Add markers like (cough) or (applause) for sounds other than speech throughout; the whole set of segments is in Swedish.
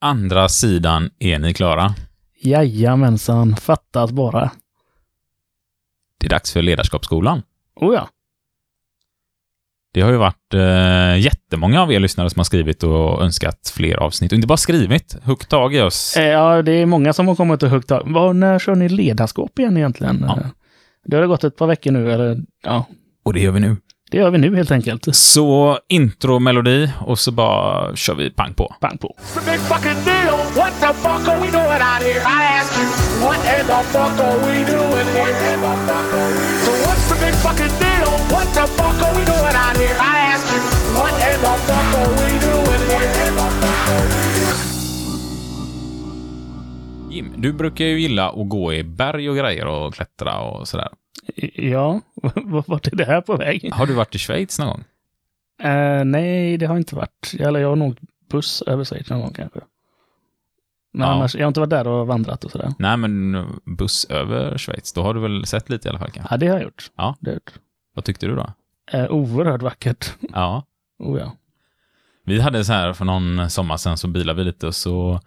Andra sidan är ni klara. Jajamensan, fattas bara. Det är dags för Ledarskapsskolan. Oh ja. Det har ju varit eh, jättemånga av er lyssnare som har skrivit och önskat fler avsnitt. Och inte bara skrivit, huggit tag i oss. Eh, Ja, det är många som har kommit och huggt tag. Vad, när kör ni ledarskap igen egentligen? Ja. Det har gått ett par veckor nu, eller ja, Och det gör vi nu. Det gör vi nu helt enkelt. Så intro-melodi och så bara kör vi pang på. Pang på. Jim, du brukar ju gilla att gå i berg och grejer och klättra och sådär. (laughs) Ja, (laughs) vart är det här på väg? Har du varit i Schweiz någon gång? Eh, nej, det har inte varit. Eller jag har nog buss över Schweiz någon gång kanske. Men Ja. annars, jag har inte varit där och vandrat och sådär. Nej, men buss över Schweiz, då har du väl sett lite i alla fall kanske? Ja, det har jag gjort. Ja. Det har jag gjort. Vad tyckte du då? Eh, oerhört vackert. Ja. (laughs) Oh ja. Vi hade så här för någon sommar sedan så bilade vi lite och så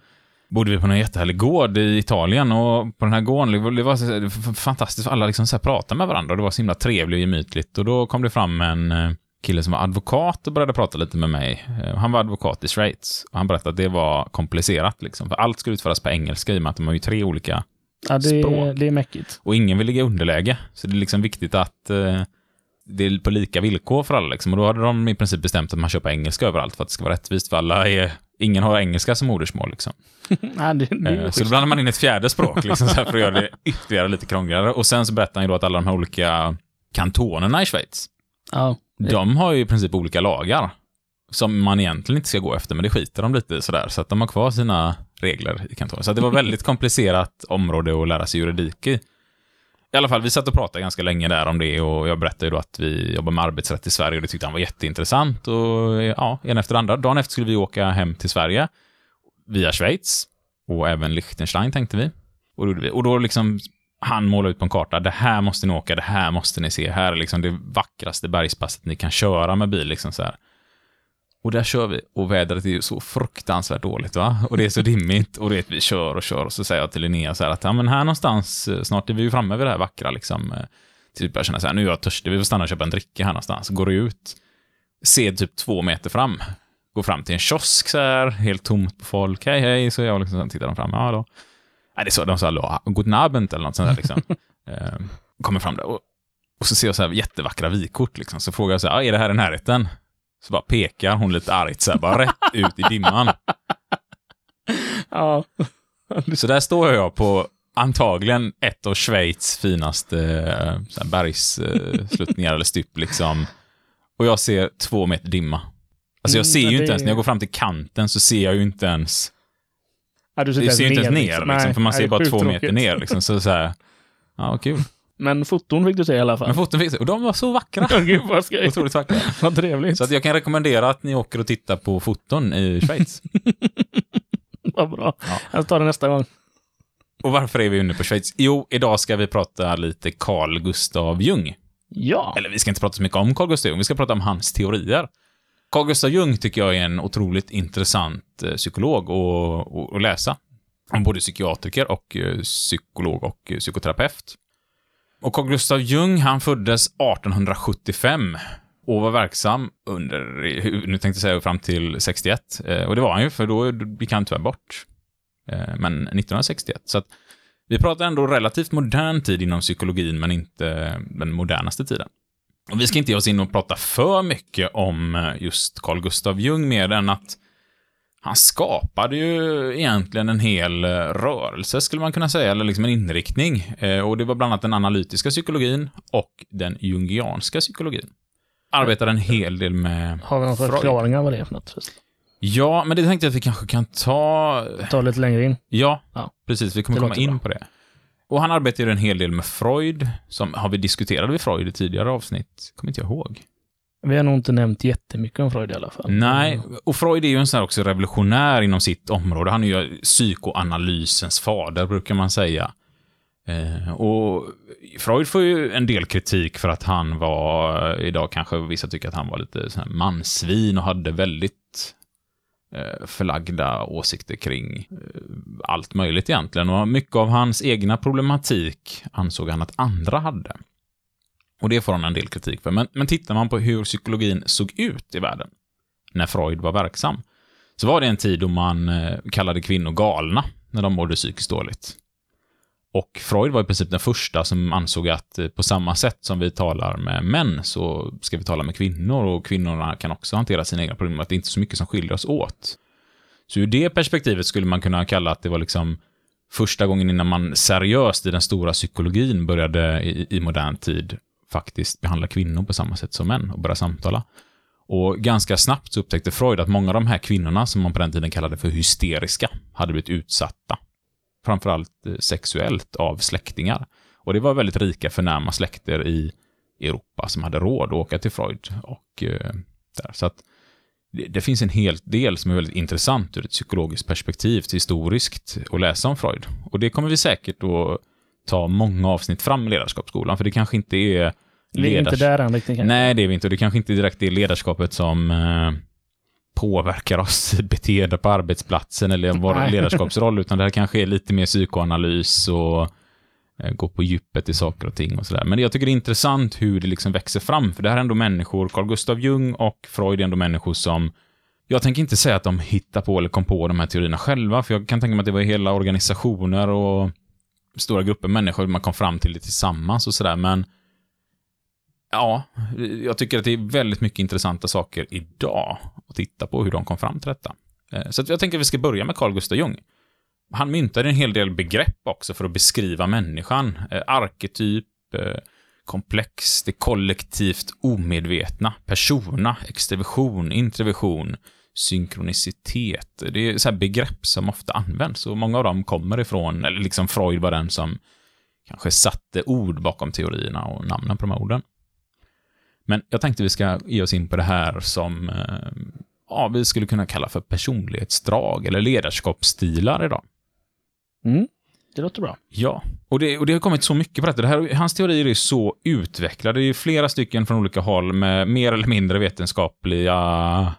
bodde vi på en jättehärlig gård i Italien och på den här gården, det var, det var fantastiskt för alla liksom så här pratade med varandra och det var så himla trevligt och gemytligt och då kom det fram en eh, kille som var advokat och började prata lite med mig. Eh, Han var advokat i Schweiz och han berättade att det var komplicerat liksom, för allt skulle utföras på engelska i och med att de har ju tre olika Ja, det, Språk. det är mäckigt. och ingen vill ligga i underläge. Så det är liksom viktigt att eh, det är på lika villkor för alla. Liksom. Och då hade de i princip bestämt att man köper engelska överallt för att det ska vara rättvist för alla. Är, ingen har engelska som modersmål. Liksom. (laughs) Ja, det, det Eh, så då blandar man in ett fjärde språk liksom, så för att göra det ytterligare lite krångligare. Och sen så berättar han ju då att alla de här olika kantonerna i Schweiz, Ja, de har ju i princip olika lagar. Som man egentligen inte ska gå efter, men det skiter de lite sådär. Så att de har kvar sina regler i kantonen. Så det var väldigt (laughs) komplicerat område att lära sig juridik i. I alla fall, vi satt och pratade ganska länge där om det och jag berättade ju då att vi jobbar med arbetsrätt i Sverige och det tyckte han var jätteintressant. Och ja, en efter andra. Dagen efter skulle vi åka hem till Sverige via Schweiz och även Liechtenstein tänkte vi. Och då, vi. och då liksom han målade ut på en karta, det här måste ni åka, det här måste ni se, här är liksom det vackraste bergspasset ni kan köra med bil liksom så här. Och där kör vi och vädret är ju så fruktansvärt dåligt va? Och det är så dimmigt och att vi kör och kör och så säger jag till Linnea så här att ja men här någonstans, eh, snart är vi ju framme vid det här vackra liksom. eh, Typ jag känner så här, nu är jag törstig, vi får stanna och köpa en dricka här någonstans. Går ut, ser typ två meter fram, går fram till en kiosk så här, helt tomt på folk, hej hej, så jag liksom tittar de fram, ja då. Nej, det är så, de sa guten Abend eller något sånt där liksom. (laughs) eh, kommer fram där och, och så ser jag så här jättevackra vykort liksom, så frågar jag så här, är det här i närheten? Så bara pekar hon lite argt så här, bara rätt ut i dimman. (laughs) ja. Så där står jag på antagligen ett av Schweiz finaste eh, så här bergssluttningar eller stup liksom. Och jag ser två meter dimma. Alltså jag Mm, ser ju inte ens, när jag går fram till kanten så ser jag ju inte ens, Ja, du ser ju inte ens ner liksom. liksom, Nej, för man nej, ser bara sjukt två tråkigt. meter ner liksom. Så så här, ja kul. Men foton fick du se i alla fall. Men foton finns och de var så vackra. Ja, (laughs) Gud vad skoj. Otroligt vackra. (laughs) Vad trevligt. Så att jag kan rekommendera att ni åker och tittar på foton i Schweiz. (laughs) Vad bra. Ja. Jag tar det nästa gång. Och varför är vi inne på Schweiz? Jo, idag ska vi prata lite Carl Gustav Jung. Ja. Eller vi ska inte prata så mycket om Carl Gustav Jung, vi ska prata om hans teorier. Carl Gustav Jung tycker jag är en otroligt intressant eh, psykolog att- läsa. Han är både psykiatriker och eh, psykolog och eh, psykoterapeut. Och Carl Gustav Jung, han föddes 1875 och var verksam under, nu tänkte jag säga fram till 61. Eh, och det var han ju, för då gick han tyvärr bort. Eh, men 1961. Så att vi pratar ändå relativt modern tid inom psykologin, men inte den modernaste tiden. Och vi ska inte ge oss in och prata för mycket om eh, just Carl Gustav Jung, mer än att han skapade ju egentligen en hel eh, rörelse, skulle man kunna säga, eller liksom en inriktning. Eh, Och det var bland annat den analytiska psykologin och den jungianska psykologin. Arbetade en hel del med Har vi någon Freud. förklaring av vad det är för något? Ja, men det tänkte jag att vi kanske kan ta Ta lite längre in. Ja, Ja. precis. Vi kommer komma in bra. på det. Och han arbetar ju en hel del med Freud. Som, har vi diskuterat vi Freud i tidigare avsnitt? Kommer inte jag ihåg. Vi har nog inte nämnt jättemycket om Freud i alla fall. Nej, och Freud är ju en sån här också revolutionär inom sitt område. Han är ju psykoanalysens fader, brukar man säga. Eh, och Freud får ju en del kritik för att han var, idag kanske vissa tycker att han var lite sån här mansvin och hade väldigt eh, förlagda åsikter kring eh, allt möjligt egentligen. Och mycket av hans egna problematik ansåg han att andra hade. Och det får han en del kritik för. Men, men tittar man på hur psykologin såg ut i världen när Freud var verksam, så var det en tid då man eh, kallade kvinnor galna när de mådde psykiskt dåligt. Och Freud var i princip den första som ansåg att eh, på samma sätt som vi talar med män så ska vi tala med kvinnor och kvinnorna kan också hantera sina egna problem, att det är inte är så mycket som skiljer oss åt. Så ur det perspektivet skulle man kunna kalla att det var liksom första gången innan man seriöst i den stora psykologin började i, i modern tid faktiskt behandla kvinnor på samma sätt som män och börja samtala. Och ganska snabbt så upptäckte Freud att många av de här kvinnorna, som man på den tiden kallade för hysteriska, hade blivit utsatta. Framförallt eh, sexuellt av släktingar. Och det var väldigt rika, förnäma släkter i Europa som hade råd att åka till Freud. Och, eh, där. Så att det, det, finns en hel del som är väldigt intressant ur ett psykologiskt perspektiv, historiskt, att läsa om Freud. Och det kommer vi säkert att ta många avsnitt fram i ledarskapsskolan, för det kanske inte är Vi är inte där än riktigt. Nej, det är vi inte. Och det kanske inte direkt är ledarskapet som eh, påverkar oss beteende på arbetsplatsen eller vår Nej. ledarskapsroll, utan det här kanske är lite mer psykoanalys och eh, gå på djupet i saker och ting och sådär. Men jag tycker det är intressant hur det liksom växer fram, för det här är ändå människor, Carl Gustav Jung och Freud är ändå människor som jag tänker inte säga att de hittar på eller kom på de här teorierna själva, för jag kan tänka mig att det var hela organisationer och stora grupper människor man kom fram till det tillsammans och sådär, men Ja, jag tycker att det är väldigt mycket intressanta saker idag att titta på hur de kom fram till detta. Eh, så jag tänker att vi ska börja med Carl Gustav Jung. Han myntade en hel del begrepp också för att beskriva människan. Eh, arketyp, eh, komplex, det kollektivt omedvetna, persona, extroversion, introversion, synkronicitet. Det är så här begrepp som ofta används och många av dem kommer ifrån, eller liksom Freud var den som kanske satte ord bakom teorierna och namnen på de här orden. Men jag tänkte vi ska ge oss in på det här som eh, ja, vi skulle kunna kalla för personlighetsdrag eller ledarskapsstilar idag. Mm, det låter bra. Ja, och det, och det har kommit så mycket på detta. Det här, hans teorier är så utvecklade. Det är flera stycken från olika håll med mer eller mindre vetenskapliga,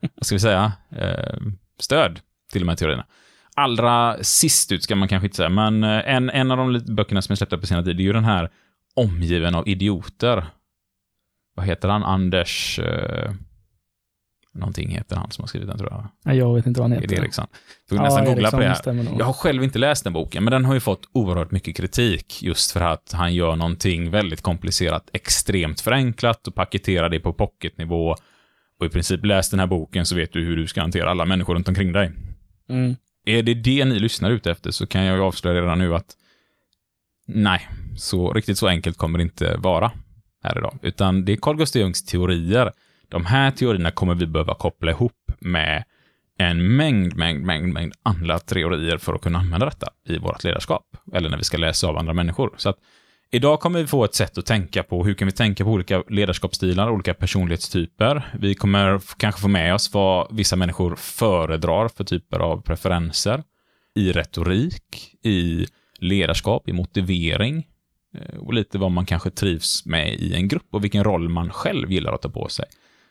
(laughs) vad ska vi säga, eh, stöd till de här teorierna. Allra sist ut ska man kanske inte säga, men eh, en, en av de böckerna som är släppta på senare tid, det är ju den här Omgiven av idioter. Vad heter han? Anders... Eh, någonting heter han som har skrivit den, tror jag. Nej, jag vet inte vad han Är heter. Eriksson? Får vi nästan googla på det här. Jag har själv inte läst den boken, men den har ju fått oerhört mycket kritik just för att han gör någonting väldigt komplicerat, extremt förenklat och paketerar det på pocketnivå. Och i princip läs den här boken så vet du hur du ska hantera alla människor runt omkring dig. Mm. Är det det ni lyssnar ut efter så kan jag ju avslöja redan nu att nej, så riktigt så enkelt kommer det inte vara här idag. Utan det är Carl Gustav Jungs teorier. De här teorierna kommer vi behöva koppla ihop med en mängd, mängd, mängd, mängd andra teorier för att kunna använda detta i vårt ledarskap. Eller när vi ska läsa av andra människor. Så att idag kommer vi få ett sätt att tänka på hur kan vi tänka på olika ledarskapsstilar, olika personlighetstyper. Vi kommer kanske få med oss vad vissa människor föredrar för typer av preferenser i retorik, i ledarskap, i motivering eh, och lite vad man kanske trivs med i en grupp och vilken roll man själv gillar att ta på sig.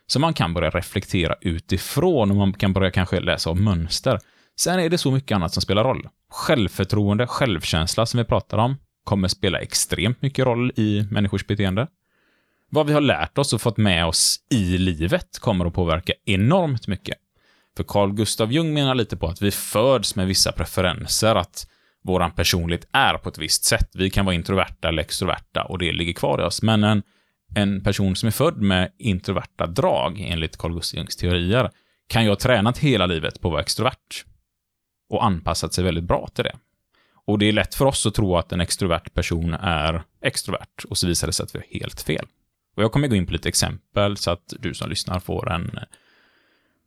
Så man kan börja reflektera utifrån och man kan börja kanske läsa av mönster. Sen är det så mycket annat som spelar roll. Självförtroende, självkänsla som vi pratar om, kommer spela extremt mycket roll i människors beteende. Vad vi har lärt oss och fått med oss i livet kommer att påverka enormt mycket. För Carl Gustav Jung menar lite på att vi föds med vissa preferenser, att våran personlighet är på ett visst sätt. Vi kan vara introverta eller extroverta och det ligger kvar i oss. Men en, en person som är född med introverta drag, enligt Carl Gustav Jungs teorier, kan ju ha tränat hela livet på att vara extrovert och anpassat sig väldigt bra till det. Och det är lätt för oss att tro att en extrovert person är extrovert och så visar det sig att vi har helt fel. Och jag kommer gå in på lite exempel så att du som lyssnar får en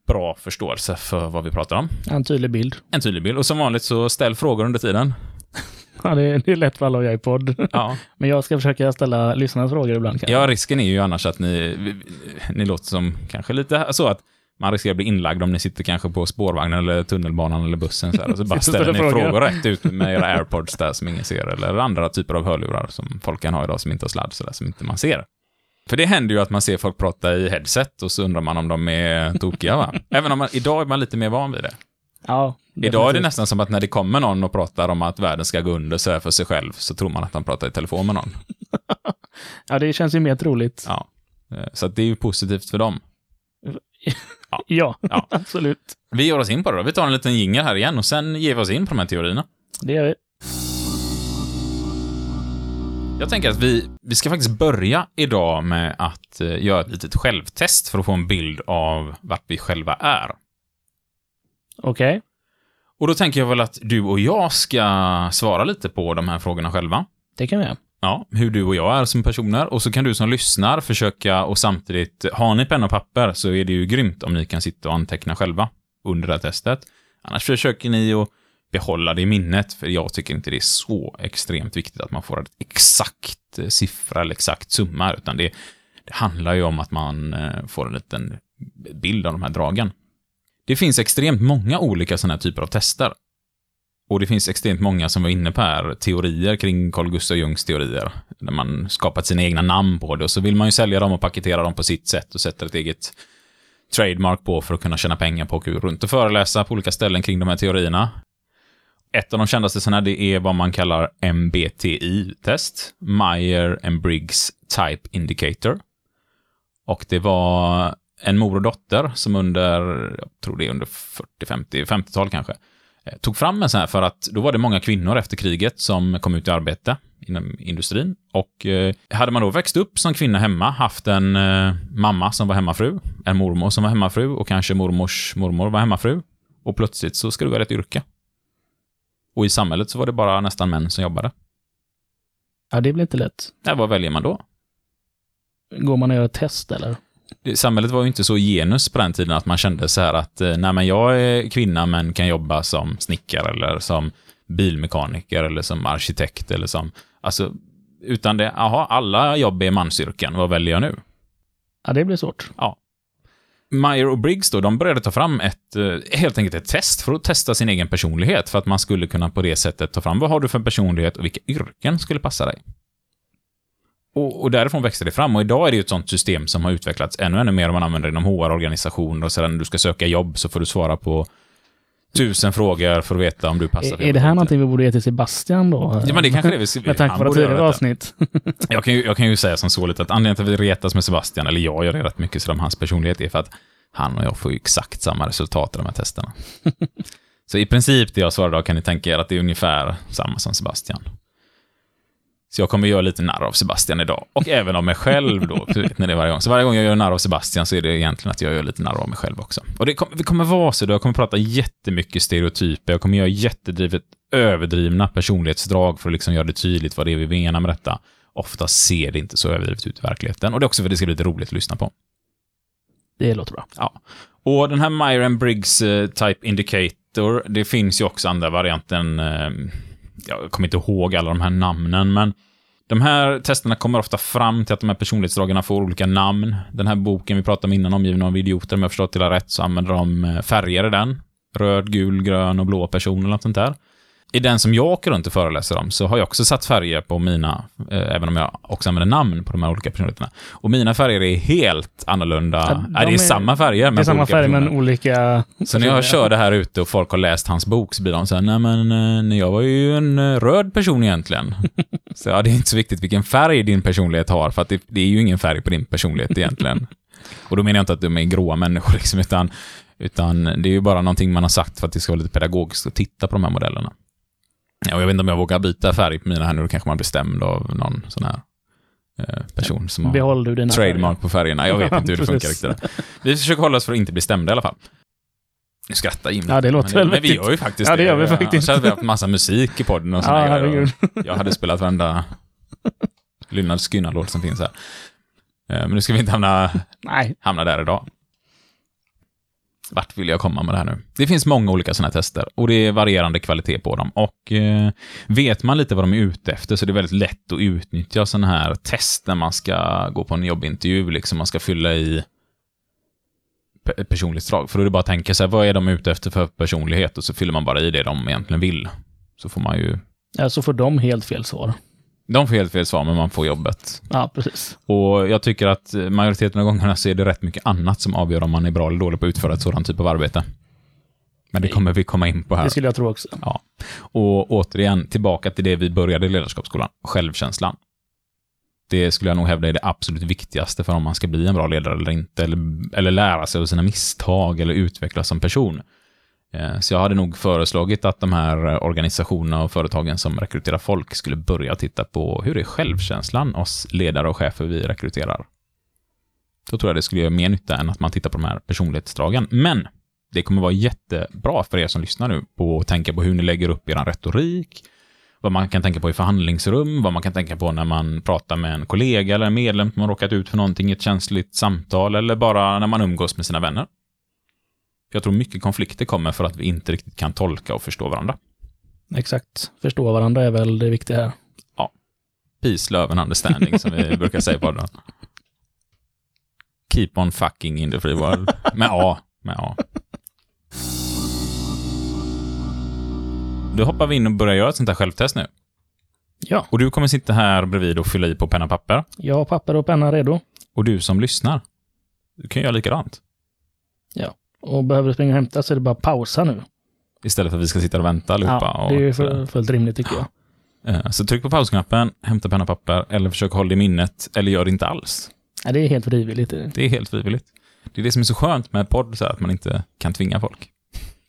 bra förståelse för vad vi pratar om. En tydlig bild. En tydlig bild. Och som vanligt så ställ frågor under tiden. Ja, det, är, det är lätt för alla att göra i podd. Ja, (laughs) Men jag ska försöka ställa lyssnarnas frågor ibland. kanske. ja risken är ju annars att ni, ni låter som kanske lite så att man riskerar att bli inlagd om ni sitter kanske på spårvagnen eller tunnelbanan eller bussen så här, och så (laughs) bara Ställer ni frågor. frågor rätt ut med era airpods där som ingen ser eller andra typer av hörlurar som folk kan ha idag som inte har sladd så där, som inte man ser. För det händer ju att man ser folk prata i headset och så undrar man om de är tokiga, va? (laughs) Även om man, idag är man lite mer van vid det. Ja, Idag är det nästan som att när det kommer någon och pratar om att världen ska gå under så här för sig själv, så tror man att de pratar i telefon med någon. (laughs) Ja, det känns ju mer troligt. Ja. Eh, Så det är ju positivt för dem. Ja, Ja. (laughs) absolut. Vi ger oss in på det då. Vi tar en liten jingel här igen och sen ger vi oss in på de här teorierna. Det gör vi. Jag tänker att vi, vi ska faktiskt börja idag med att eh, göra ett litet självtest för att få en bild av vart vi själva är. Okej. Och då tänker jag väl att du och jag ska svara lite på de här frågorna själva. Det kan vi göra. Ja, hur du och jag är som personer. Och så kan du som lyssnar försöka och samtidigt, har ni penna och papper så är det ju grymt om ni kan sitta och anteckna själva under det här testet. Annars försöker ni att behålla det i minnet, för jag tycker inte det är så extremt viktigt att man får ett exakt eh, siffra eller exakt summa, utan det, det handlar ju om att man eh, får en liten bild av de här dragen. Det finns extremt många olika sådana här typer av tester. Och det finns extremt många som var inne på här, teorier kring Carl Gustav Jungs teorier. Där man skapat sina egna namn på det och så vill man ju sälja dem och paketera dem på sitt sätt och sätta ett eget trademark på för att kunna tjäna pengar på att gå runt och föreläsa på olika ställen kring de här teorierna. Ett av de kändaste sådana det är vad man kallar MBTI-test. Meyer and Briggs Type Indicator. Och det var en mor och dotter som under, jag tror det är under 40, 50, 50-tal kanske, tog fram en sån här för att då var det många kvinnor efter kriget som kom ut i arbete inom industrin. Och eh, hade man då växt upp som kvinna hemma, haft en eh, mamma som var hemmafru, en mormor som var hemmafru och kanske mormors mormor var hemmafru. Och plötsligt så ska du välja ett yrke. Och i samhället så var det bara nästan män som jobbade. Ja, det blir inte lätt. Ja, vad väljer man då? Går man och gör ett test eller? Samhället var ju inte så genus på den tiden att man kände så här att eh, nej men jag är kvinna men kan jobba som snickare eller som bilmekaniker eller som arkitekt eller som, alltså, utan det, jaha, alla jobb är mansyrken, vad väljer jag nu? Ja, det blir svårt. Meyer och Briggs då, de började ta fram ett, eh, helt enkelt ett test för att testa sin egen personlighet, för att man skulle kunna på det sättet ta fram vad har du för personlighet och vilka yrken skulle passa dig. Och, och därifrån växte det fram, och idag är det ju ett sånt system som har utvecklats ännu, ännu mer om man använder det inom HR-organisationer, och sedan när du ska söka jobb så får du svara på tusen frågor för att veta om du passar Är, är det här någonting vi borde ge till Sebastian då? Ja, men det kanske det vi Med tanke på tidigare avsnitt. (laughs) Jag kan, ju, jag kan ju säga som så lite att anledningen till att vi retas med Sebastian, eller jag gör det rätt mycket så om hans personlighet, är för att han och jag får ju exakt samma resultat i de här testerna. (laughs) så i princip det jag svarar idag kan ni tänka er att det är ungefär samma som Sebastian. Så jag kommer göra lite narr av Sebastian idag. Och även av mig själv då. vet ni det varje gång. Så varje gång jag gör narr av Sebastian så är det egentligen att jag gör lite narr av mig själv också. Och det kommer, det kommer vara så, då. jag kommer prata jättemycket stereotyper, jag kommer göra jättedrivet överdrivna personlighetsdrag för att liksom göra det tydligt vad det är vi menar med detta. Ofta ser det inte så överdrivet ut i verkligheten. Och det är också för att det ska bli lite roligt att lyssna på. Det låter bra. Ja. Och den här Myron Briggs eh, Type Indicator, det finns ju också andra varianten jag kommer inte ihåg alla de här namnen, men de här testerna kommer ofta fram till att de här personlighetsdragen får olika namn. Den här boken vi pratade om innan, omgiven av idioter, om jag förstått det hela rätt, så använder de eh, färger i den. Röd, gul, grön och blå person eller något sånt där. I den som jag åker runt och föreläser om så har jag också satt färger på mina, eh, även om jag också använder namn på de här olika personligheterna. Och mina färger är helt annorlunda. Ja, de det är, är- samma färger, men Det är samma olika färg men personer. olika... Så när jag kör det här ute och folk har läst hans bok så blir de så här, nej men eh, jag var ju en eh, röd person egentligen. (laughs) Så ja, det är inte så viktigt vilken färg din personlighet har, för att det, det är ju ingen färg på din personlighet egentligen. (laughs) Och då menar jag inte att de är gråa människor, (laughs) liksom, utan, utan det är ju bara någonting man har sagt för att det ska vara lite pedagogiskt att titta på de här modellerna. Ja, jag vet inte om jag vågar byta färg på mina här nu, då kanske man blir stämd av någon sån här eh, person som har Behåll du dina trademark på färgerna. Jag vet inte hur det funkar riktigt. Vi försöker hålla oss för att inte bli stämda i alla fall. Nu skrattar Jim. Ja, det låter men, väl Men vi gör ju faktiskt Ja, det gör vi faktiskt. Annars hade vi haft massa musik i podden och Ja, sådana grejer. herregud. Jag hade spelat varenda Lynyrd Skynyrd-låt som finns här. Eh, Men nu ska vi inte hamna, Nej, hamna där idag. Vart vill jag komma med det här nu? Det finns många olika sådana här tester och det är varierande kvalitet på dem. Och eh, vet man lite vad de är ute efter så är det väldigt lätt att utnyttja sådana här test när man ska gå på en jobbintervju, liksom man ska fylla i pe- personlighetsdrag. För då är det bara att tänka sig, vad är de ute efter för personlighet? Och så fyller man bara i det de egentligen vill. Så får man ju ja, så får de helt fel svar. De får helt fel svar, men man får jobbet. Ja, precis. Och jag tycker att majoriteten av gångerna så är det rätt mycket annat som avgör om man är bra eller dålig på att utföra ett sådant typ av arbete. Men det kommer vi komma in på här. Det skulle jag tro också. Ja. Och återigen, tillbaka till det vi började i ledarskapsskolan, självkänslan. Det skulle jag nog hävda är det absolut viktigaste för om man ska bli en bra ledare eller inte, eller, eller lära sig av sina misstag eller utvecklas som person. Eh, så jag hade nog föreslagit att de här eh, organisationerna och företagen som rekryterar folk skulle börja titta på hur är självkänslan oss ledare och chefer vi rekryterar. Då tror jag det skulle göra mer nytta än att man tittar på de här personlighetsdragen. Men det kommer vara jättebra för er som lyssnar nu på att tänka på hur ni lägger upp er retorik, vad man kan tänka på i förhandlingsrum, vad man kan tänka på när man pratar med en kollega eller en medlem som har råkat ut för någonting i ett känsligt samtal eller bara när man umgås med sina vänner. Jag tror mycket konflikter kommer för att vi inte riktigt kan tolka och förstå varandra. Exakt. Förstå varandra är väl det viktiga här. Peace, love and understanding, som vi (laughs) brukar säga på den. Keep on fucking in the free world. Med A. Med A. Då hoppar vi in och börjar göra ett sånt här självtest nu. Ja, Och du kommer sitta här bredvid och fylla i på penna och papper. jag har papper och penna redo. Och du som lyssnar, du kan göra likadant. Och behöver springa och hämta så är det bara att pausa nu. Istället för att vi ska sitta och vänta allihopa. Ja, det är ju fullt rimligt tycker jag. Så tryck på pausknappen, hämta penna och papper, eller försök hålla det i minnet, eller gör det inte alls. Ja, det är helt frivilligt. Det är helt frivilligt. Det är det som är så skönt med podd, så här, att man inte kan tvinga folk.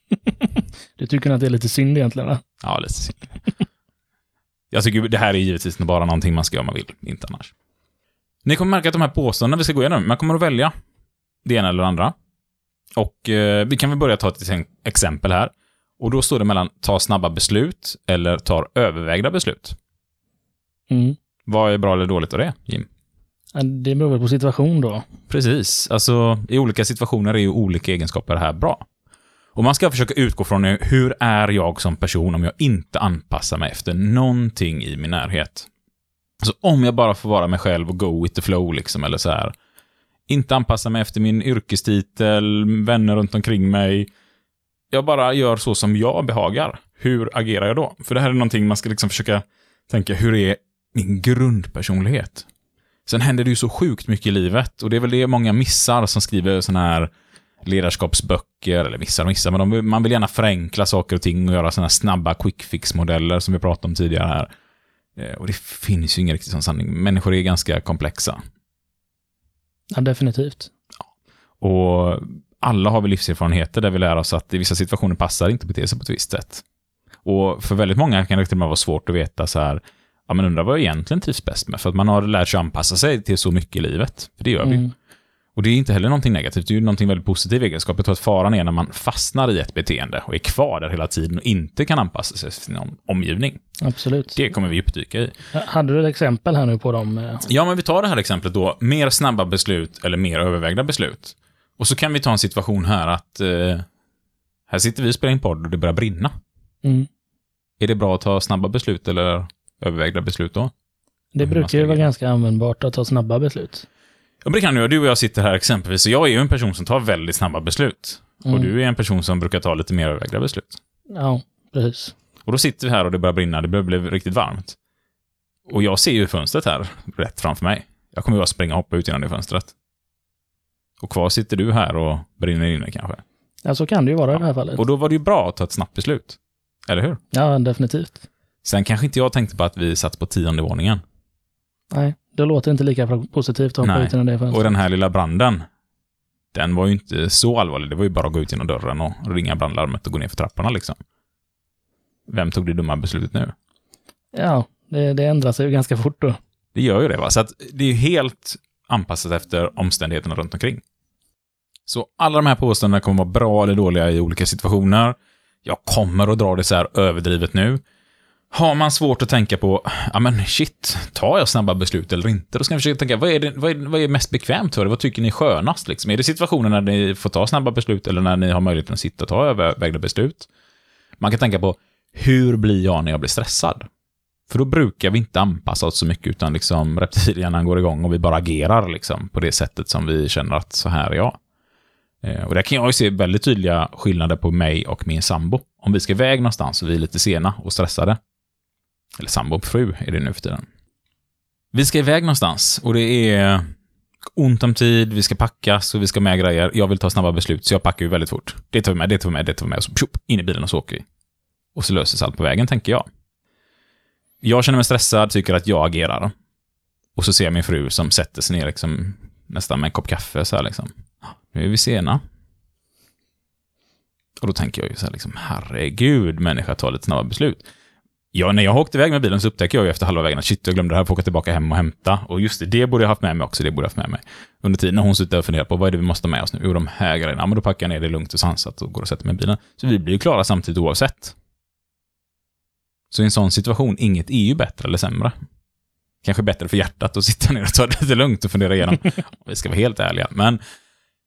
(laughs) Du tycker att det är lite synd egentligen va? Ja, lite synd. Jag tycker det här är givetvis bara någonting man ska göra om man vill, inte annars. Ni kommer märka att de här påståendena vi ska gå igenom, man kommer att välja det ena eller det andra. Och eh, vi kan väl börja ta ett ex- exempel här. Och då står det mellan ta snabba beslut eller tar övervägda beslut. Mm. Vad är bra eller dåligt av det, Jim? Det beror väl på situation då. Precis. Alltså, i olika situationer är ju olika egenskaper här bra. Och man ska försöka utgå från hur är jag som person om jag inte anpassar mig efter någonting i min närhet. Alltså om jag bara får vara mig själv och go with the flow liksom, eller så här. Inte anpassa mig efter min yrkestitel, vänner runt omkring mig. Jag bara gör så som jag behagar. Hur agerar jag då? För det här är någonting man ska liksom försöka tänka, hur är min grundpersonlighet? Sen händer det ju så sjukt mycket i livet och det är väl det många missar som skriver sådana här ledarskapsböcker, eller missar och missar, men de, man vill gärna förenkla saker och ting och göra sådana här snabba quick fix-modeller som vi pratade om tidigare här. Eh, och det finns ju ingen riktigt sån sanning. Människor är ganska komplexa. Ja, definitivt. Och alla har vi livserfarenheter där vi lär oss att i vissa situationer passar inte bete sig på ett visst sätt. Och för väldigt många kan det till och med vara svårt att veta så här, ja men undrar vad jag egentligen trivs bäst med, för att man har lärt sig anpassa sig till så mycket i livet. För det gör vi ju. Mm. Och det är inte heller någonting negativt, det är ju någonting väldigt positiv egenskap. Jag tror att faran är när man fastnar i ett beteende och är kvar där hela tiden och inte kan anpassa sig till sin om- omgivning. Absolut. Det kommer vi djupdyka i. Hade du ett exempel här nu på dem? eh, Ja, men vi tar det här exemplet då. Mer snabba beslut eller mer övervägda beslut. Och så kan vi ta en situation här att eh, här sitter vi och spelar in podd och det börjar brinna. Mm. Är det bra att ta snabba beslut eller övervägda beslut då? Det brukar ju vara ganska användbart att ta snabba beslut. Ja, men det kan du. Du och jag sitter här exempelvis och jag är ju en person som tar väldigt snabba beslut. Mm. Och du är en person som brukar ta lite mer övervägda beslut. Ja, precis. Och då sitter vi här och det börjar brinna, det börjar bli riktigt varmt. Och jag ser ju fönstret här, rätt framför mig. Jag kommer ju bara springa och hoppa ut genom det fönstret. Och kvar sitter du här och brinner inne kanske. Ja, så kan det ju vara i det här fallet. Och då var det ju bra att ta ett snabbt beslut. Eller hur? Ja, definitivt. Sen kanske inte jag tänkte på att vi satt på tionde våningen. Nej, det låter inte lika positivt att hoppa Nej. ut genom det fönstret. Och den här lilla branden, den var ju inte så allvarlig. Det var ju bara att gå ut genom dörren och ringa brandlarmet och gå ner för trapporna liksom. Vem tog det dumma beslutet nu? Ja, det, det ändrar sig ju ganska fort då. Det gör ju det, va? Så att det är ju helt anpassat efter omständigheterna runt omkring. Så alla de här påståendena kommer vara bra eller dåliga i olika situationer. Jag kommer att dra det så här överdrivet nu. Har man svårt att tänka på, ja men shit, tar jag snabba beslut eller inte? Då ska man försöka tänka, vad är, det, vad är, vad är mest bekvämt för er? Vad tycker ni är skönast? Liksom? Är det situationer när ni får ta snabba beslut eller när ni har möjligheten att sitta och ta övervägda beslut? Man kan tänka på, hur blir jag när jag blir stressad? För då brukar vi inte anpassa oss så mycket, utan liksom reptilhjärnan går igång och vi bara agerar liksom på det sättet som vi känner att så här är jag. Eh, och där kan jag ju se väldigt tydliga skillnader på mig och min sambo. Om vi ska iväg någonstans och vi är lite sena och stressade. Eller sambo och fru är det nu för tiden. Vi ska iväg någonstans och det är ont om tid, vi ska packas och vi ska med grejer. Jag vill ta snabba beslut, så jag packar ju väldigt fort. Det tar vi med, det tar vi med, det tar vi med. Och så pjup, in i bilen och så åker vi. Och så löses allt på vägen, tänker jag. Jag känner mig stressad, tycker att jag agerar. Och så ser jag min fru som sätter sig ner liksom, nästan med en kopp kaffe så här liksom. Ah, nu är vi sena. Och då tänker jag ju så här liksom, herregud, människa, tar lite snabba beslut. Ja, när jag åkte iväg med bilen så upptäcker jag ju efter halva vägen att shit, jag glömde det här, får åka tillbaka hem och hämta. Och just det, det borde jag haft med mig också, det borde jag haft med mig. Under tiden när hon sitter och funderar på vad är det vi måste ha med oss nu? Jo, de här grejerna. Ja, men då packar jag ner det lugnt och sansat och går och sätter mig i bilen. Så vi blir ju klara samtidigt oavsett. Så i en sån situation, inget är ju bättre eller sämre. Kanske bättre för hjärtat att sitta ner och ta (laughs) det lite lugnt och fundera igenom. (laughs) vi ska vara helt ärliga. Men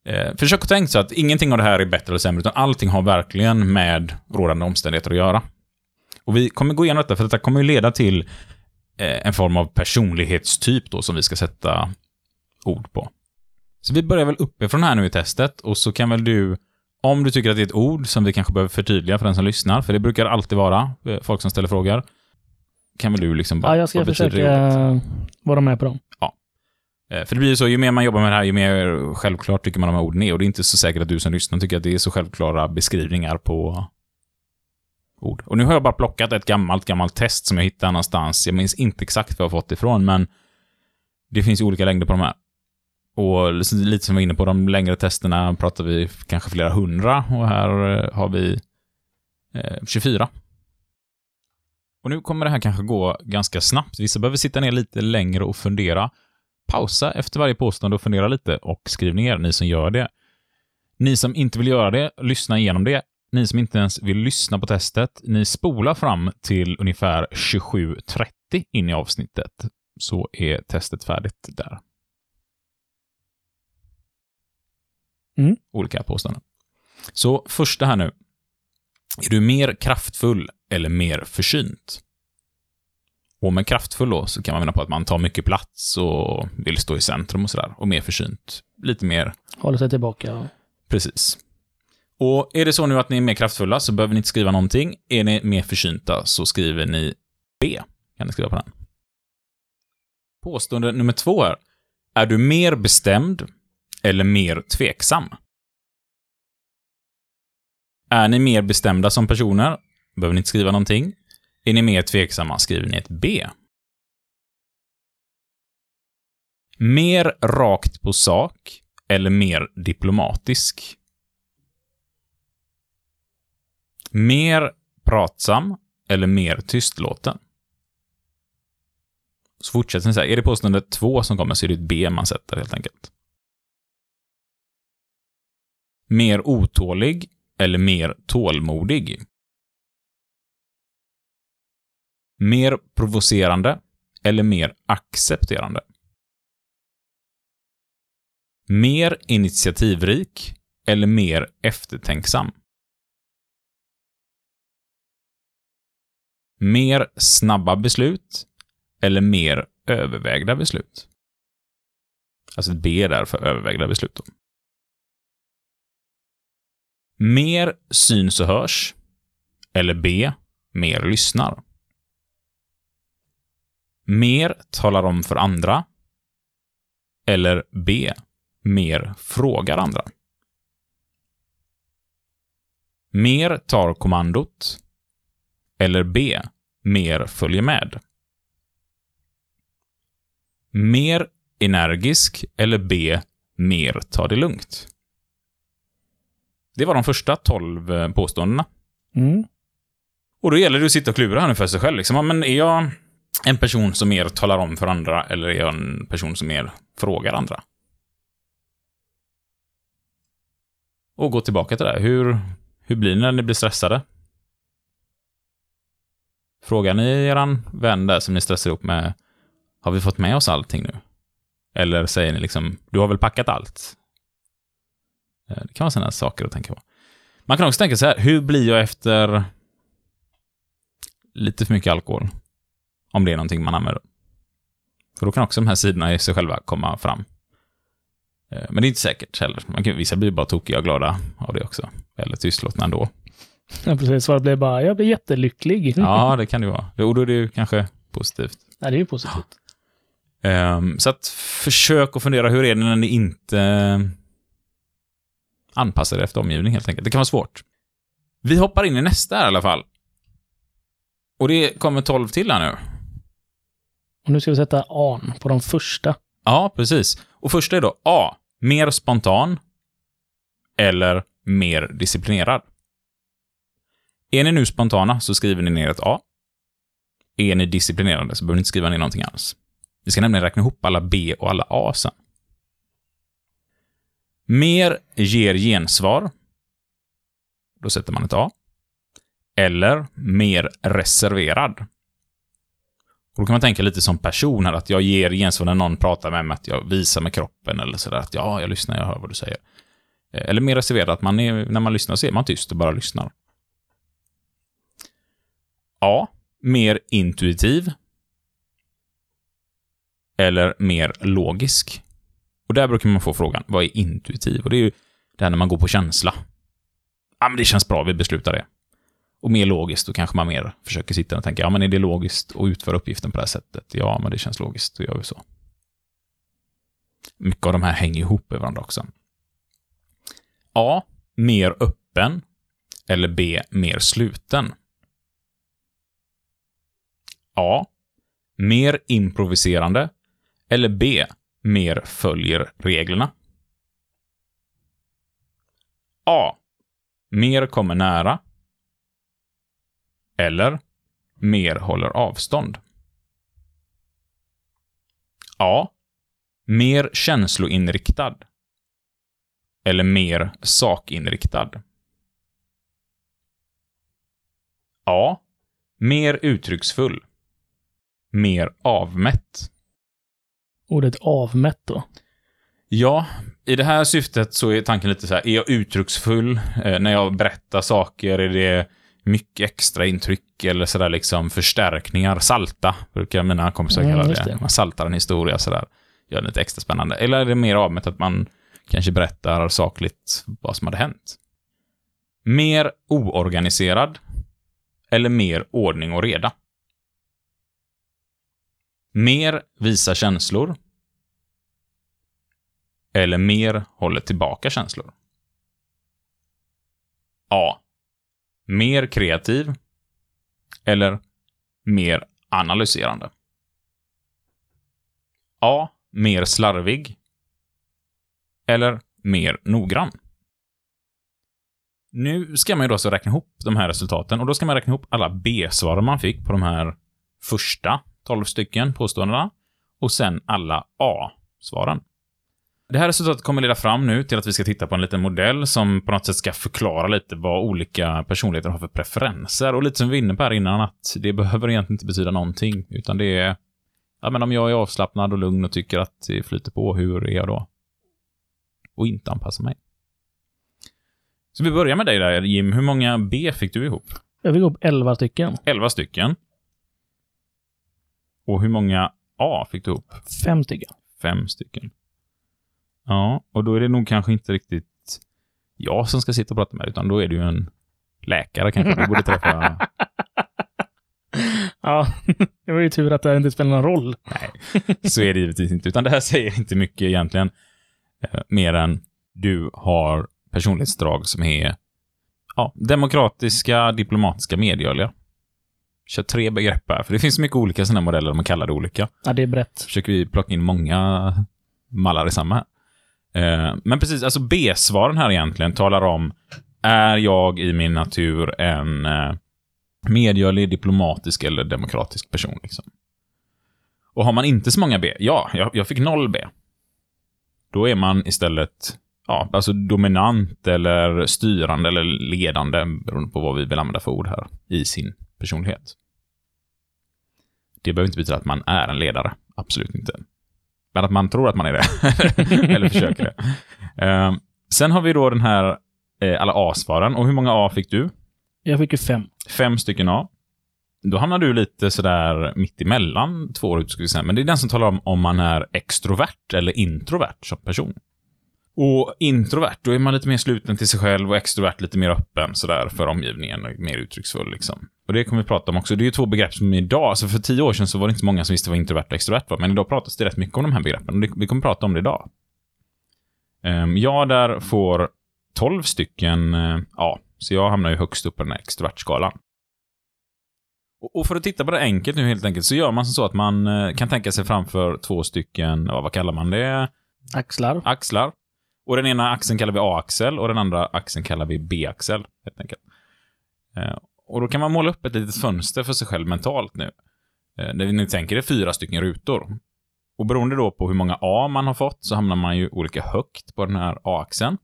eh, försök att tänka så att ingenting av det här är bättre eller sämre, utan allting har verkligen med rådande omständigheter att göra. Och vi kommer gå igenom detta, för detta kommer ju leda till eh, en form av personlighetstyp då, som vi ska sätta ord på. Så vi börjar väl uppifrån här nu i testet, och så kan väl du, om du tycker att det är ett ord som vi kanske behöver förtydliga för den som lyssnar, för det brukar alltid vara eh, folk som ställer frågor, kan väl du liksom bara... Ja, jag ska försöka vara med på dem. Eh, För det blir ju så, ju mer man jobbar med det här, ju mer självklart tycker man de här orden är. Och det är inte så säkert att du som lyssnar tycker att det är så självklara beskrivningar på ord. Och nu har jag bara plockat ett gammalt, gammalt test som jag hittade någonstans. Jag minns inte exakt var jag fått ifrån, men det finns ju olika längder på de här. Och lite som vi var inne på, de längre testerna pratar vi kanske flera hundra och här eh, har vi eh, 24. Och nu kommer det här kanske gå ganska snabbt. Vissa behöver sitta ner lite längre och fundera. Pausa efter varje påstående och fundera lite och skriv ner, ni som gör det. Ni som inte vill göra det, lyssna igenom det. Ni som inte ens vill lyssna på testet, ni spolar fram till ungefär 27.30 in i avsnittet, så är testet färdigt där. Mm. Olika påståenden. Så första här nu. Är du mer kraftfull eller mer försynt? Och med kraftfull då, så kan man mena på att man tar mycket plats och vill stå i centrum och sådär. Och mer försynt. Lite mer Håller sig tillbaka. Precis. Och är det så nu att ni är mer kraftfulla så behöver ni inte skriva någonting. Är ni mer försynta så skriver ni B. Kan ni skriva på den. Påstående nummer två är. Är du mer bestämd eller mer tveksam? Är ni mer bestämda som personer? Behöver ni inte skriva någonting. Är ni mer tveksamma skriver ni ett B. Mer rakt på sak eller mer diplomatisk? Mer pratsam eller mer tystlåten? Så fortsätter ni så här. Är det påstående två som kommer så är det ett B man sätter helt enkelt. Mer otålig eller mer tålmodig? Mer provocerande eller mer accepterande? Mer initiativrik eller mer eftertänksam? Mer snabba beslut eller mer övervägda beslut? Alltså ett B där för övervägda beslut. Då. Mer syns och hörs eller B. Mer lyssnar. Mer talar om för andra eller B mer frågar andra. Mer tar kommandot. Eller B. Mer följer med. Mer energisk eller B. Mer tar det lugnt. Det var de första 12 eh, påståendena. Mm. Och då gäller det att sitta och klura här nu för sig själv. Liksom. Men är jag en person som mer talar om för andra eller är jag en person som mer frågar andra? Och gå tillbaka till det. här. Hur, hur blir det när ni blir stressade? Frågar ni eran vän där som ni stressar ihop med, har vi fått med oss allting nu? Eller säger ni liksom, du har väl packat allt? Eh, det kan vara sådana saker att tänka på. Man kan också tänka så här, hur blir jag efter lite för mycket alkohol? Om det är någonting man använder. För då kan också de här sidorna i sig själva komma fram. Eh, men det är inte säkert heller. Man kan, vissa blir bara tokiga och glada av det också. Eller tystlåtna ändå. Ja, precis. Svaret blev bara, jag blir jättelycklig. Ja, det kan det vara. Och då är det ju kanske positivt. Ja, det är ju positivt. Ehm, så att försök att fundera, hur är det när ni inte anpassar er efter omgivningen helt enkelt. Det kan vara svårt. Vi hoppar in i nästa här i alla fall. Och det kommer 12 till här nu. Och nu ska vi sätta an på de första. Ja, precis. Och första är då A. Mer spontan. Eller mer disciplinerad. Är ni nu spontana så skriver ni ner ett A. Är ni disciplinerade så behöver ni inte skriva ner någonting alls. Vi ska nämligen räkna ihop alla B och alla A sen. Mer ger gensvar. Då sätter man ett A. Eller mer reserverad. Och då kan man tänka lite som person här, att jag ger gensvar när någon pratar med mig, att jag visar med kroppen eller sådär, att ja, jag lyssnar, jag hör vad du säger. Eh, eller mer reserverad, att man är, när man lyssnar så är man tyst och bara lyssnar. A. Mer intuitiv. Eller mer logisk. Och där brukar man få frågan, vad är intuitiv? Och det är ju det här när man går på känsla. Ja, men det känns bra, vi beslutar det. Och mer logiskt, då kanske man mer försöker sitta och tänka, ja men är det logiskt att utföra uppgiften på det här sättet? Ja, men det känns logiskt, då gör vi så. Mycket av de här hänger ihop med varandra också. A. Mer öppen. Eller B. Mer sluten. A. Mer improviserande. Eller B. Mer följer reglerna. A. Mer kommer nära. Eller mer håller avstånd. A. Mer känsloinriktad. Eller mer sakinriktad. A. Mer uttrycksfull. Mer avmätt. Ordet avmätt då. Ja, i det här syftet så är tanken lite så här, är jag uttrycksfull? Eh, när jag berättar saker, är det mycket extra intryck eller sådär liksom förstärkningar? Salta, brukar mina kompisar Mm, kalla det. det. Man saltar en historia sådär. Gör det lite extra spännande. Eller är det mer avmätt att man kanske berättar sakligt vad som hade hänt? Mer oorganiserad? Eller mer ordning och reda? Mer visa känslor? Eller mer håller tillbaka känslor? A. Mer kreativ. Eller mer analyserande? A. Mer slarvig. Eller mer noggrann? Nu ska man ju då så räkna ihop de här resultaten och då ska man räkna ihop alla B-svar man fick på de här första 12 stycken påståendena och sen alla A-svaren. Det här resultatet kommer leda fram nu till att vi ska titta på en liten modell som på något sätt ska förklara lite vad olika personligheter har för preferenser. Och lite som vi var inne på här innan, att det behöver egentligen inte betyda någonting, utan det är... Ja, men om jag är avslappnad och lugn och tycker att det flyter på, hur är jag då? Och inte anpassa mig. Så vi börjar med dig där, Jim. Hur många B fick du ihop? Jag fick upp 11 stycken. 11 stycken. Och hur många A fick du ihop? Fem stycken. Fem stycken. Ja, och då är det nog kanske inte riktigt jag som ska sitta och prata med dig, utan då är det ju en läkare kanske du borde träffa. (laughs) Ja, (laughs) det var ju tur att det inte spelar någon roll. Nej, så är det givetvis inte, utan det här säger inte mycket egentligen. Eh, mer än du har personlighetsdrag som är ja, demokratiska, diplomatiska, medgörliga. Kör tre begrepp här, för det finns mycket olika sådana modeller, man kallar det olika. Ja, det är brett. försöker vi plocka in många mallar i samma. Eh, Men precis, alltså B-svaren här egentligen talar om, är jag i min natur en eh, medgörlig, diplomatisk eller demokratisk person? Liksom? Och har man inte så många B, ja, jag, jag fick noll B. Då är man istället ja, alltså dominant eller styrande eller ledande, beroende på vad vi vill använda för ord här, i sin personlighet. Det behöver inte betyda att man är en ledare. Absolut inte. Men att man tror att man är det. (laughs) Eller försöker det. Eh, sen har vi då den här, eh, alla A-svaren. Och hur många A fick du? Jag fick ju fem. Fem stycken A. Då hamnar du lite sådär mitt emellan två ska vi säga. Men det är den som talar om om man är extrovert eller introvert som person. Och introvert, då är man lite mer sluten till sig själv och extrovert lite mer öppen sådär för omgivningen och mer uttrycksfull liksom. Och det kommer vi prata om också. Det är ju två begrepp som idag, alltså för tio år sedan så var det inte så många som visste vad introvert och extrovert var, men idag pratas det rätt mycket om de här begreppen. Och det, vi kommer prata om det idag. Um, jag där får 12 stycken uh, A, så jag hamnar ju högst upp på den här extrovertskalan. Och, och för att titta på det enkelt nu helt enkelt, så gör man så att man uh, kan tänka sig framför två stycken, ja, vad kallar man det? Axlar. Axlar. Och den ena axeln kallar vi A-axel och den andra axeln kallar vi B-axel, helt enkelt. Uh, och då kan man måla upp ett litet fönster för sig själv mentalt nu. Eh, när ni tänker er fyra stycken rutor. Och beroende då på hur många A man har fått så hamnar man ju olika högt på den här A-axeln.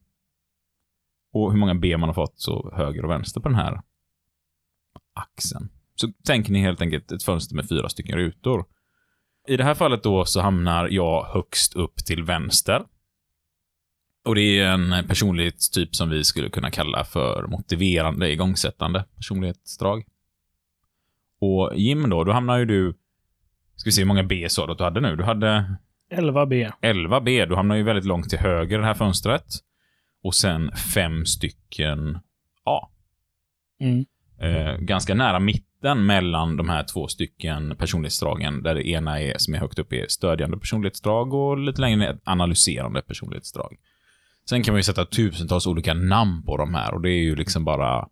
Och hur många B man har fått så höger och vänster på den här axeln. Så tänker ni helt enkelt ett fönster med fyra stycken rutor. I det här fallet då så hamnar jag högst upp till vänster. Och det är en personlighetstyp som vi skulle kunna kalla för motiverande, igångsättande personlighetsdrag. Och Jim då, då hamnar ju du... Ska vi se hur många B sa du att du hade nu? Du hade 11B. 11 B. Du hamnar ju väldigt långt till höger i det här fönstret. Och sen fem stycken A. Mm. Eh, ganska nära mitten mellan de här två stycken personlighetsdragen, där det ena är, som är högt upp, är stödjande personlighetsdrag och lite längre ner analyserande personlighetsdrag. Sen kan man ju sätta tusentals olika namn på de här och det är ju liksom bara...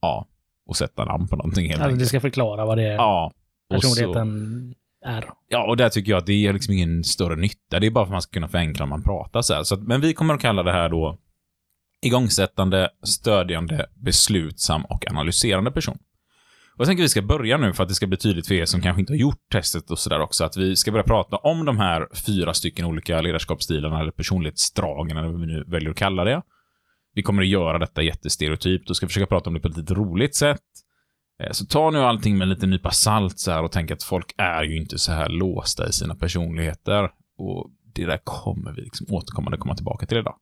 Ja, och sätta namn på någonting helt Alltså, det enkelt. ska förklara vad det är Ja. och så- personligheten är. Ja, och där tycker jag att det ger liksom ingen större nytta. Det är bara för att man ska kunna förenkla när man pratar så här. Så att, men vi kommer att kalla det här då igångsättande, stödjande, beslutsam och analyserande person. Och jag tänker vi ska börja nu för att det ska bli tydligt för er som kanske inte har gjort testet och sådär också, att vi ska börja prata om de här fyra stycken olika ledarskapsstilarna eller personlighetsdragen eller vad vi nu väljer att kalla det. Vi kommer att göra detta jättestereotypt och ska försöka prata om det på ett lite roligt sätt. Eh, så ta nu allting med en liten nypa salt så här och tänk att folk är ju inte så här låsta i sina personligheter. Och det där kommer vi liksom återkommande komma tillbaka till idag.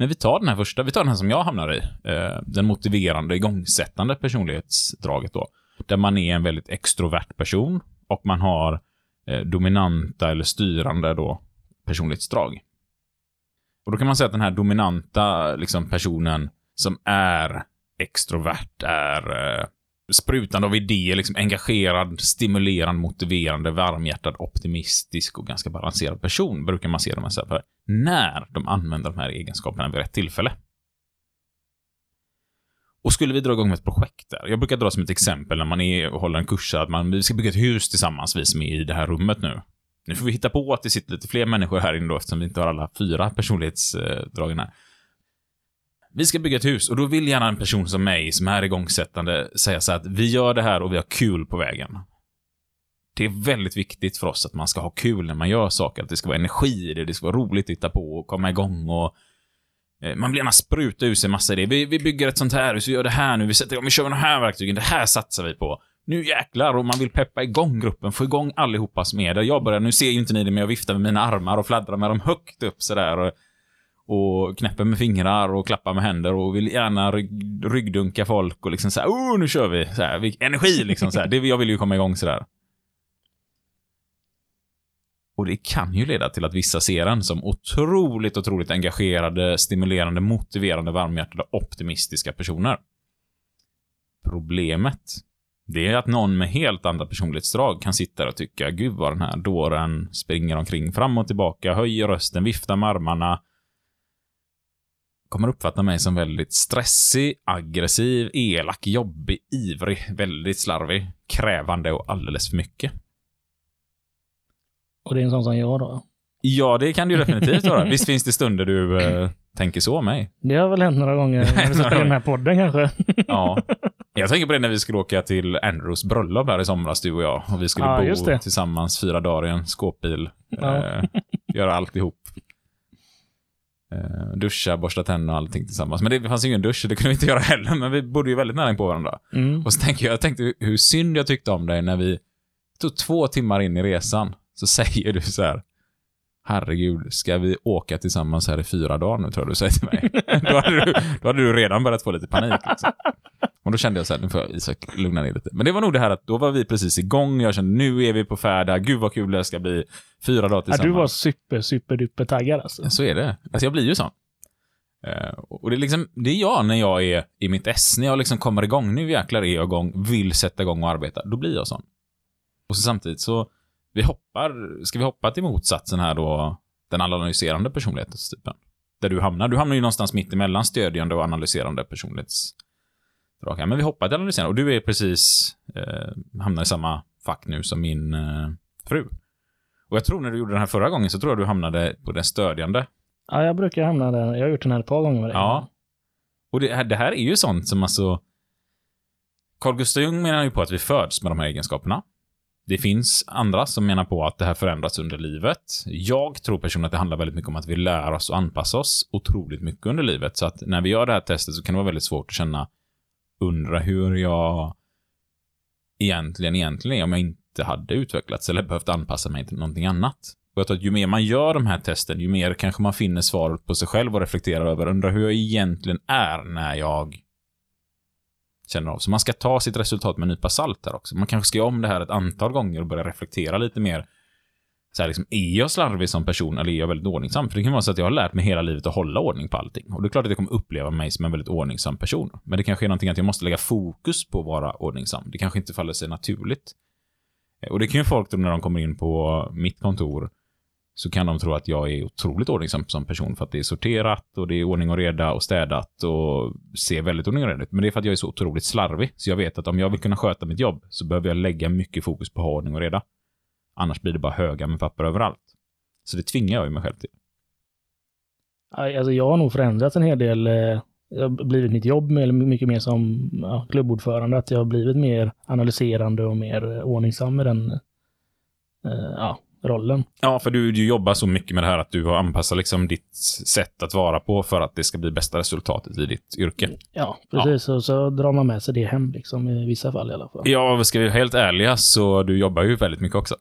Men vi tar den här första, vi tar den här som jag hamnar i. Eh, den motiverande, igångsättande personlighetsdraget då. Där man är en väldigt extrovert person och man har eh, dominanta eller styrande då personlighetsdrag. Och då kan man säga att den här dominanta liksom, personen som är extrovert är eh, sprutande av idéer, liksom engagerad, stimulerande, motiverande, varmhjärtad, optimistisk och ganska balanserad person brukar man se dem här för när de använder de här egenskaperna vid rätt tillfälle. Och skulle vi dra igång med ett projekt där? Jag brukar dra som ett exempel när man är håller en kurs att man, vi ska bygga ett hus tillsammans, vi som är i det här rummet nu. Nu får vi hitta på att det sitter lite fler människor här inne då, eftersom vi inte har alla fyra personlighetsdragen här. Vi ska bygga ett hus och då vill gärna en person som mig, som är igångsättande, säga så här att vi gör det här och vi har kul på vägen. Det är väldigt viktigt för oss att man ska ha kul när man gör saker, att det ska vara energi i det, det ska vara roligt att titta på och komma igång och eh, man vill gärna spruta ur sig massa idéer. Vi, vi bygger ett sånt här hus, vi gör det här nu, vi sätter igång, vi kör med de här verktygen, det här satsar vi på. Nu jäklar, och man vill peppa igång gruppen, få igång allihopa som är där. Jag börjar, nu ser ju inte ni det, men jag viftar med mina armar och fladdrar med dem högt upp sådär. Och, och knäpper med fingrar och klappar med händer och vill gärna rygg, ryggdunka folk och liksom såhär, oh, nu kör vi! Så här, energi liksom såhär. Det, jag vill ju komma igång sådär. Och det kan ju leda till att vissa ser en som otroligt, otroligt engagerade, stimulerande, motiverande, varmhjärtade, optimistiska personer. Problemet, det är att någon med helt andra personlighetsdrag kan sitta där och tycka, gud vad den här dåren springer omkring fram och tillbaka, höjer rösten, viftar med armarna, kommer uppfatta mig som väldigt stressig, aggressiv, elak, jobbig, ivrig, väldigt slarvig, krävande och alldeles för mycket. Och det är en sån som jag då. Ja, det kan det ju definitivt vara. (laughs) Visst finns det stunder du eh, tänker så om mig? Det har väl hänt några gånger när vi ska spela den här podden kanske. Ja. (laughs) Jag tänker på det när vi skulle åka till Andrews bröllop här i somras, du och jag. Och vi skulle Ja, bo tillsammans fyra dagar i en skåpbil. Ja. Eh, göra alltihop. Eh, duscha, borsta tänderna och allting tillsammans. Men det fanns ju ingen dusch, det kunde vi inte göra heller. Men vi bodde ju väldigt nära på varandra. Mm. Och så tänker jag, jag tänkte hur synd jag tyckte om dig när vi tog två timmar in i resan. Så (laughs) säger du så här. Herregud, ska vi åka tillsammans här i fyra dagar nu, tror jag du säger till mig. (laughs) då, hade du, då hade du redan börjat få lite panik. Liksom. Och då kände jag så här, nu får jag Isak lugna ner lite. Men det var nog det här att då var vi precis igång. Jag kände, nu är vi på färd här. Gud vad kul det ska bli. Fyra dagar Ja, tillsammans. du var super, super duper taggad alltså. Så är det. Alltså jag blir ju sån. Eh, och det är liksom, det är jag när jag är i mitt S, när jag liksom kommer igång, nu jäklar är jag igång, vill sätta igång och arbeta, då blir jag sån. Och så samtidigt så, vi hoppar, ska vi hoppa till motsatsen här då, den analyserande personlighetstypen? Där du hamnar, du hamnar ju någonstans mitt emellan stödjande och analyserande personlighetsdrag. Men vi hoppar till analyserande, och du är precis, eh, hamnar i samma fack nu som min eh, fru. Och jag tror när du gjorde den här förra gången så tror jag du hamnade på den stödjande Ja, jag brukar hamna där. Jag har gjort den här ett par gånger med. Ja. Och det här, det här är ju sånt som alltså... Carl Gustav Jung menar ju på att vi föds med de här egenskaperna. Det finns andra som menar på att det här förändras under livet. Jag tror personligen att det handlar väldigt mycket om att vi lär oss och anpassar oss otroligt mycket under livet. Så att när vi gör det här testet så kan det vara väldigt svårt att känna, undra hur jag egentligen, egentligen är om jag inte hade utvecklats eller behövt anpassa mig till någonting annat. Och jag tror att ju mer man gör de här testen, ju mer kanske man finner svaret på sig själv och reflekterar över, undrar hur jag egentligen är när jag känner av. Så man ska ta sitt resultat med en nypa salt här också. Man kanske ska göra om det här ett antal gånger och börja reflektera lite mer. Så här liksom, är jag slarvig som person eller är jag väldigt ordningsam? För det kan vara så att jag har lärt mig hela livet att hålla ordning på allting. Och det är klart att jag kommer uppleva mig som en väldigt ordningsam person. Men det kanske är någonting att jag måste lägga fokus på att vara ordningsam. Det kanske inte faller sig naturligt. Eh, och det kan ju folk då när de kommer in på mitt kontor så kan de tro att jag är otroligt ordningsam som person för att det är sorterat och det är ordning och reda och städat och ser väldigt ordning och reda ut. Men det är för att jag är så otroligt slarvig. Så jag vet att om jag vill kunna sköta mitt jobb så behöver jag lägga mycket fokus på att ha ordning och reda. Annars blir det bara höga med papper överallt. Så det tvingar jag ju mig själv till. Ja, Alltså, jag har nog förändrats en hel del. eh, Jag har blivit mitt jobb mycket mer som ja, klubbordförande. Att jag har blivit mer analyserande och mer eh, ordningsam i den eh, ja, rollen. Ja, för du, du jobbar så mycket med det här att du har anpassat liksom ditt sätt att vara på för att det ska bli bästa resultatet i ditt yrke. Ja, precis. Och så drar man med sig det hem, liksom, i vissa fall i alla fall. Ja, ska vi vara helt ärliga så du jobbar ju väldigt mycket också.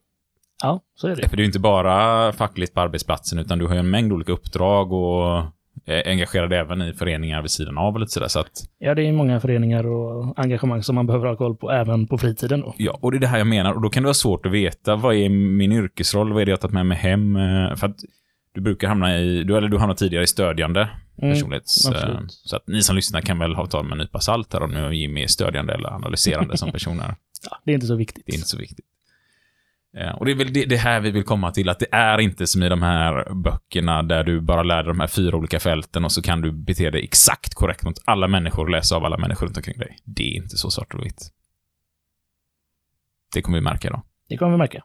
Ja, så är det. För det är ju inte bara fackligt på arbetsplatsen, utan du har ju en mängd olika uppdrag och är engagerad även i föreningar vid sidan av och lite sådär. Så att, Ja, det är många föreningar och engagemang som man behöver ha koll på även på fritiden. Då. ja, och det är det här jag menar. Och då kan det vara svårt att veta, vad är min yrkesroll? Vad är det jag har tagit med mig hem? Eh, För att du brukar hamna i, du, eller du hamnar tidigare i stödjande Mm, personlighets... eh, absolut. Så att ni som lyssnar kan väl ha ta med en nypa salt här om nu Jimmy är stödjande eller analyserande som (laughs) person här. Ja, det är inte så viktigt. Det är inte så viktigt. Eh, Och det är väl det, det här vi vill komma till, att det är inte som i de här böckerna där du bara lär dig de här fyra olika fälten och så kan du bete dig exakt korrekt mot alla människor och läsa av alla människor runt omkring dig. Det är inte så svart och vitt. Det kommer vi märka då. Det kommer vi märka.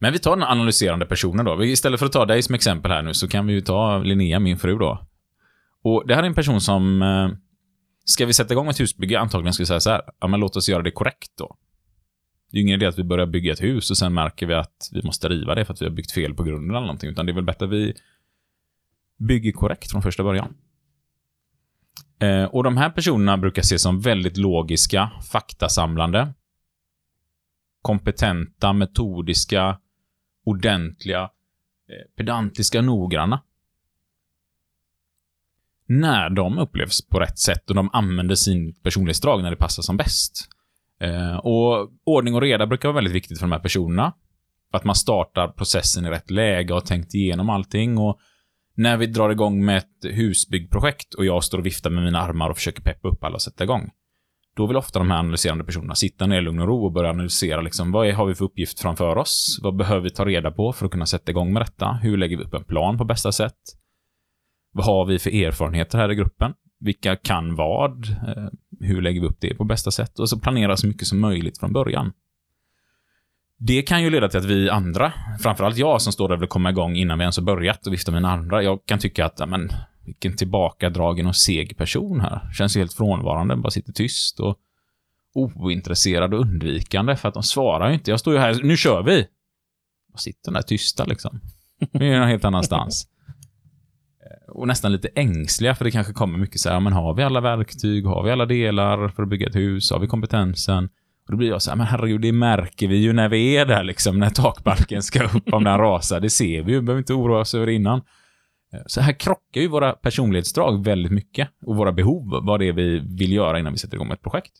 Men vi tar den analyserande personen då. Istället för att ta dig som exempel här nu så kan vi ju ta Linnea, min fru då. Och det här är en person som... eh, Ska vi sätta igång ett husbygge, antagligen ska vi säga så här. Ja, men låt oss göra det korrekt då. Det är ju ingen idé att vi börjar bygga ett hus och sen märker vi att vi måste riva det för att vi har byggt fel på grunden eller någonting. Utan det är väl bättre att vi bygger korrekt från första början. Eh, och de här personerna brukar ses som väldigt logiska, faktasamlande, kompetenta, metodiska, ordentliga, eh, pedantiska, noggranna. När de upplevs på rätt sätt och de använder sin personlighetsdrag när det passar som bäst. Eh, och ordning och reda brukar vara väldigt viktigt för de här personerna. Att man startar processen i rätt läge och har tänkt igenom allting. Och när vi drar igång med ett husbyggprojekt och jag står och viftar med mina armar och försöker peppa upp alla och sätta igång. Då vill ofta de här analyserande personerna sitta ner i lugn och ro och börja analysera liksom, vad är, har vi för uppgift framför oss? Vad behöver vi ta reda på för att kunna sätta igång med detta? Hur lägger vi upp en plan på bästa sätt? Vad har vi för erfarenheter här i gruppen? Vilka kan vad? Eh, hur lägger vi upp det på bästa sätt? Och så planera så mycket som möjligt från början. Det kan ju leda till att vi andra, framförallt jag som står där och vill komma igång innan vi ens har börjat och vifta med mina andra, jag kan tycka att, ja, men, vilken tillbakadragen och seg person här. Känns ju helt frånvarande, bara sitter tyst och ointresserad och undvikande för att de svarar ju inte. Jag står ju här, nu kör vi! Och sitter där tysta liksom. Nu är någon helt annanstans. Och nästan lite ängsliga, för det kanske kommer mycket så här, men har vi alla verktyg, har vi alla delar för att bygga ett hus, har vi kompetensen? Och då blir jag så här, men herregud, det märker vi ju när vi är där liksom, när takbalken ska upp om den rasar. Det ser vi ju, behöver inte oroa oss över det innan. Eh, så här krockar ju våra personlighetsdrag väldigt mycket och våra behov, vad det är vi vill göra innan vi sätter igång med ett projekt.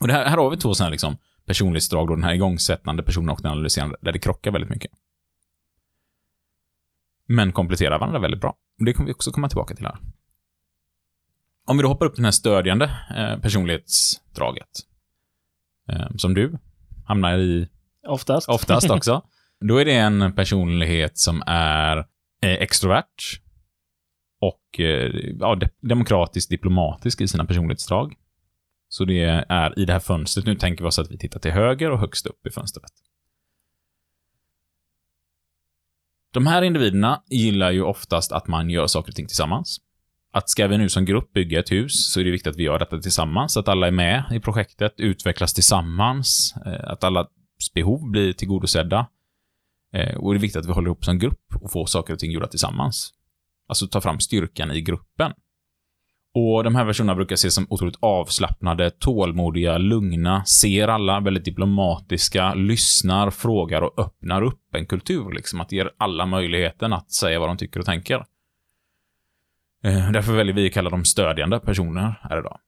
Och det här, här har vi två sådana här liksom personlighetsdrag, då, den här igångsättande personen och den analyserande, där det krockar väldigt mycket. Men kompletterar varandra väldigt bra. Det kommer vi också komma tillbaka till här. Om vi då hoppar upp till den här stödjande eh, personlighetsdraget, eh, som du hamnar i Oftast. oftast också. (laughs) Då är det en personlighet som är eh, extrovert och eh, ja, de demokratiskt diplomatisk i sina personlighetsdrag. Så det är i det här fönstret, nu tänker vi oss att vi tittar till höger och högst upp i fönstret. De här individerna gillar ju oftast att man gör saker och ting tillsammans. Att ska vi nu som grupp bygga ett hus så är det viktigt att vi gör detta tillsammans, att alla är med i projektet, utvecklas tillsammans, eh, att allas behov blir tillgodosedda. Eh, och det är viktigt att vi håller ihop som grupp och får saker och ting gjorda tillsammans. Alltså ta fram styrkan i gruppen. Och de här personerna brukar ses som otroligt avslappnade, tålmodiga, lugna, ser alla, väldigt diplomatiska, lyssnar, frågar och öppnar upp en kultur. Liksom att ge alla möjligheten att säga vad de tycker och tänker. Eh, därför väljer vi att kalla dem stödjande personer här idag.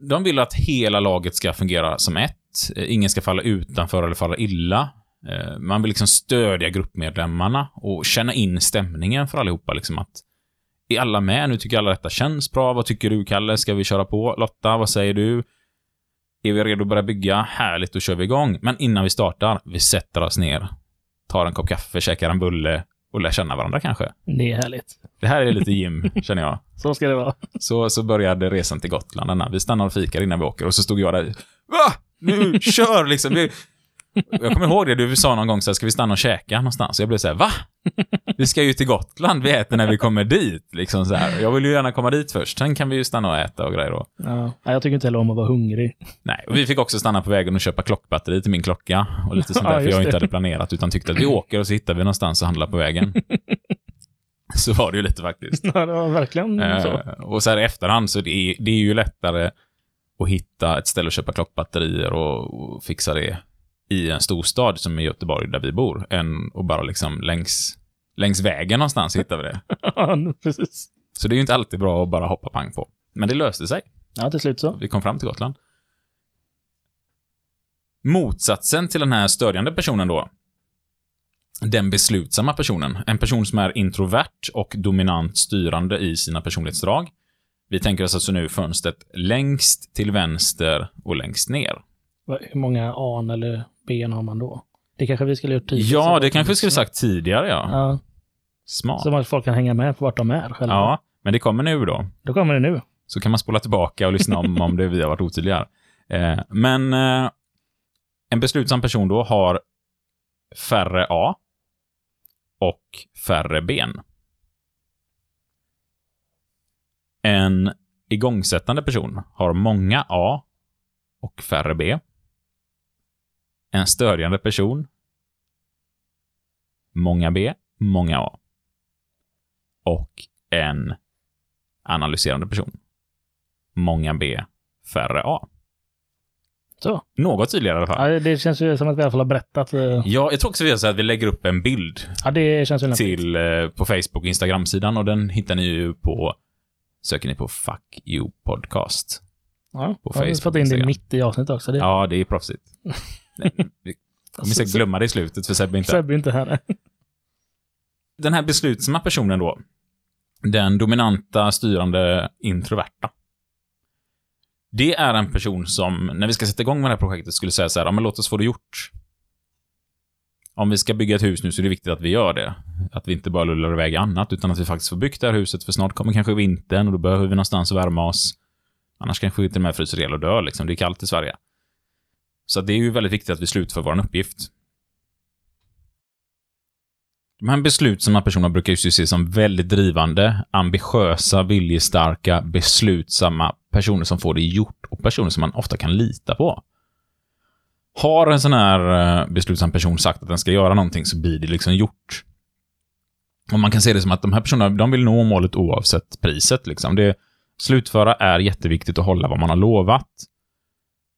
De vill att hela laget ska fungera som ett. Eh, ingen ska falla utanför eller falla illa. Eh, man vill liksom stödja gruppmedlemmarna och känna in stämningen för allihopa. Liksom att är alla med? Nu tycker alla detta känns bra. Vad tycker du, Kalle? Ska vi köra på? Lotta, vad säger du? Är vi redo att börja bygga? Härligt, då kör vi igång. Men innan vi startar, vi sätter oss ner, tar en kopp kaffe, käkar en bulle och lär känna varandra kanske. Det är härligt. Det här är lite gym, (laughs) känner jag. Så ska det vara. Så, så började resan till Gotland. Denna. Vi stannar och fikar innan vi åker och så stod jag där. Va? Nu, kör liksom. Vi... Jag kommer ihåg det, du sa någon gång så här, ska vi stanna och käka någonstans? Jag blev så här, va? Vi ska ju till Gotland, vi äter när vi kommer dit. Liksom så här. Jag vill ju gärna komma dit först, sen kan vi ju stanna och äta och grejer då. Ja. Jag tycker inte heller om att vara hungrig. Nej, och vi fick också stanna på vägen och köpa klockbatteri till min klocka och lite sånt Ja, där, för just jag det. inte hade planerat, utan tyckte att vi åker och så hittar vi någonstans och handlar på vägen. Så var det ju lite faktiskt. Ja, det var verkligen så. Eh, och så här i efterhand så det är det är ju lättare att hitta ett ställe att köpa klockbatterier och, och fixa det i en storstad som i Göteborg där vi bor, än att bara liksom längs, längs vägen någonstans hittar vi det. (laughs) Ja, precis. Så det är ju inte alltid bra att bara hoppa pang på. Men det löste sig. Ja, till slut så. Vi kom fram till Gotland. Motsatsen till den här stödjande personen då, den beslutsamma personen, en person som är introvert och dominant styrande i sina personlighetsdrag. Vi tänker oss alltså nu fönstret längst till vänster och längst ner. Hur många an eller ben har man då? Det kanske vi skulle gjort tidigare. Ja, det kanske vi skulle sagt tidigare, ja. Ja, Smart. så att folk kan hänga med på vart de är själva. Ja, men det kommer nu då. Då kommer det nu. Så kan man spola tillbaka och lyssna om, (laughs) om det vi har varit otydliga. Eh, men eh, en beslutsam person då har färre A och färre ben. En igångsättande person har många A och färre B. En stödjande person många B, många A. Och en analyserande person många B, färre A. Så. Något tydligare i alla fall. Ja, det känns ju som att vi i alla fall har berättat. eh, Ja, jag tror också vi gör så att vi lägger upp en bild Ja, det känns till eh, på Facebook och Instagram-sidan och den hittar ni ju på söker ni på Fuck You Podcast. Ja, på jag har Facebook, fått in det mitt i avsnittet också. Det Ja, det är proffsigt. (laughs) Vi kommer säkert glömma det i slutet för Sebbe inte Sebbe inte här. (laughs) Den här beslutsamma personen då, den dominanta, styrande, introverta. Det är en person som, när vi ska sätta igång med det här projektet, skulle säga så här, ja men låt oss få det gjort. Om vi ska bygga ett hus nu så är det viktigt att vi gör det. Att vi inte bara lullar iväg annat, utan att vi faktiskt får byggt det här huset, för snart kommer kanske vintern och då behöver vi någonstans att värma oss. Annars kanske vi till och med fryser ihjäl och dör, liksom. Det är kallt i Sverige. Så det är ju väldigt viktigt att vi slutför vår uppgift. De här beslutsamma personerna brukar ju ses som väldigt drivande, ambitiösa, viljestarka, beslutsamma personer som får det gjort och personer som man ofta kan lita på. Har en sån här eh, beslutsam person sagt att den ska göra någonting så blir det liksom gjort. Och man kan se det som att de här personerna, de vill nå målet oavsett priset. Liksom. Det, slutföra är jätteviktigt att hålla vad man har lovat.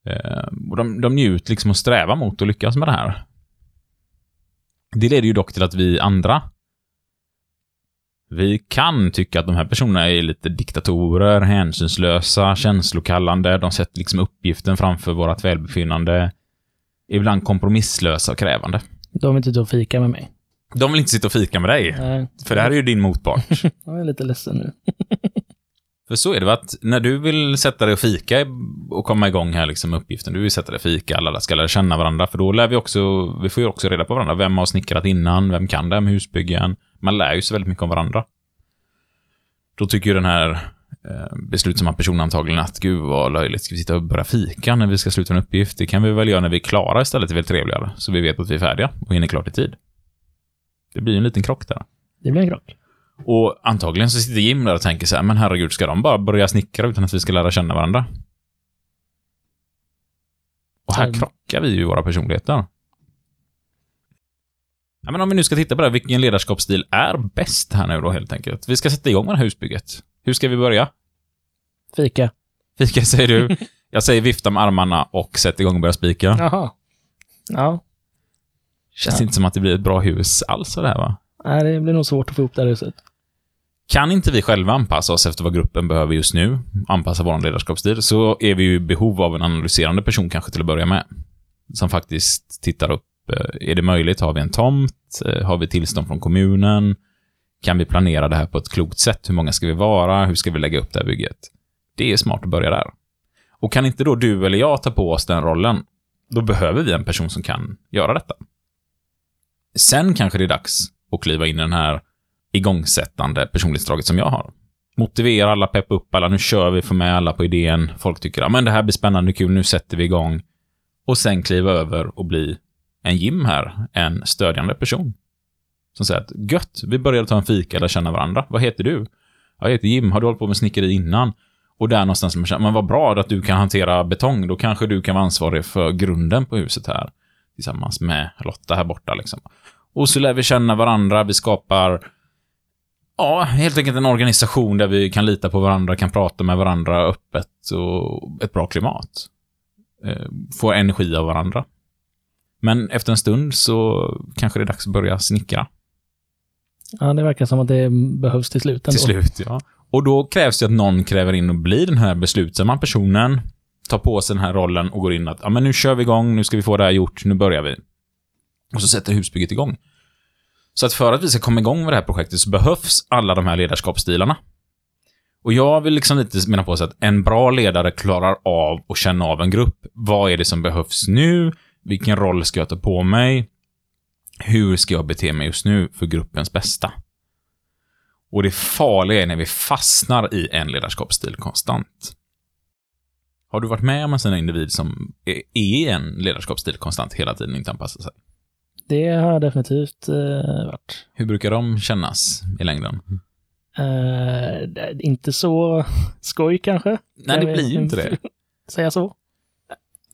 Eh, och de, de njuter liksom och strävar mot att lyckas med det här. Det leder ju dock till att vi andra, vi kan tycka att de här personerna är lite diktatorer, hänsynslösa, känslokallande, de sätter liksom uppgiften framför vårt välbefinnande, ibland kompromisslösa och krävande. De vill inte ut och fika med mig. De vill inte sitta och fika med dig. Nej, För det här är ju din motpart. (laughs) jag är lite ledsen nu. (laughs) För så är det, att när du vill sätta dig och fika och komma igång här liksom med uppgiften, du vill sätta dig och fika, alla ska lära känna varandra, för då lär vi också, vi får ju också reda på varandra. Vem har snickrat innan? Vem kan det här med husbyggen? Man lär ju sig väldigt mycket om varandra. Då tycker ju den här eh, beslutsamma personen antagligen att gud vad löjligt, ska vi sitta och börja fika när vi ska sluta en uppgift? Det kan vi väl göra när vi är klara istället, det är väl trevligare, så vi vet att vi är färdiga och hinner klart i tid. Det blir ju en liten krock där. Det blir en krock. Och antagligen så sitter Jim där och tänker så här, men herregud, ska de bara börja snickra utan att vi ska lära känna varandra? Och här Mm. krockar vi ju våra personligheter. Ja, men om vi nu ska titta på det här, vilken ledarskapsstil är bäst här nu då helt enkelt? Vi ska sätta igång med det här husbygget. Hur ska vi börja? Fika. Fika säger du. (laughs) Jag säger vifta med armarna och sätt igång och börja spika. Jaha. Ja. Känns Ja. inte som att det blir ett bra hus alls av det här va? Nej, det blir nog svårt att få ihop det här huset. Kan inte vi själva anpassa oss efter vad gruppen behöver just nu, anpassa vår ledarskapsstil, så är vi ju i behov av en analyserande person kanske till att börja med. Som faktiskt tittar upp, eh, är det möjligt? Har vi en tomt? Eh, har vi tillstånd från kommunen? Kan vi planera det här på ett klokt sätt? Hur många ska vi vara? Hur ska vi lägga upp det här bygget? Det är smart att börja där. Och kan inte då du eller jag ta på oss den rollen, då behöver vi en person som kan göra detta. Sen kanske det är dags och kliva in i den här igångsättande personlighetsdraget som jag har. Motivera alla, peppa upp alla, nu kör vi, få med alla på idén. Folk tycker att men det här blir spännande, kul, nu sätter vi igång. Och sen kliva över och bli en Jim här, en stödjande person. Som säger att gött, vi börjar ta en fika eller känna varandra. Vad heter du? Jag heter Jim, har du hållit på med snickeri innan? Och där någonstans, som man känner, men vad bra att du kan hantera betong, då kanske du kan vara ansvarig för grunden på huset här. Tillsammans med Lotta här borta liksom. Och så lär vi känna varandra, vi skapar Ja, helt enkelt en organisation där vi kan lita på varandra, kan prata med varandra öppet och ett bra klimat. Eh, Får energi av varandra. Men efter en stund så kanske det är dags att börja snickra. Ja, det verkar som att det behövs till slut ändå. Till slut, ja. Och då krävs det att någon kräver in och blir den här beslutsamma personen, tar på sig den här rollen och går in att ja, men nu kör vi igång, nu ska vi få det här gjort, nu börjar vi. Och så sätter husbygget igång. Så att för att vi ska komma igång med det här projektet så behövs alla de här ledarskapsstilarna. Och jag vill liksom lite mena på så att en bra ledare klarar av att känna av en grupp. Vad är det som behövs nu? Vilken roll ska jag ta på mig? Hur ska jag bete mig just nu för gruppens bästa? Och det farliga är när vi fastnar i en ledarskapsstil konstant. Har du varit med om en sån individ som är i en ledarskapsstil konstant hela tiden och inte anpassar sig? Det har jag definitivt eh, varit. Hur brukar de kännas i längden? Eh, inte så skoj kanske. Nej, det blir ju inte det. (laughs) Säga så.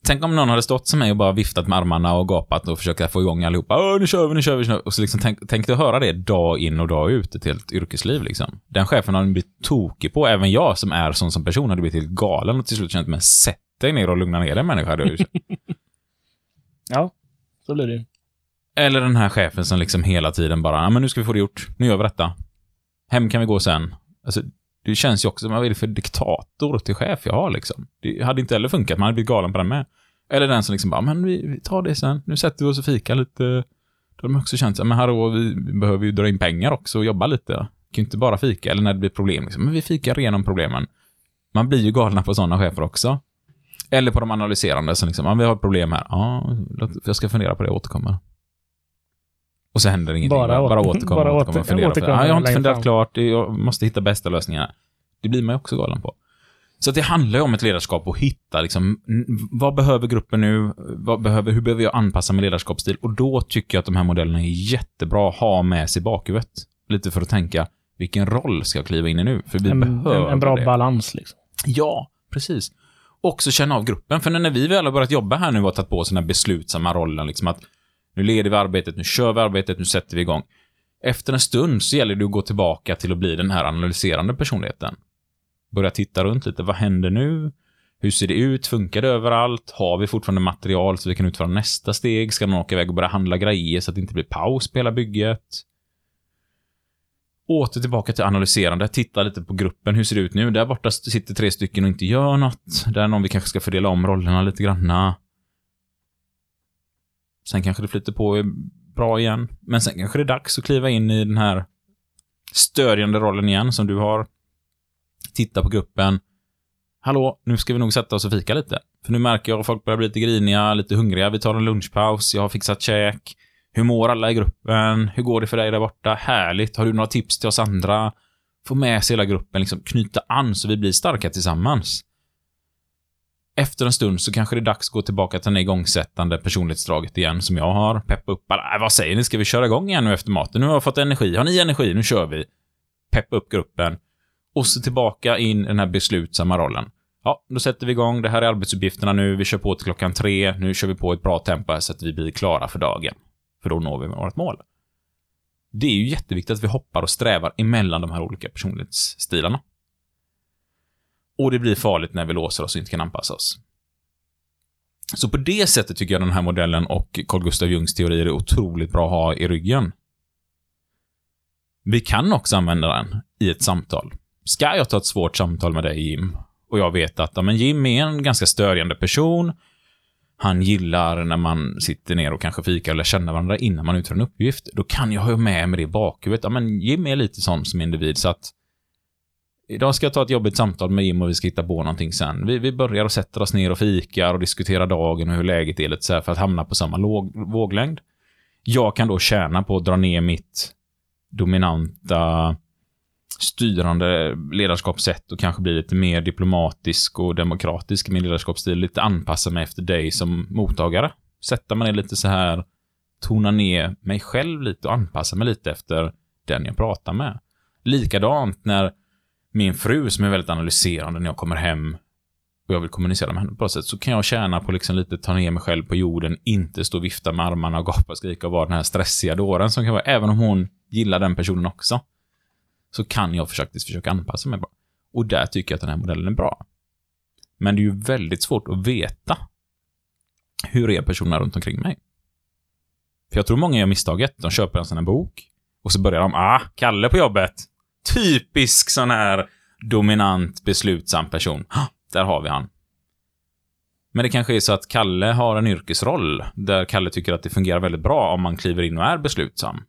Tänk om någon hade stått som mig och bara viftat med armarna och gapat och försökt få igång allihopa. Åh, nu kör vi, nu kör vi, nu kör vi. Och så liksom tänk, tänk dig att höra det dag in och dag ut, ett helt yrkesliv liksom. Den chefen har blivit tokig på. Även jag som är sån som person hade blivit helt galen och till slut känt mig sätt dig ner och lugna ner dig människa. hade. (laughs) Ja, så blir det ju. Eller den här chefen som liksom hela tiden bara, ja men nu ska vi få det gjort, nu gör vi detta. Hem kan vi gå sen. Alltså, det känns ju också vad är det för diktator till chef jag har liksom? Det hade inte heller funkat, man hade blivit galen på den med. Eller den som liksom bara, men vi, vi tar det sen, nu sätter vi oss och fikar lite. Då har de också känt, så, men hallå, vi, behöver ju dra in pengar också och jobba lite. Vi kan ju inte bara fika, eller när det blir problem liksom, men vi fikar igenom problemen. Man blir ju galna på sådana chefer också. Eller på de analyserande som liksom, ja, vi har ett problem här. Ja, jag ska fundera på det och återkomma. Och så händer ingenting. Bara Bara, åter- (laughs) bara återkomma, bara återkomma och åter- fundera. på det. återkomma Ja, jag har inte funderat fram. klart, jag måste hitta bästa lösningarna. Det blir man ju också galen på. Så det handlar ju om ett ledarskap och hitta liksom, vad behöver gruppen nu? Vad behöver, hur behöver jag anpassa min ledarskapsstil? Och då tycker jag att de här modellerna är jättebra att ha med sig i bakhuvudet. Lite för att tänka, vilken roll ska jag kliva in i nu? För vi En, en, behöver en bra det. balans liksom. Ja, precis. Också känna av gruppen. För när vi väl har börjat jobba här nu och tagit på oss den här beslutsamma rollen, liksom att nu leder vi arbetet, nu kör vi arbetet, nu sätter vi igång. Efter en stund så gäller det att gå tillbaka till att bli den här analyserande personligheten. Börja titta runt lite, vad händer nu? Hur ser det ut? Funkar det överallt? Har vi fortfarande material så vi kan utföra nästa steg? Ska någon åka iväg och börja handla grejer så att det inte blir paus på hela bygget? Åter tillbaka till analyserande, titta lite på gruppen, hur ser det ut nu? Där borta sitter tre stycken och inte gör något. Där är någon vi kanske ska fördela om rollerna lite granna. Sen kanske det flyter på bra igen. Men sen kanske det är dags att kliva in i den här stödjande rollen igen som du har. Titta på gruppen. Hallå, nu ska vi nog sätta oss och fika lite. För nu märker jag att folk börjar bli lite griniga, lite hungriga. Vi tar en lunchpaus, jag har fixat käk. Hur mår alla i gruppen? Hur går det för dig där borta? Härligt. Har du några tips till oss andra? Få med sig hela gruppen, liksom knyta an så vi blir starka tillsammans. Efter en stund så kanske det är dags att gå tillbaka till det igångsättande personlighetsdraget igen som jag har. Peppa upp alla. Äh, vad säger ni? Ska vi köra igång igen nu efter maten? Nu har jag fått energi. Har ni energi? Nu kör vi. Peppa upp gruppen. Och så tillbaka in i den här beslutsamma rollen. Ja, då sätter vi igång. Det här är arbetsuppgifterna nu. Vi kör på till klockan tre. Nu kör vi på ett bra tempo här så att vi blir klara för dagen. För då når vi vårt mål. Det är ju jätteviktigt att vi hoppar och strävar emellan de här olika personlighetsstilarna. Och det blir farligt när vi låser oss och inte kan anpassa oss. Så på det sättet tycker jag den här modellen och Carl Gustav Jungs teorier är otroligt bra att ha i ryggen. Vi kan också använda den i ett samtal. Ska jag ta ett svårt samtal med dig, Jim, och jag vet att ja, men Jim är en ganska stödjande person, han gillar när man sitter ner och kanske fikar eller känner varandra innan man utför en uppgift, då kan jag ha med mig det i bakhuvudet. Ja, men Jim är lite sån som individ, så att Idag ska jag ta ett jobbigt samtal med Jim och vi ska hitta på någonting sen. Vi, vi börjar och sätter oss ner och fikar och diskuterar dagen och hur läget är lite så här för att hamna på samma låg, våglängd. Jag kan då tjäna på att dra ner mitt dominanta styrande ledarskapssätt och kanske bli lite mer diplomatisk och demokratisk i min ledarskapsstil. Lite anpassa mig efter dig som mottagare. Sätta mig ner lite så här, tona ner mig själv lite och anpassa mig lite efter den jag pratar med. Likadant när min fru som är väldigt analyserande när jag kommer hem och jag vill kommunicera med henne på ett sätt, så kan jag tjäna på liksom lite ta ner mig själv på jorden, inte stå och vifta med armarna och gapa och skrika och vara den här stressiga dåren som kan vara, även om hon gillar den personen också, så kan jag faktiskt försöka anpassa mig bara. Och där tycker jag att den här modellen är bra. Men det är ju väldigt svårt att veta hur är personerna runt omkring mig. För jag tror många gör misstaget. De köper en sån här bok och så börjar de, ah, Kalle på jobbet typisk sån här dominant, beslutsam person. (gasps) Där har vi han. Men det kanske är så att Kalle har en yrkesroll där Kalle tycker att det fungerar väldigt bra om man kliver in och är beslutsam.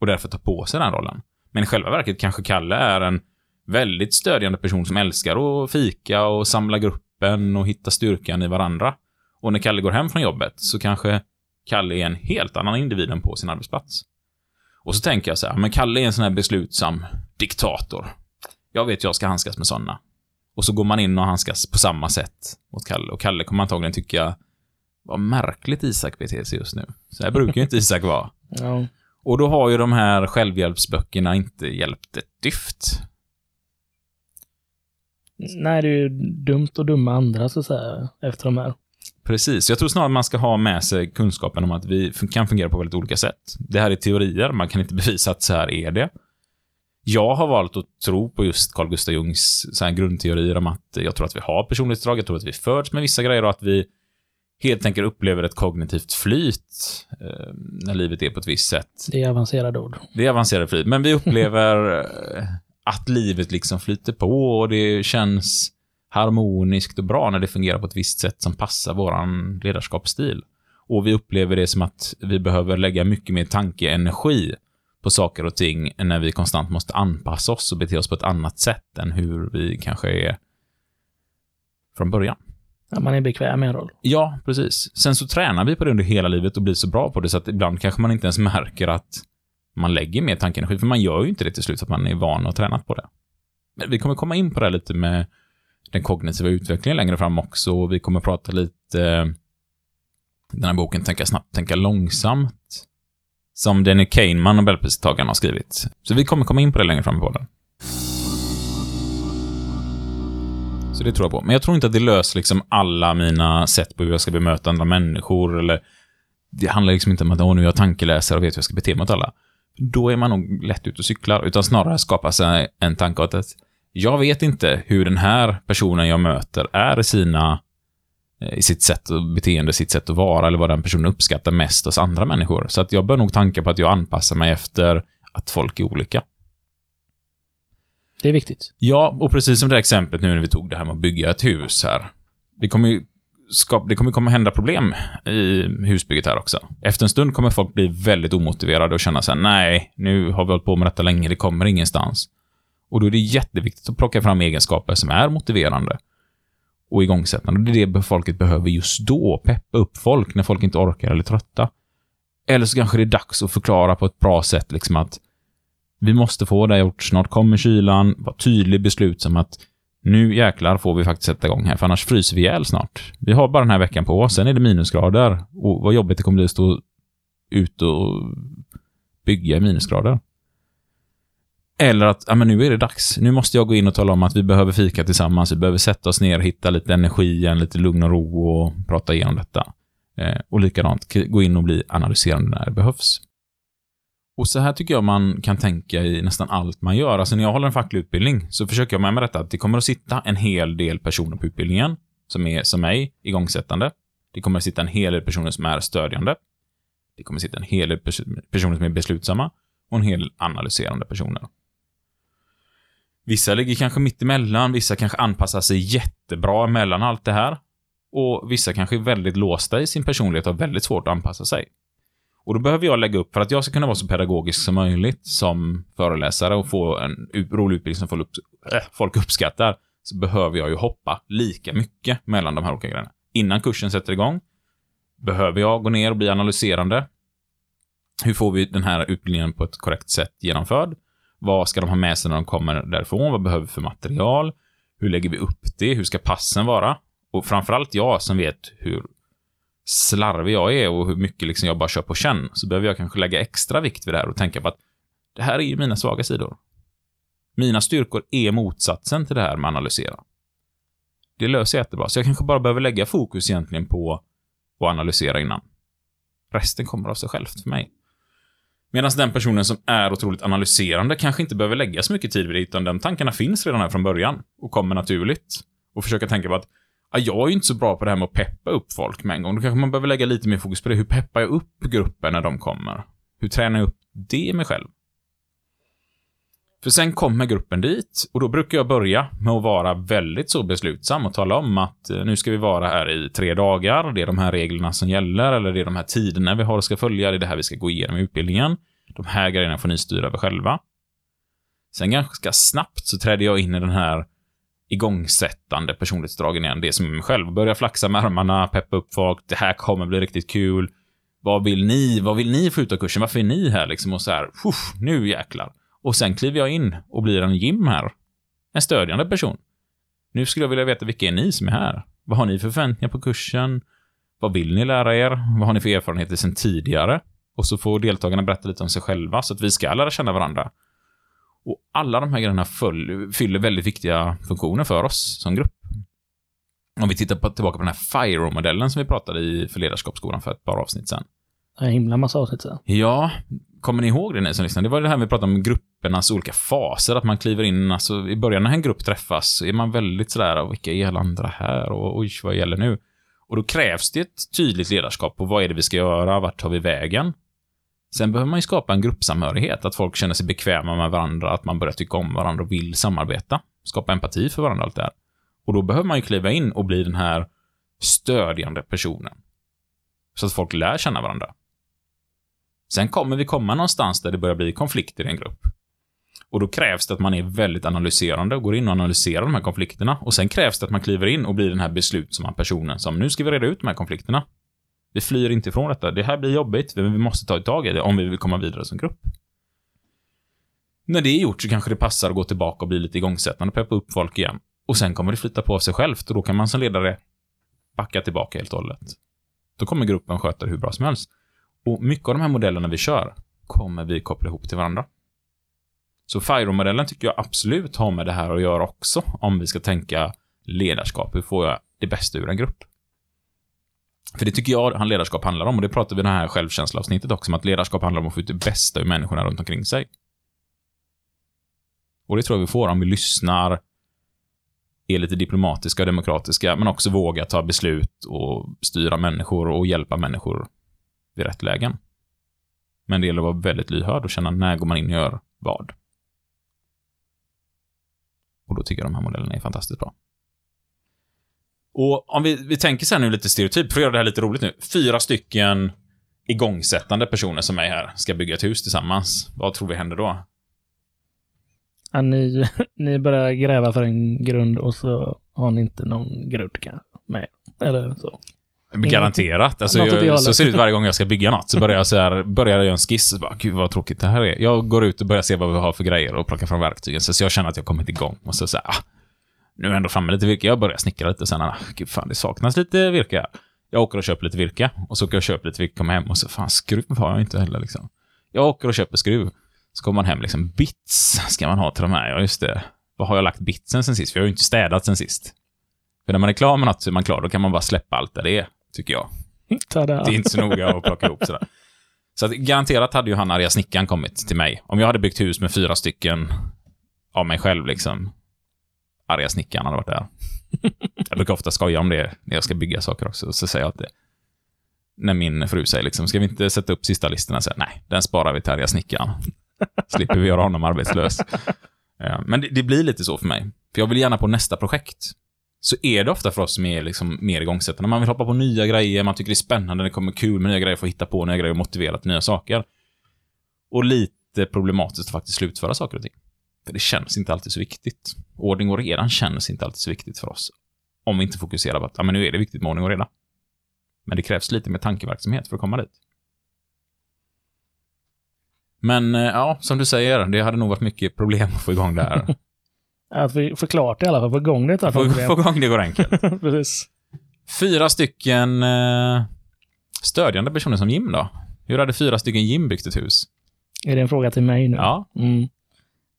Och därför tar på sig den rollen. Men i själva verket kanske Kalle är en väldigt stödjande person som älskar att fika och samla gruppen och hitta styrkan i varandra. Och när Kalle går hem från jobbet så kanske Kalle är en helt annan individ än på sin arbetsplats. Och så tänker jag så här, men Kalle är en sån här beslutsam diktator. Jag vet jag ska handskas med sådana. Och så går man in och handskas på samma sätt mot Kalle. Och Kalle kommer antagligen tycka, vad märkligt Isak beter sig just nu. Så här brukar ju inte Isak vara. Ja. Och då har ju de här självhjälpsböckerna inte hjälpt ett dyft. Nej, det är ju dumt att döma andra så att säga, efter de här. Precis. Jag tror snarare man ska ha med sig kunskapen om att vi kan fungera på väldigt olika sätt. Det här är teorier, man kan inte (laughs) bevisa att så här är det. Jag har valt att tro på just Carl Gustav Jungs så här grundteorier om att jag tror att vi har personlighetsdrag, jag tror att vi föds med vissa grejer och att vi helt enkelt upplever ett kognitivt flyt eh, när livet är på ett visst sätt. Det är avancerade ord. Det är avancerad flyt, men vi upplever eh, att livet liksom flyter på och det känns harmoniskt och bra när det fungerar på ett visst sätt som passar våran ledarskapsstil. Och vi upplever det som att vi behöver lägga mycket mer tankeenergi på saker och ting när vi konstant måste anpassa oss och bete oss på ett annat sätt än hur vi kanske är från början. Ja, man är bekväm med en roll. Ja, precis. Sen så tränar vi på det under hela livet och blir så bra på det så att ibland kanske man inte ens märker att man lägger mer tankeenergi, för man gör ju inte det till slut, att man är van och tränat på det. Men vi kommer komma in på det här lite med den kognitiva utvecklingen längre fram också. Och vi kommer prata lite, eh, den här boken Tänka snabbt, tänka långsamt, som Danny Kahneman, Nobelpristagaren, har skrivit. Så vi kommer komma in på det längre fram i podden. Så det tror jag på. Men jag tror inte att det löser liksom alla mina sätt på hur jag ska bemöta andra människor, eller det handlar liksom inte om att Åh, nu är jag tankeläsare och vet hur jag ska bete mig mot alla. Då är man nog lätt ute och cyklar, utan snarare skapa sig en tanke åt att jag vet inte hur den här personen jag möter är i sina eh, i sitt sätt och beteende, sitt sätt att vara eller vad den personen uppskattar mest hos andra människor. Så att jag bör nog tanka på att jag anpassar mig efter att folk är olika. Det är viktigt. Ja, och precis som det här exemplet nu när vi tog det här med att bygga ett hus här. Vi kommer ju skap, det kommer komma hända problem i husbygget här också. Efter en stund kommer folk bli väldigt omotiverade och känna så här, nej, nu har vi hållit på med detta länge, det kommer ingenstans. Och då är det jätteviktigt att plocka fram egenskaper som är motiverande och igångsättande. Och det är det folket behöver just då. Peppa upp folk när folk inte orkar eller är trötta. Eller så kanske det är dags att förklara på ett bra sätt liksom att vi måste få det gjort. Snart kommer kylan. Var tydlig, beslutsam att nu jäklar får vi faktiskt sätta igång här, för annars fryser vi ihjäl snart. Vi har bara den här veckan på oss, sen är det minusgrader. Och vad jobbigt det kommer bli att stå ute och bygga i minusgrader. Eller att, ja men nu är det dags. Nu måste jag gå in och tala om att vi behöver fika tillsammans. Vi behöver sätta oss ner, hitta lite energi en lite lugn och ro och prata igenom detta. Eh, och likadant, gå in och bli analyserande när det behövs. Och så här tycker jag man kan tänka i nästan allt man gör. Alltså när jag håller en facklig utbildning så försöker jag med mig detta att det kommer att sitta en hel del personer på utbildningen som är som mig, igångsättande. Det kommer att sitta en hel del personer som är stödjande. Det kommer att sitta en hel del pers personer som är beslutsamma och en hel del analyserande personer. Vissa ligger kanske mitt emellan, vissa kanske anpassar sig jättebra mellan allt det här. Och vissa kanske är väldigt låsta i sin personlighet och har väldigt svårt att anpassa sig. Och då behöver jag lägga upp, för att jag ska kunna vara så pedagogisk som möjligt som föreläsare och få en rolig utbildning som folk, äh, folk uppskattar, så behöver jag ju hoppa lika mycket mellan de här olika grejerna. Innan kursen sätter igång behöver jag gå ner och bli analyserande. Hur får vi den här utbildningen på ett korrekt sätt genomförd? Vad ska de ha med sig när de kommer därifrån? Vad behöver vi för material? Hur lägger vi upp det? Hur ska passen vara? Och framförallt jag som vet hur slarvig jag är och hur mycket liksom jag bara kör på känn, så behöver jag kanske lägga extra vikt vid det här och tänka på att det här är ju mina svaga sidor. Mina styrkor är motsatsen till det här med att analysera. Det löser jag jättebra, så jag kanske bara behöver lägga fokus egentligen på att analysera innan. Resten kommer av sig självt för mig. Medan den personen som är otroligt analyserande kanske inte behöver lägga så mycket tid vid det, utan den tankarna finns redan här från början och kommer naturligt. Och försöka tänka på att ja, jag är ju inte så bra på det här med att peppa upp folk med en gång. Då kanske man behöver lägga lite mer fokus på det. Hur peppar jag upp gruppen när de kommer? Hur tränar jag upp det mig själv? För sen kommer gruppen dit och då brukar jag börja med att vara väldigt så beslutsam och tala om att eh, nu ska vi vara här i tre dagar. Det är de här reglerna som gäller eller det är de här tiderna vi har och ska följa. Det är det här vi ska gå igenom i utbildningen. De här grejerna får ni styra över själva. Sen ganska snabbt så trädde jag in i den här igångsättande personlighetsdragen igen. Det som är mig själv. Börja flaxa med armarna, peppa upp folk. Det här kommer bli riktigt kul. Vad vill ni? Vad vill ni få ut av kursen? Varför är ni här liksom? Och så här, nu jäklar. Och sen kliver jag in och blir en Jim här. En stödjande person. Nu skulle jag vilja veta vilka är ni som är här? Vad har ni för förväntningar på kursen? Vad vill ni lära er? Vad har ni för erfarenheter sedan tidigare? Och så får deltagarna berätta lite om sig själva, så att vi ska lära känna varandra. Och alla de här grejerna fyller väldigt viktiga funktioner för oss som grupp. Om vi tittar på, tillbaka på den här FIRO-modellen som vi pratade i för ledarskapsskolan för ett par avsnitt sedan. En himla massa avsnitt sedan. Ja, kommer ni ihåg det ni som lyssnar? Det var det här vi pratade om gruppernas olika faser, att man kliver in, alltså i början när en grupp träffas så är man väldigt sådär, vilka är alla andra här och oj, vad gäller nu? Och då krävs det ett tydligt ledarskap på vad är det vi ska göra, vart tar vi vägen? Sen behöver man ju skapa en gruppsamhörighet, att folk känner sig bekväma med varandra, att man börjar tycka om varandra och vill samarbeta. Skapa empati för varandra, allt det här. Och då behöver man ju kliva in och bli den här stödjande personen. Så att folk lär känna varandra. Sen kommer vi komma någonstans där det börjar bli konflikter i en grupp. Och då krävs det att man är väldigt analyserande och går in och analyserar de här konflikterna. Och sen krävs det att man kliver in och blir den här beslutsamma personen som nu ska vi reda ut de här konflikterna. Vi flyr inte ifrån detta. Det här blir jobbigt, men vi måste ta tag i det om vi vill komma vidare som grupp. När det är gjort så kanske det passar att gå tillbaka och bli lite igångsättande och peppa upp folk igen. Och sen kommer det flytta på av sig självt och då kan man som ledare backa tillbaka helt och hållet. Då kommer gruppen sköta det hur bra som helst. Och mycket av de här modellerna vi kör kommer vi koppla ihop till varandra. Så FIRO-modellen tycker jag absolut har med det här att göra också, om vi ska tänka ledarskap. Hur får jag det bästa ur en grupp? För det tycker jag ledarskap handlar om, och det pratar vi i det här självkänslavsnittet också om, att ledarskap handlar om att få ut det bästa ur människorna runt omkring sig. Och det tror jag vi får om vi lyssnar, är lite diplomatiska och demokratiska, men också vågar ta beslut och styra människor och hjälpa människor vid rätt lägen. Men det gäller att vara väldigt lyhörd och känna när går man in och gör vad. Och då tycker jag de här modellerna är fantastiskt bra. Och om vi, vi tänker så här nu lite stereotyp, för att göra det här lite roligt nu. Fyra stycken igångsättande personer som är här ska bygga ett hus tillsammans. Vad tror vi händer då? Ja, ni, (laughs) ni börjar gräva för en grund och så har ni inte någon grund kanske med. Eller så. Garanterat. Alltså, jag, så ser det ut varje gång jag ska bygga något. Så börjar jag, så här, börjar jag göra en skiss och bara, gud vad tråkigt det här är. Jag går ut och börjar se vad vi har för grejer och plockar fram verktygen. Så, så jag känner att jag kommit igång. Och så säger ah, nu är jag ändå framme lite virke. Jag börjar snickra lite. Och sen, ah, gud fan, det saknas lite virke här. Jag åker och köper lite virke. Och så åker jag och köper lite virke, kommer hem och så, fan, skruv har jag inte heller liksom. Jag åker och köper skruv. Så kommer man hem liksom, bits ska man ha till de här. Ja, just det. Vad har jag lagt bitsen sen sist? För jag har ju inte städat sen sist. För när man är klar med något så är man klar. Då kan man bara släppa allt där det är, tycker jag. Tada. Det är inte så noga att plocka ihop sådär. Så att, garanterat hade ju han arga snickaren kommit till mig. Om jag hade byggt hus med fyra stycken av mig själv liksom. Arga snickaren hade varit där. Jag brukar ofta skoja om det när jag ska bygga saker också. Så säger jag att det, när min fru säger liksom, ska vi inte sätta upp sista listorna? Så, nej, den sparar vi till arga snickaren. Slipper vi göra honom arbetslös. Eh, Men det, det blir lite så för mig. För jag vill gärna på nästa projekt. Så är det ofta för oss som är liksom mer igångsättande. Man vill hoppa på nya grejer, man tycker det är spännande, det kommer kul med nya grejer, få hitta på nya grejer och motivera till nya saker. Och lite problematiskt att faktiskt slutföra saker och ting. För det känns inte alltid så viktigt. Ordning och redan känns inte alltid så viktigt för oss. Om vi inte fokuserar på att ja, men nu är det viktigt med ordning och reda. Men det krävs lite mer tankeverksamhet för att komma dit. Men eh, ja, som du säger, det hade nog varit mycket problem att få igång det här. (laughs) Att vi får klart det i alla fall, få igång det. Få, få igång det går enkelt. (laughs) Precis. Fyra stycken eh, stödjande personer som Jim då? Hur hade fyra stycken Jim byggt ett hus? Är det en fråga till mig nu? Ja, Mm.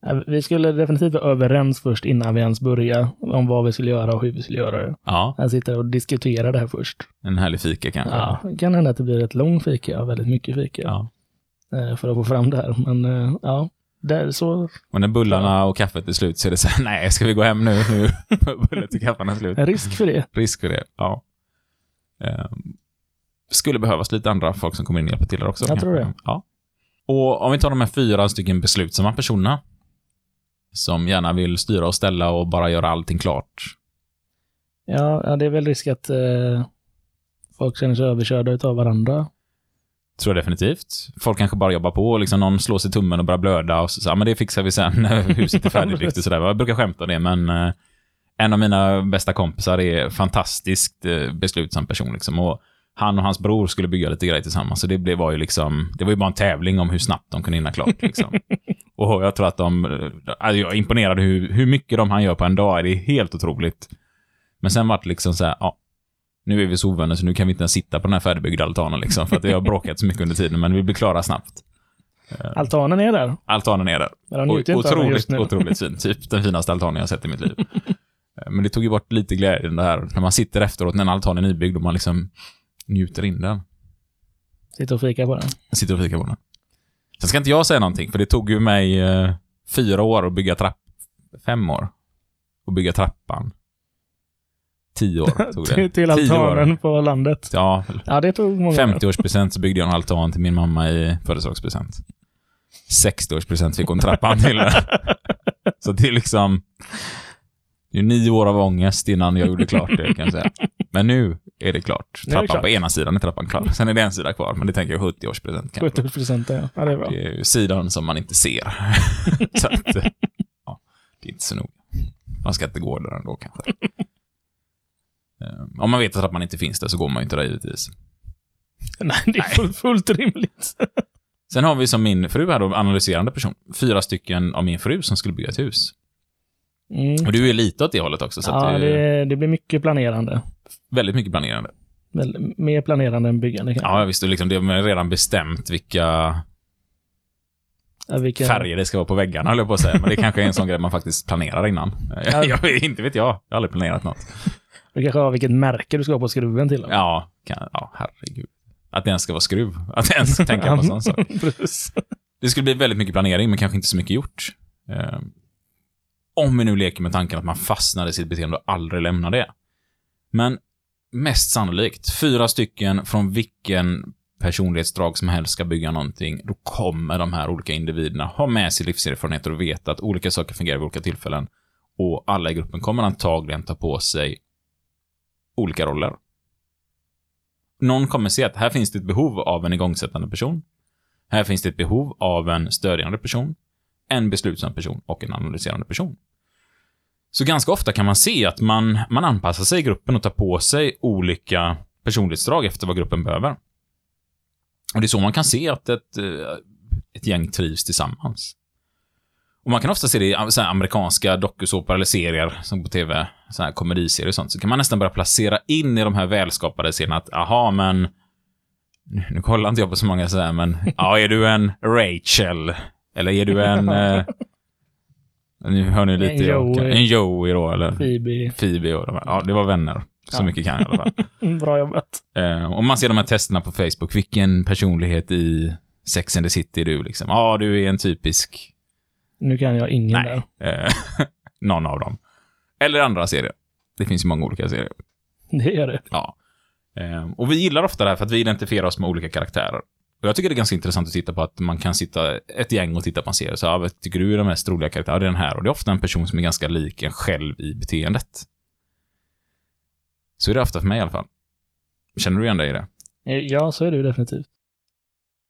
Ja, Vi skulle definitivt vara överens först innan vi ens börjar om vad vi skulle göra och hur vi skulle göra det. ja. Jag sitter och diskuterar det här först. En härlig fika kanske. Ja, det kan hända att det blir ett lång fika, väldigt mycket fika, Ja. eh, för att få fram det här. Men eh, ja, det är så Och när bullarna och kaffet är slut så är det så här, (laughs) nej, ska vi gå hem nu? Nu (laughs) bullet och kaffen är slut. en risk för det. Risk för det, ja. Ehm, skulle behövas lite andra folk som kommer in och hjälper till där också. Jag tror det. Ja. Och om vi tar de här fyra stycken beslutsamma personerna som gärna vill styra och ställa och bara göra allting klart. Ja, ja det är väl risk att eh, folk känner sig överkörda av varandra. Tror jag definitivt. Folk kanske bara jobbar på och liksom någon slår sig tummen och börjar blöda och så, så men det fixar vi sen när (laughs) huset är färdigbyggt och sådär. Jag brukar skämta om det, men eh, en av mina bästa kompisar är fantastiskt eh, beslutsam person liksom. Och han och hans bror skulle bygga lite grejer tillsammans, så det blev, var ju liksom, det var ju bara en tävling om hur snabbt de kunde hinna klart liksom. (laughs) och jag tror att de, eh, alltså jag är imponerad hur, hur mycket de han gör på en dag, det är helt otroligt. Men sen var det liksom så här, ja, nu är vi så ovänner så nu kan vi inte ens sitta på den här färdigbyggda altanen liksom, för att vi har bråkat så mycket under tiden, men vi blir klara snabbt. Altanen är där. Altanen är där. Men den Otroligt, otroligt fin. Typ den finaste altanen jag sett i mitt liv. Eh, Men det tog ju bort lite glädje det här, när man sitter efteråt när en altan är nybyggd och man liksom njuter in den. Sitter och fikar på den. Sitter och fikar på den. Sen ska inte jag säga någonting, för det tog ju mig eh, fyra år att bygga trapp... Fem år. Att bygga trappan. Tio år (laughs) tog det. till, altanen på landet. Ja, Ja, det tog många år. 50-årspresent så byggde jag en altan till min mamma i födelsedagspresent. 60-årspresent fick hon trappan till. så det är liksom... Det är nio år av ångest innan jag gjorde klart det, kan jag säga. Men nu är det klart. Är det Trappan på klart. ena sidan är trappan klar. Sen är det en sida kvar, men det tänker jag 70-årspresent kanske. 70 procent, ja. ja. Det är bra. Det är ju sidan som man inte ser. (laughs) så att, ja, det är inte så noga. Man ska inte gå där ändå kanske. Eh, Om man vet att man inte finns där så går man ju inte där givetvis. Nej, det är fullt, fullt rimligt. (laughs) Sen har vi som min fru här då, analyserande person. Fyra stycken av min fru som skulle bygga ett hus. Mm. Och du är lite åt det hållet också, så Ja, att det det, det blir mycket planerande. väldigt mycket planerande. Väl, mer planerande än byggande kanske. Ja, visst, och liksom det är redan bestämt vilka Ja, vilka, färger det ska vara på väggarna, höll jag på att säga. Men det kanske är en sån grej man faktiskt planerar innan. Ja. (laughs) jag vet, inte vet jag. Jag har aldrig planerat något. Du kanske har vilket märke du ska ha på skruven till. och med. Ja, kan, ja herregud. Att det ens ska vara skruv. (laughs) Att ens tänka på sån sak. (laughs) Det skulle bli väldigt mycket planering, men kanske inte så mycket gjort. Eh, om vi nu leker med tanken att man fastnar i sitt beteende och aldrig lämnar det. Men mest sannolikt, fyra stycken från vilken personlighetsdrag som helst ska bygga någonting, då kommer de här olika individerna ha med sig livserfarenheter och veta att olika saker fungerar vid olika tillfällen. Och alla i gruppen kommer antagligen ta på sig olika roller. Någon kommer se att här finns det ett behov av en igångsättande person. Här finns det ett behov av en stödjande person, en beslutsam person och en analyserande person. Så ganska ofta kan man se att man, man anpassar sig i gruppen och tar på sig olika personlighetsdrag efter vad gruppen behöver. Och det är så man kan se att ett, eh, ett gäng trivs tillsammans. Och man kan ofta se det i så här amerikanska dokusåpor eller serier, som på tv, så här komediserier och sånt, så kan man nästan börja placera in i de här välskapade serierna att, aha, men nu, kollar inte jag på så många sådär, men (laughs) ja, är du en Rachel? Eller är du en... Eh, nu hör ni lite... En Joey. En Joey då, eller Phoebe. Phoebe och de här. Ja, det var vänner. Så Ja. mycket kan jag i alla fall. (laughs) Bra jobbat. Eh, om man ser de här testerna på Facebook, vilken personlighet i Sex and the City är du liksom? Ja, du är en typisk... Nu kan jag ingen Nej. där. Eh, (laughs) någon av dem. Eller andra serier. Det finns ju många olika serier. Det gör det. Ja. Eh, och vi gillar ofta det här för att vi identifierar oss med olika karaktärer. Och jag tycker det är ganska intressant att titta på att man kan sitta ett gäng och titta på en serie. Så, ja, vad tycker du är den mest roliga karaktären? Ja, det är den här. Och det är ofta en person som är ganska lik en själv i beteendet. Så är det ofta för mig i alla fall. Känner du igen dig i det? Eh, Ja, så är det ju definitivt.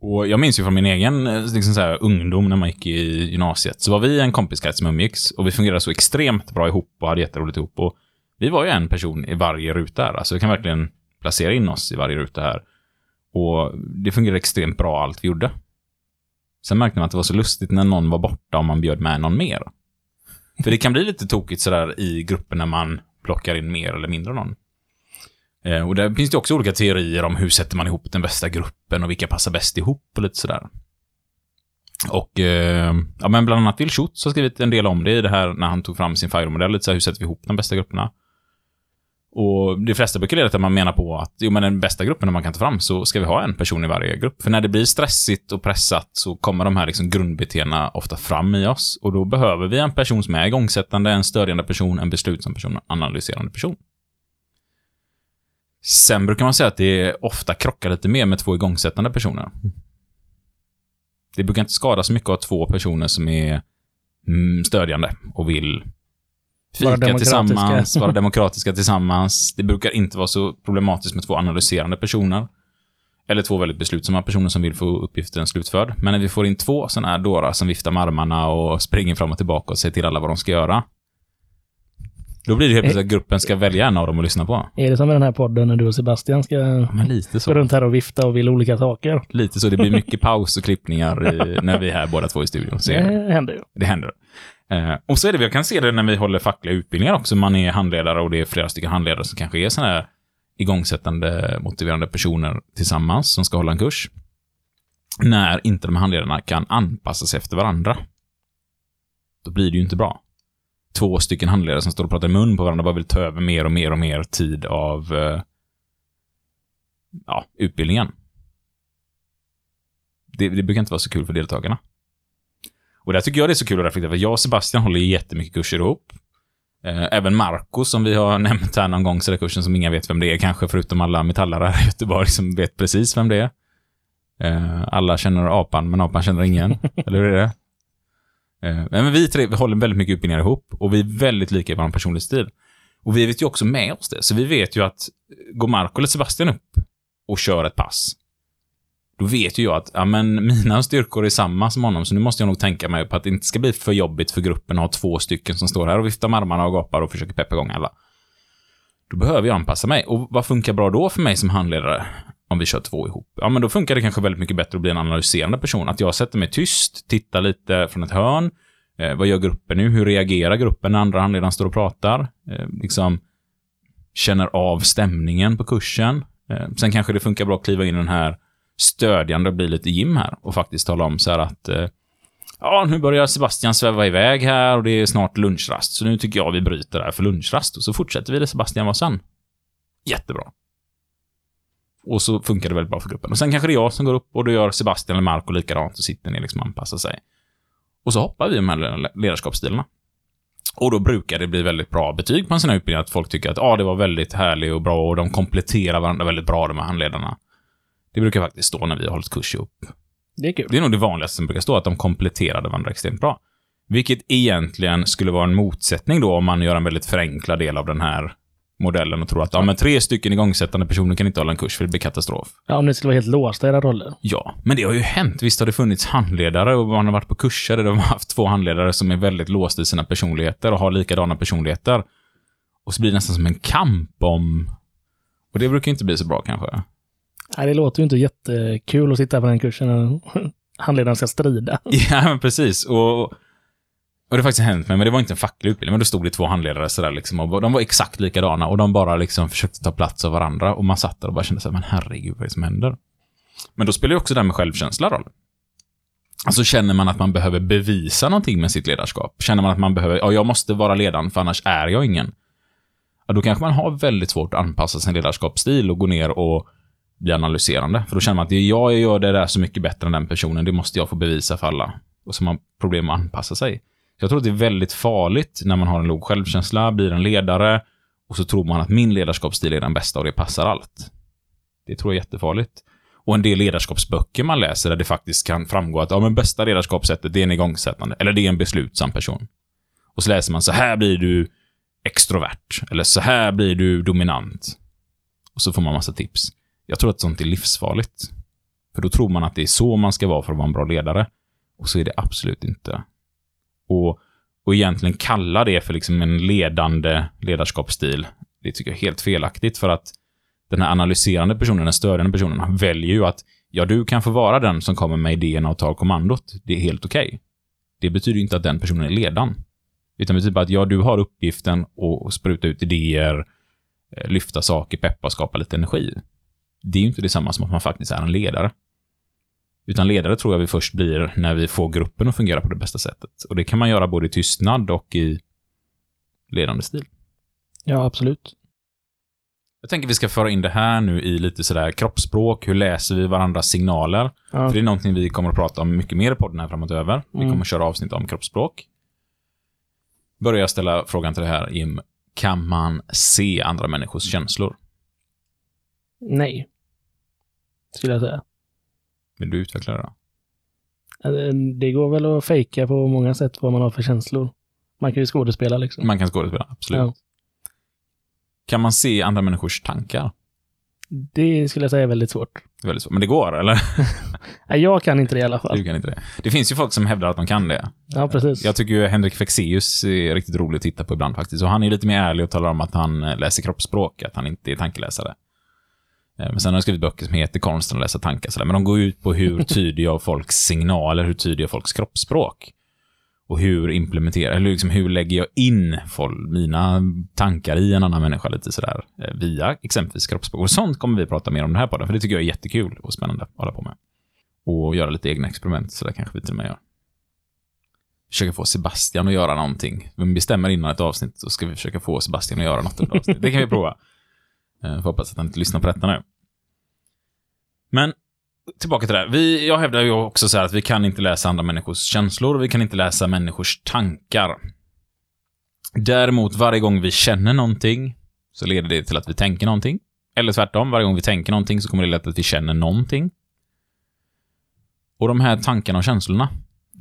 Och jag minns ju från min egen eh, liksom så här, ungdom när man gick i gymnasiet, så var vi en kompiskrets som umgicks och vi fungerade så extremt bra ihop och hade jätteroligt ihop. Och vi var ju en person i varje ruta här, alltså vi kan verkligen placera in oss i varje ruta här. Och det fungerade extremt bra allt vi gjorde. Sen märkte man att det var så lustigt när någon var borta och man bjöd med någon mer. För det kan bli lite tokigt sådär i grupper när man plockar in mer eller mindre någon. Eh, och där finns det också olika teorier om hur sätter man ihop den bästa gruppen och vilka passar bäst ihop och lite sådär. Och, eh, ja men bland annat Will Schutz har skrivit en del om det i det här när han tog fram sin FIRE-modell, lite så här, hur sätter vi ihop de bästa grupperna. Och de flesta brukar leda till att man menar på att, jo men den bästa gruppen man kan ta fram så ska vi ha en person i varje grupp. För när det blir stressigt och pressat så kommer de här liksom grundbeteendena ofta fram i oss. Och då behöver vi en person som är igångsättande, en stödjande person, en beslutsam person, en analyserande person. Sen brukar man säga att det ofta krockar lite mer med två igångsättande personer. Det brukar inte skada så mycket att ha två personer som är mm, stödjande och vill Vara fika demokratiska. tillsammans, vara (laughs) demokratiska tillsammans. Det brukar inte vara så problematiskt med två analyserande personer. Eller två väldigt beslutsamma personer som vill få uppgiften slutförd. Men när vi får in två sådana här dårar som viftar med armarna och springer fram och tillbaka och säger till alla vad de ska göra. Då blir det helt plötsligt att gruppen ska välja en av dem att lyssna på. Är det som i den här podden när du och Sebastian ska gå runt här och vifta och vill olika saker? Lite så. Det blir mycket (laughs) paus och klippningar i, när vi är här båda två i studion. Så. Det händer ju. Det händer. Eh, och så är det, jag kan se det när vi håller fackliga utbildningar också. Man är handledare och det är flera stycken handledare som kanske är sådana här igångsättande, motiverande personer tillsammans som ska hålla en kurs. När inte de här handledarna kan anpassa sig efter varandra. Då blir det ju inte bra. Två stycken handledare som står och pratar i mun på varandra bara vill ta över mer och mer och mer tid av eh, ja, utbildningen. Det, det brukar inte vara så kul för deltagarna. Och där tycker jag det är så kul att reflektera, för jag och Sebastian håller jättemycket kurser ihop. Eh, Även Marco, som vi har (laughs) nämnt här någon gång, så är det kursen som ingen vet vem det är, kanske förutom alla metallare här i Göteborg som vet precis vem det är. Eh, Alla känner apan, men apan känner ingen. (laughs) Eller hur är det? Eh, men vi tre vi håller väldigt mycket utbildningar ihop och vi är väldigt lika i vår personlighetsstil. Och vi vet ju också med oss det, så vi vet ju att eh, går Marco eller Sebastian upp och kör ett pass, då vet ju jag att ja, men mina styrkor är samma som honom, så nu måste jag nog tänka mig på att det inte ska bli för jobbigt för gruppen att ha två stycken som står här och viftar med armarna och gapar och försöker peppa igång alla. Då behöver jag anpassa mig. Och vad funkar bra då för mig som handledare? Om vi kör två ihop. Ja, men då funkar det kanske väldigt mycket bättre att bli en analyserande person. Att jag sätter mig tyst, tittar lite från ett hörn. Eh, vad gör gruppen nu? Hur reagerar gruppen när andra handledaren står och pratar? Eh, liksom känner av stämningen på kursen. Eh, sen kanske det funkar bra att kliva in i den här stödjande och bli lite Jim här och faktiskt tala om så här att eh, ja, nu börjar Sebastian sväva iväg här och det är snart lunchrast, så nu tycker jag vi bryter här för lunchrast och så fortsätter vi det Sebastian var sen. Jättebra. Och så funkar det väldigt bra för gruppen. Och sen kanske det är jag som går upp och då gör Sebastian eller Marco likadant och sitter ner liksom anpassar sig. Och så hoppar vi med de här ledarskapsstilarna. Och då brukar det bli väldigt bra betyg på en sån här utbildning, att folk tycker att ah, det var väldigt härligt och bra och de kompletterar varandra väldigt bra, de här handledarna. Det brukar faktiskt stå när vi har hållit kurs ihop. Det är kul. Det är nog det vanligaste som brukar stå, att de kompletterade varandra extremt bra. Vilket egentligen skulle vara en motsättning då om man gör en väldigt förenklad del av den här modellen och tror att ja, men tre stycken igångsättande personer kan inte hålla en kurs för det blir katastrof. Ja, om ni skulle vara helt låsta i era roller. Ja, men det har ju hänt. Visst har det funnits handledare och man har varit på kurser där de har haft två handledare som är väldigt låsta i sina personligheter och har likadana personligheter. Och så blir det nästan som en kamp om... Och det brukar inte bli så bra kanske. Nej, det låter ju inte jättekul att sitta på den kursen när (laughs) handledaren ska strida. Ja, men precis. Och, och det har faktiskt hänt mig, men det var inte en facklig utbildning, men då stod det två handledare sådär liksom, och de var exakt likadana och de bara liksom försökte ta plats av varandra och man satt där och bara kände såhär, men herregud, vad är det som händer? Men då spelar ju också det här med självkänsla roll. Alltså känner man att man behöver bevisa någonting med sitt ledarskap? Känner man att man behöver, ja, jag måste vara ledaren för annars är jag ingen. Ja, då kanske man har väldigt svårt att anpassa sin ledarskapsstil och gå ner och bli analyserande. För då känner man att det jag, jag gör det där så mycket bättre än den personen, det måste jag få bevisa för alla. Och så har man problem att anpassa sig. Jag tror att det är väldigt farligt när man har en låg självkänsla, blir en ledare och så tror man att min ledarskapsstil är den bästa och det passar allt. Det tror jag är jättefarligt. Och en del ledarskapsböcker man läser där det faktiskt kan framgå att ja, men bästa ledarskapssättet det är en igångsättande, eller det är en beslutsam person. Och så läser man så här blir du extrovert, eller så här blir du dominant. Och så får man massa tips. Jag tror att sånt är livsfarligt. För då tror man att det är så man ska vara för att vara en bra ledare. Och så är det absolut inte. Och, och egentligen kalla det för liksom en ledande ledarskapsstil, det tycker jag är helt felaktigt för att den här analyserande personen, den stödjande personen, väljer ju att ja, du kan få vara den som kommer med idéerna och tar kommandot. Det är helt okej. Okay. Det betyder inte att den personen är ledaren. Utan det betyder bara att ja, du har uppgiften att spruta ut idéer, eh, lyfta saker, peppa och skapa lite energi. Det är ju inte detsamma som att man faktiskt är en ledare. Utan ledare tror jag vi först blir när vi får gruppen att fungera på det bästa sättet. Och det kan man göra både i tystnad och i ledande stil. Ja, absolut. Jag tänker vi ska föra in det här nu i lite sådär kroppsspråk. Hur läser vi varandras signaler? Ja. För det är någonting vi kommer att prata om mycket mer i podden här framåt över. Vi Mm. kommer att köra avsnitt om kroppsspråk. Börjar jag ställa frågan till det här, Jim. Kan man se andra människors känslor? Nej. Skulle jag säga. Vill du utveckla det då? Eh, Det går väl att fejka på många sätt vad man har för känslor. Man kan ju skådespela liksom. Man kan skådespela, absolut. Ja. Kan man se andra människors tankar? Det skulle jag säga är väldigt svårt. Det är väldigt svårt. Men det går, eller? (laughs) Nej, jag kan inte det i alla fall. Du kan inte det. Det finns ju folk som hävdar att de kan det. Ja, precis. Jag tycker ju Henrik Fexeus är riktigt rolig att titta på ibland faktiskt. Och han är lite mer ärlig och talar om att han läser kroppsspråk, att han inte är tankeläsare. Eh, Men sen har han skrivit böcker som heter Konsten att läsa tankar. sådär. Men de går ut på hur (laughs) tyder jag folks signaler, hur tyder jag folks kroppsspråk? Och hur implementerar, eller liksom hur lägger jag in folk, mina tankar i en annan människa lite sådär, eh, via exempelvis kroppsspråk. Och sånt kommer vi prata mer om den här podden, för det tycker jag är jättekul och spännande att hålla på med. Och göra lite egna experiment, så där kanske vi till och med gör. Försöka få Sebastian att göra någonting. Vi bestämmer innan ett avsnitt, så ska vi försöka få Sebastian att göra något under avsnitt. Det kan vi prova. Eh, jag hoppas att han inte lyssnar på detta nu. Men tillbaka till det här. Vi, jag hävdar ju också så här att vi kan inte läsa andra människors känslor och vi kan inte läsa människors tankar. Däremot, varje gång vi känner någonting så leder det till att vi tänker någonting. Eller tvärtom, varje gång vi tänker någonting så kommer det leda till att vi känner någonting. Och de här tankarna och känslorna,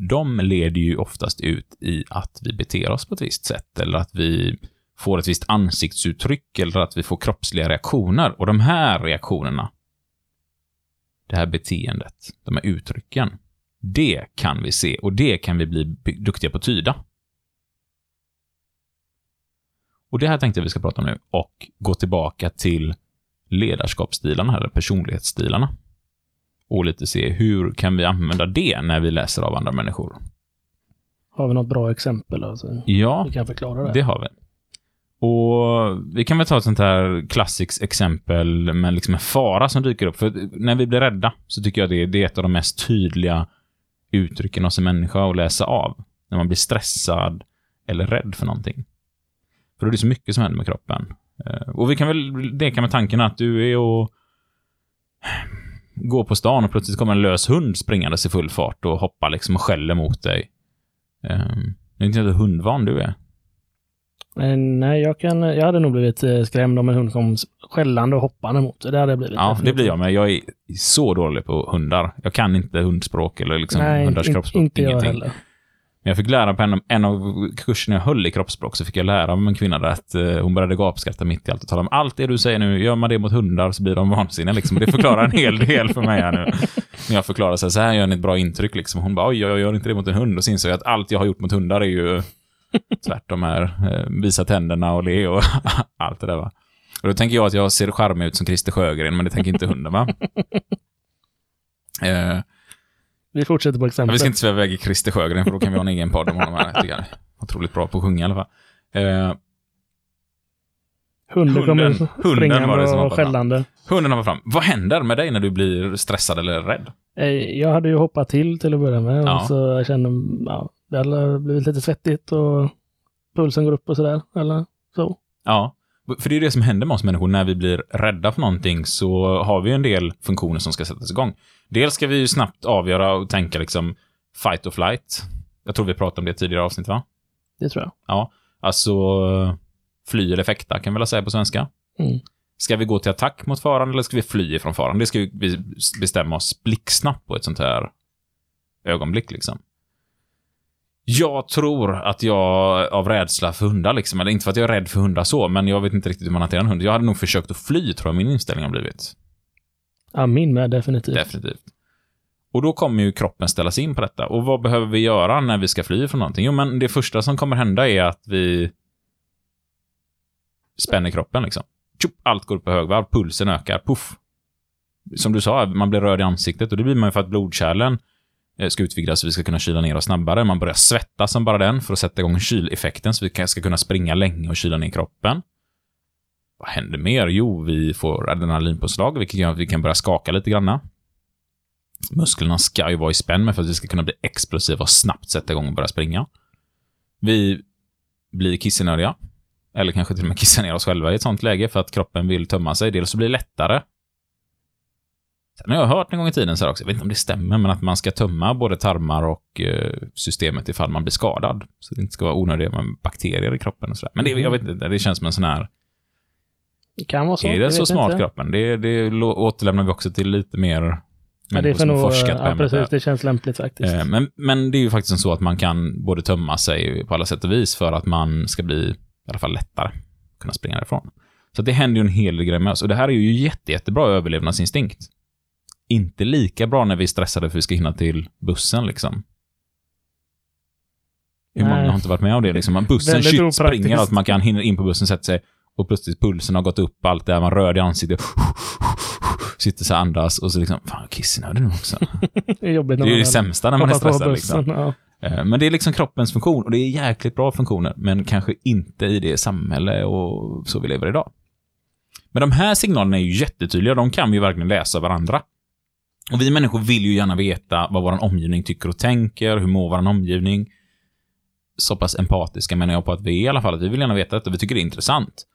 de leder ju oftast ut i att vi beter oss på ett visst sätt eller att vi får ett visst ansiktsuttryck eller att vi får kroppsliga reaktioner. Och de här reaktionerna, det här beteendet, de här uttrycken, det kan vi se och det kan vi bli duktiga på att tyda. Och det här tänkte jag vi ska prata om nu och gå tillbaka till ledarskapsstilarna, eller personlighetsstilarna. Och lite se hur kan vi använda det när vi läser av andra människor. Har vi något bra exempel? Alltså? Ja, Vi kan förklara det. det har vi. Och vi kan väl ta ett sånt här klassiskt exempel med liksom en fara som dyker upp. För när vi blir rädda så tycker jag det, det är ett av de mest tydliga uttrycken hos en människa att läsa av. När man blir stressad eller rädd för någonting. För då är det så mycket som händer med kroppen. Eh, och vi kan väl leka med tanken att du är och går på stan och plötsligt kommer en lös hund springandes i full fart och hoppar liksom och skäller mot dig. Jag det är inte hur hundvan du är. Men nej, jag, kan, jag hade nog blivit eh, skrämd om en hund kom skällande och hoppande mot det. Det hade jag blivit. Ja, det blir jag med. Jag är så dålig på hundar. Jag kan inte hundspråk eller liksom Nej, hundars in, kroppsspråk. inte jag ingenting. heller. Men jag fick lära på en, en av kurserna jag höll i kroppsspråk, så fick jag lära mig en kvinna där att eh, hon började gapskratta mitt i allt och tala om allt det du säger nu, gör man det mot hundar så blir de vansinniga liksom. Det förklarar en hel del för mig här nu. När jag förklarar så här, så här gör ni ett bra intryck liksom. Hon bara, oj, jag gör inte det mot en hund. Och så insåg jag att allt jag har gjort mot hundar är ju (laughs) tvärtom här. Eh, visa tänderna och le och (laughs) allt det där va. Och då tänker jag att jag ser charmig ut som Christer Sjögren, men det tänker inte hunden va? (laughs) Eh, Vi fortsätter på Ja, exemplet. vi ska inte sväva iväg i Christer Sjögren, för då kan vi ha en egen podd om honom här. Jag tycker är otroligt bra på att sjunga i alla fall. Eh, Hunden kommer Hunden- hunden var det som springande var och skällande. hunden hoppar fram. Vad händer med dig när du blir stressad eller rädd? Eh, Jag hade ju hoppat till till att börja med. Ja. Och så jag kände, ja, det hade blivit lite svettigt och pulsen går upp och sådär. Eller så. Ja, för det är det som händer med oss människor. När vi blir rädda för någonting så har vi en del funktioner som ska sättas igång. Dels ska vi ju snabbt avgöra och tänka liksom fight or flight. Jag tror vi pratade om det i tidigare avsnitt, va? Det tror jag. Alltså fly eller fäkta kan vi väl säga på svenska. Mm. Ska vi gå till attack mot faran eller ska vi fly ifrån faran? Det ska vi bestämma oss blixtsnabbt på ett sånt här ögonblick liksom. Jag tror att jag av rädsla för hundar, liksom, eller inte för att jag är rädd för hundar så, men jag vet inte riktigt hur man hanterar en hund. Jag hade nog försökt att fly, tror jag min inställning har blivit. Ja, min med definitivt. Definitivt. Och då kommer ju kroppen ställas in på detta. Och vad behöver vi göra när vi ska fly från någonting? Jo, men det första som kommer hända är att vi spänner kroppen liksom. Tjup, allt går upp på högvarv, pulsen ökar, puff. Som du sa, man blir röd i ansiktet och det blir man ju för att blodkärlen Eh, ska utvidgas så vi ska kunna kyla ner oss snabbare. Man börjar svettas som bara den för att sätta igång kyleffekten så vi ska kunna springa länge och kyla ner kroppen. Vad händer mer? Jo, vi får adrenalinpåslag, vilket gör att vi kan börja skaka lite granna. Musklerna ska ju vara i spänn med för att vi ska kunna bli explosiva och snabbt sätta igång och börja springa. Vi blir kissenödiga. Eller kanske till och med kissa ner oss själva i ett sånt läge för att kroppen vill tömma sig. Dels så blir det lättare. Sen har jag hört en gång i tiden så här också, jag vet inte om det stämmer, men att man ska tömma både tarmar och eh, systemet ifall man blir skadad. Så det inte ska vara onödiga med bakterier i kroppen och sådär. Men det, jag vet inte, det känns som en sån här Det kan vara så. är det så smart inte. kroppen? Det, det återlämnar vi också till lite mer Ja, det är för nog, forskat ja, precis. Det känns lämpligt faktiskt. Eh, Men, men det är ju faktiskt så att man kan både tömma sig på alla sätt och vis för att man ska bli i alla fall lättare kunna springa därifrån. Så det händer ju en hel del grejer med oss. Och det här är ju jätte, jättebra överlevnadsinstinkt. Inte lika bra när vi är stressade för att vi ska hinna till bussen liksom. Hur många har inte varit med om det liksom? Bussen shit, springer, att man kan hinna in på bussen, sätta sig och plötsligt pulsen har gått upp, allt det här, man rör i ansiktet. Sitter så här andas och så liksom, fan kissnödig nu också. (laughs) det är jobbigt när Det är det sämsta när man är stressad. bussen. Liksom. Ja. Eh, Men det är liksom kroppens funktion och det är jäkligt bra funktioner, men kanske inte i det samhälle och så vi lever idag. Men de här signalerna är ju jättetydliga, de kan vi verkligen läsa varandra. Och vi människor vill ju gärna veta vad vår omgivning tycker och tänker, hur mår vår omgivning. Så pass empatiska menar jag på att vi är i alla fall, att vi vill gärna veta detta, vi tycker det är intressant.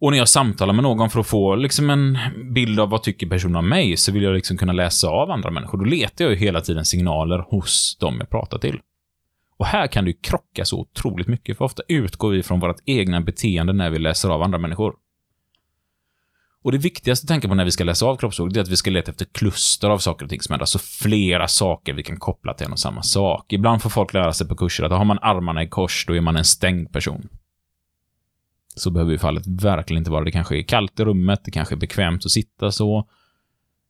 Och när jag samtalar med någon för att få liksom en bild av vad tycker personen om mig, så vill jag liksom kunna läsa av andra människor. Då letar jag ju hela tiden signaler hos dem jag pratar till. Och här kan det ju krocka så otroligt mycket, för ofta utgår vi från vårt egna beteende när vi läser av andra människor. Och det viktigaste att tänka på när vi ska läsa av kroppsspråk, det är att vi ska leta efter kluster av saker och ting som händer. Alltså flera saker vi kan koppla till en och samma sak. Ibland får folk lära sig på kurser att har man armarna i kors, då är man en stängd person. Så behöver ju fallet verkligen inte vara. Det kanske är kallt i rummet, det kanske är bekvämt att sitta så.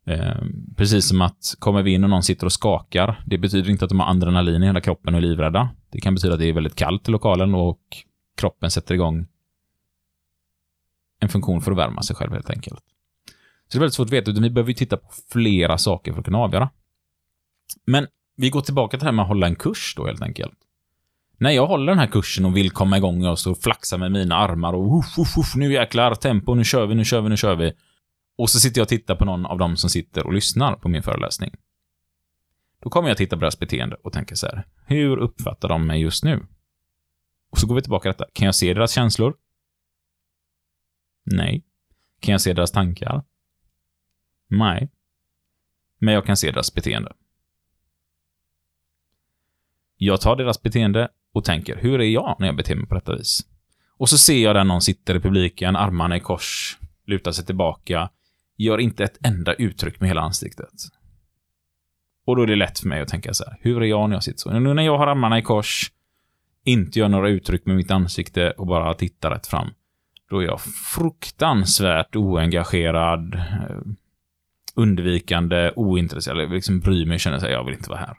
Eh, precis som att kommer vi in och någon sitter och skakar, det betyder inte att de har adrenalin i hela kroppen och är livrädda. Det kan betyda att det är väldigt kallt i lokalen och kroppen sätter igång en funktion för att värma sig själv helt enkelt. Så det är väldigt svårt att veta, utan vi behöver ju titta på flera saker för att kunna avgöra. Men vi går tillbaka till det här med att hålla en kurs då helt enkelt. När jag håller den här kursen och vill komma igång och så flaxar med mina armar och uff, uff, uff, nu jäklar, tempo, nu kör vi, nu kör vi, nu kör vi. Och så sitter jag och tittar på någon av dem som sitter och lyssnar på min föreläsning. Då kommer jag titta på deras beteende och tänka så här, hur uppfattar de mig just nu? Och så går vi tillbaka till detta. Kan jag se deras känslor? Nej. Kan jag se deras tankar? Nej. Men jag kan se deras beteende. Jag tar deras beteende och tänker, hur är jag när jag beter mig på detta vis? Och så ser jag där någon sitter i publiken, armarna i kors, lutar sig tillbaka, gör inte ett enda uttryck med hela ansiktet. Och då är det lätt för mig att tänka så här, hur är jag när jag sitter så? Nu när jag har armarna i kors, inte gör några uttryck med mitt ansikte och bara tittar rätt fram, då är jag fruktansvärt oengagerad, eh, undvikande, ointresserad, jag liksom bryr mig och känner sig, jag vill inte vara här.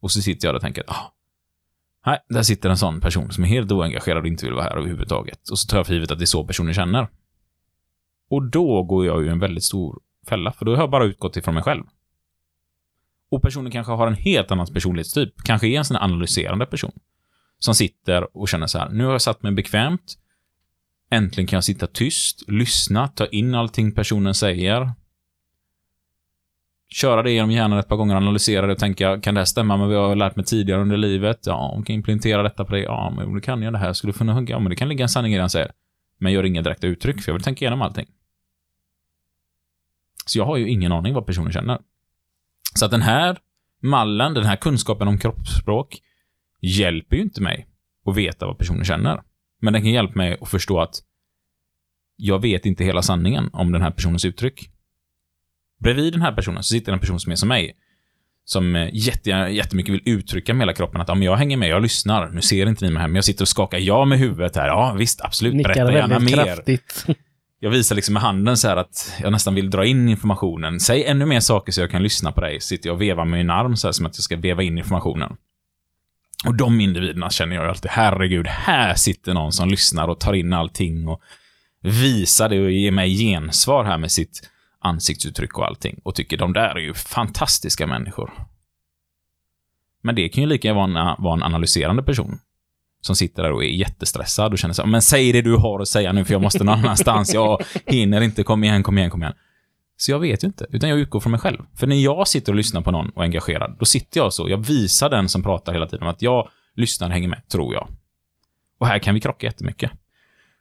Och så sitter jag där och tänker, ah, nej, där sitter en sån person som är helt oengagerad och inte vill vara här överhuvudtaget. Och så tar jag för givet att det är så personen känner. Och då går jag ju en väldigt stor fälla, för då har jag bara utgått ifrån mig själv. Och personen kanske har en helt annan personlighetstyp, kanske är en sån analyserande person. Som sitter och känner så här, nu har jag satt mig bekvämt, äntligen kan jag sitta tyst, lyssna, ta in allting personen säger, köra det genom hjärnan ett par gånger, analysera det och tänka, kan det här stämma med vad jag har lärt mig tidigare under livet? Ja, kan implementera detta på det? Ja, men det kan jag det här. Skulle kunna hugga? Ja, men det kan ligga en sanning i det han säger. Men gör inga direkta uttryck, för jag vill tänka igenom allting. Så jag har ju ingen aning vad personen känner. Så att den här mallen, den här kunskapen om kroppsspråk, hjälper ju inte mig att veta vad personen känner. Men den kan hjälpa mig att förstå att jag vet inte hela sanningen om den här personens uttryck. Bredvid den här personen så sitter en person som är som mig. Som eh, jätte, jättemycket vill uttrycka med hela kroppen att ja, men jag hänger med, jag lyssnar. Nu ser inte ni mig här, men jag sitter och skakar ja med huvudet här. Ja, visst, absolut. Nickar Berätta gärna mer. kraftigt. Jag visar liksom med handen så här att jag nästan vill dra in informationen. Säg ännu mer saker så jag kan lyssna på dig. Sitter jag och vevar med min arm så här som att jag ska veva in informationen. Och de individerna känner jag ju alltid, herregud, här sitter någon som lyssnar och tar in allting och visar det och ger mig gensvar här med sitt ansiktsuttryck och allting. Och tycker de där är ju fantastiska människor. Men det kan ju lika gärna vara en analyserande person. Som sitter där och är jättestressad och känner så här, men säg det du har att säga nu för jag måste någon annanstans. Jag hinner inte, kom igen, kom igen, kom igen. Så jag vet ju inte, utan jag utgår från mig själv. För när jag sitter och lyssnar på någon och är engagerad, då sitter jag så. Jag visar den som pratar hela tiden att jag lyssnar och hänger med, tror jag. Och här kan vi krocka jättemycket.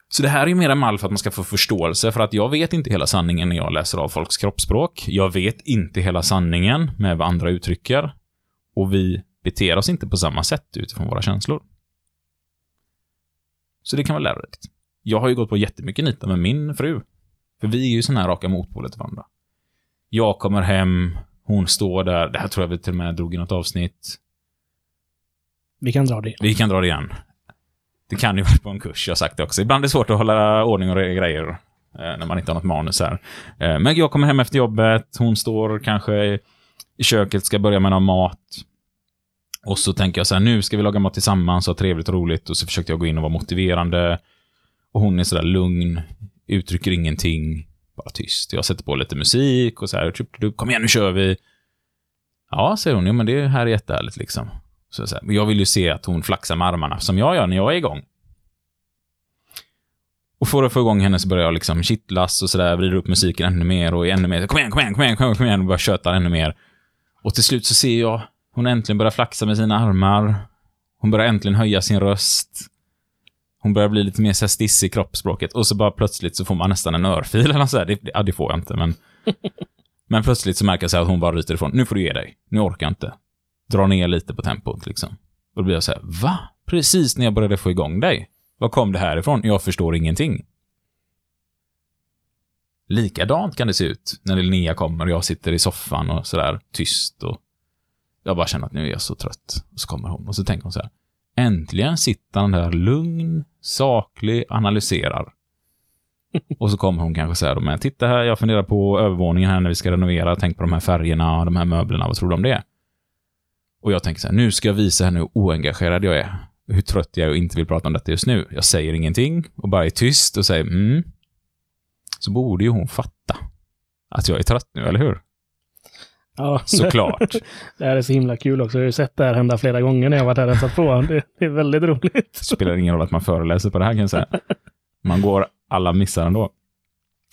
Så det här är ju mer en mall för att man ska få förståelse, för att jag vet inte hela sanningen när jag läser av folks kroppsspråk. Jag vet inte hela sanningen med vad andra uttrycker. Och vi beter oss inte på samma sätt utifrån våra känslor. Så det kan vara lärorikt. Jag har ju gått på jättemycket nita med min fru. För vi är ju såna här raka motpoler till varandra. Jag kommer hem, hon står där. Det här tror jag vi till och med drog i något avsnitt. Vi kan dra det. Vi kan dra det igen. Det kan ju (laughs) vara på en kurs, jag har sagt det också. Ibland är det svårt att hålla ordning och grejer eh, när man inte har något manus här. Eh, men jag kommer hem efter jobbet, hon står kanske i köket, ska börja med någon mat. Och så tänker jag så här, nu ska vi laga mat tillsammans, ha trevligt och roligt. Och så försökte jag gå in och vara motiverande. Och hon är sådär lugn, uttrycker ingenting, bara tyst. Jag sätter på lite musik och så här, typ, kom igen nu kör vi. Ja, säger hon, ja men det här är jättehärligt liksom. Så, så här, men jag vill ju se att hon flaxar med armarna, som jag gör när jag är igång. Och för att få igång henne så börjar jag liksom kittlas och sådär, vrider upp musiken ännu mer och ännu mer. Kom igen, kom igen, kom igen, kom igen, kom igen, och bara tjötar ännu mer. Och till slut så ser jag hon äntligen börjar flaxa med sina armar. Hon börjar äntligen höja sin röst. Hon börjar bli lite mer så i kroppsspråket och så bara plötsligt så får man nästan en örfil eller så här. Det, ja, det får jag inte, men... (laughs) men plötsligt så märker jag så här att hon bara ryter ifrån. Nu får du ge dig. Nu orkar jag inte. Dra ner lite på tempot liksom. Och då blir jag så här, va? Precis när jag började få igång dig. Var kom det här ifrån? Jag förstår ingenting. Likadant kan det se ut när Linnea kommer och jag sitter i soffan och sådär tyst och jag bara känner att nu är jag så trött. Och så kommer hon och så tänker hon så här. Äntligen sitter han där lugn, saklig, analyserar. Och så kommer hon kanske säga då, men titta här, jag funderar på övervåningen här när vi ska renovera, tänk på de här färgerna och de här möblerna, vad tror du om det? Och jag tänker så här, nu ska jag visa henne hur oengagerad jag är. Hur trött jag är och inte vill prata om detta just nu. Jag säger ingenting och bara är tyst och säger mm. Så borde ju hon fatta att jag är trött nu, eller hur? Ja, Såklart. (laughs) det här är så himla kul också. Jag har ju sett det här hända flera gånger när jag varit här och hälsat på. Det, det är väldigt roligt. Det spelar ingen roll att man föreläser på det här kan jag säga. Man går alla missar ändå.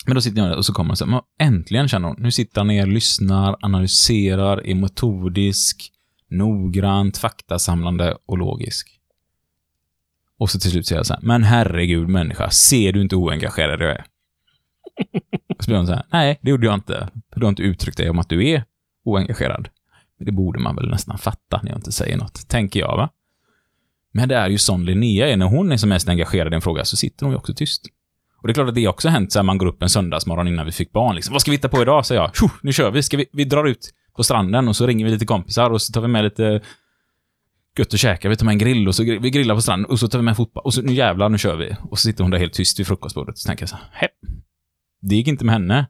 Men då sitter jag där och så kommer hon så här, "Men äntligen känner hon, nu sitter han ner, lyssnar, analyserar, är metodisk, noggrant, faktasamlande och logisk. Och så till slut säger jag så här, men herregud människa, ser du inte hur oengagerad jag är? Och så blir hon så här, nej, det gjorde jag inte. För du har inte uttryckt dig om att du är oengagerad. Men det borde man väl nästan fatta när jag inte säger något, tänker jag va? Men det är ju sån Linnea är. När hon är som mest engagerad i en fråga så sitter hon ju också tyst. Och det är klart att det också har hänt så här, man går upp en söndagsmorgon innan vi fick barn. Liksom. Vad ska vi hitta på idag? säger jag. Tjo, nu kör vi. Ska vi. Vi drar ut på stranden och så ringer vi lite kompisar och så tar vi med lite gött att käka. Vi tar med en grill och så gr- vi grillar på stranden och så tar vi med fotboll. Och så nu jävlar, nu kör vi. Och så sitter hon där helt tyst vid frukostbordet. och Så tänker jag så här, hepp. Det gick inte med henne.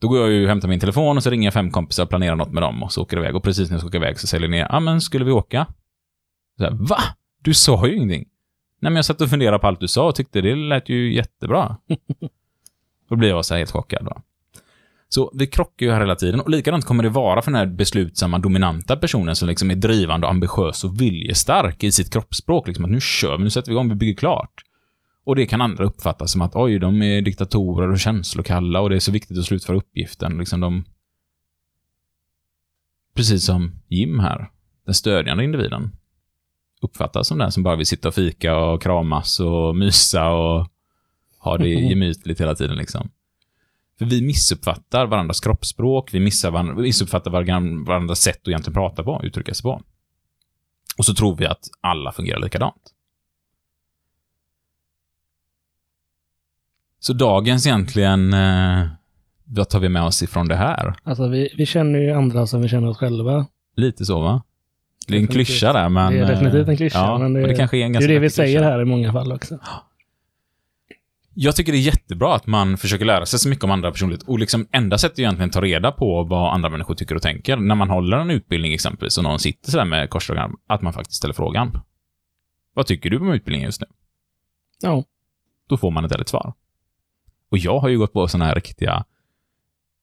Då går jag ju och hämtar min telefon och så ringer jag fem kompisar och planerar något med dem och så åker jag iväg. Och precis när jag ska åka iväg så säger Linnea, ja men skulle vi åka? Så här, Va? Du sa ju ingenting. Nej men jag satt och funderade på allt du sa och tyckte det lät ju jättebra. (laughs) Då blir jag så här helt chockad då. Så vi krockar ju här hela tiden och likadant kommer det vara för den här beslutsamma, dominanta personen som liksom är drivande, ambitiös och viljestark i sitt kroppsspråk. Liksom att nu kör vi, nu sätter vi igång, vi bygger klart. Och det kan andra uppfatta som att oj, de är diktatorer och känslokalla och det är så viktigt att slutföra uppgiften. Liksom de... Precis som Jim här, den stödjande individen, uppfattas som den som bara vill sitta och fika och kramas och mysa och ha det (laughs) gemytligt hela tiden liksom. För vi missuppfattar varandras kroppsspråk, vi varandra, missuppfattar varandra- varandras sätt att egentligen prata på, uttrycka sig på. Och så tror vi att alla fungerar likadant. Så dagens egentligen, eh, vad tar vi med oss ifrån det här? Alltså vi, vi känner ju andra som vi känner oss själva. Lite så va? Det är en Definitivt. klyscha där, men... det är eh, definitivt en klyscha, Ja, men det, det kanske är en det är ganska det vi säger klyscha. här i många fall också. Jag tycker det är jättebra att man försöker lära sig så mycket om andra personligt och liksom enda sättet är egentligen att ta reda på vad andra människor tycker och tänker. När man håller en utbildning exempelvis och någon sitter sådär med korsdrag arm, att man faktiskt ställer frågan. Vad tycker du om utbildningen just nu? Ja. Då får man ett ärligt svar. Och jag har ju gått på sådana här riktiga...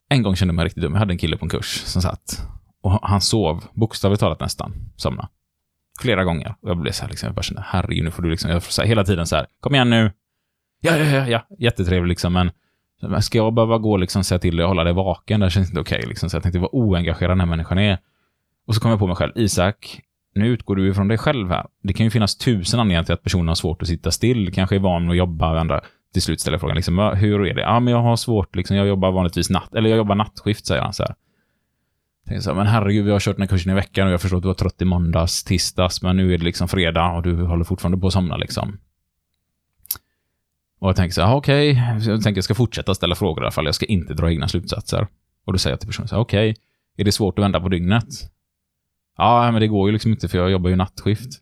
En gång kände jag mig riktigt dum. Jag hade en kille på en kurs som satt och han sov, bokstavligt talat nästan, somna. Flera gånger. Och jag blev så här liksom, jag bara kände, herregud, nu får du liksom, jag får så här, hela tiden så här, kom igen nu. Ja, ja, ja, ja. Jättetrevligt liksom, men ska jag behöva gå liksom säga till dig och hålla dig vaken? Det känns inte okej liksom. Så jag tänkte, vad oengagerad den här människan är. Och så kom jag på mig själv, Isak, nu utgår du ifrån dig själv här. Det kan ju finnas tusen anledningar till att personen har svårt att sitta still, kanske är van att jobba och andra till slut ställer frågan liksom, hur är det? Ja, men jag har svårt liksom, jag jobbar vanligtvis natt, eller jag jobbar nattskift, säger han så här. Tänker så här, men herregud, vi har kört den här kursen i veckan och jag förstår att du var trött i måndags, tisdags, men nu är det liksom fredag och du håller fortfarande på att somna liksom. Och jag tänker så här, okej, okej, jag tänker jag ska fortsätta ställa frågor i alla fall, jag ska inte dra egna slutsatser. Och då säger jag till personen så här, okej, är det svårt att vända på dygnet? Ja, men det går ju liksom inte för jag jobbar ju nattskift.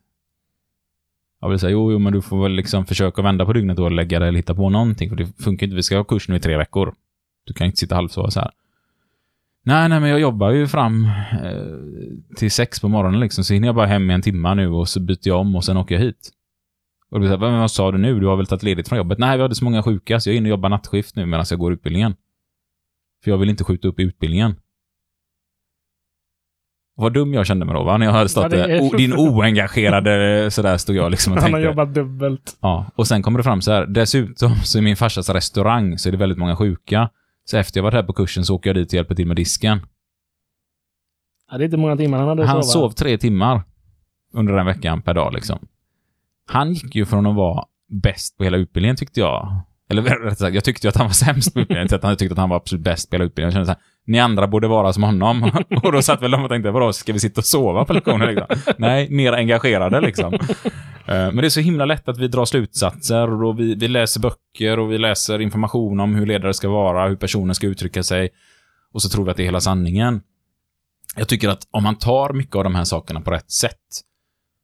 Jag vill säga, jo, jo, men du får väl liksom försöka vända på dygnet då och lägga dig eller hitta på någonting, för det funkar inte. Vi ska ha kurs nu i tre veckor. Du kan inte sitta halvsova så här. Nej, nej, men jag jobbar ju fram eh, till sex på morgonen liksom, så hinner jag bara hem i en timme nu och så byter jag om och sen åker jag hit. Och du säger, men vad sa du nu? Du har väl tagit ledigt från jobbet? Nej, vi hade så många sjuka, så jag är inne och jobbar nattskift nu medan jag går utbildningen. För jag vill inte skjuta upp utbildningen. Vad dum jag kände mig då, va? När jag hade stått Ja, där. Din oengagerade, (laughs) sådär stod jag liksom och Han har tänkte. jobbat dubbelt. Ja, och sen kommer det fram så här. Dessutom så i min farsas restaurang så är det väldigt många sjuka. Så efter jag varit här på kursen så åker jag dit och hjälper till med disken. Ja, det är inte många timmar han hade Han sova. sov tre timmar under den veckan per dag liksom. Han gick ju från att vara bäst på hela utbildningen tyckte jag. Eller (laughs) rätt sagt, jag tyckte ju att han var sämst på utbildningen till att han tyckte att han var absolut bäst på hela utbildningen. Jag kände så här, ni andra borde vara som honom. (laughs) och då satt väl de och tänkte, vadå, ska vi sitta och sova på lektionen liksom? (laughs) Nej, mer engagerade liksom. Eh, Men det är så himla lätt att vi drar slutsatser och vi, vi läser böcker och vi läser information om hur ledare ska vara, hur personer ska uttrycka sig. Och så tror vi att det är hela sanningen. Jag tycker att om man tar mycket av de här sakerna på rätt sätt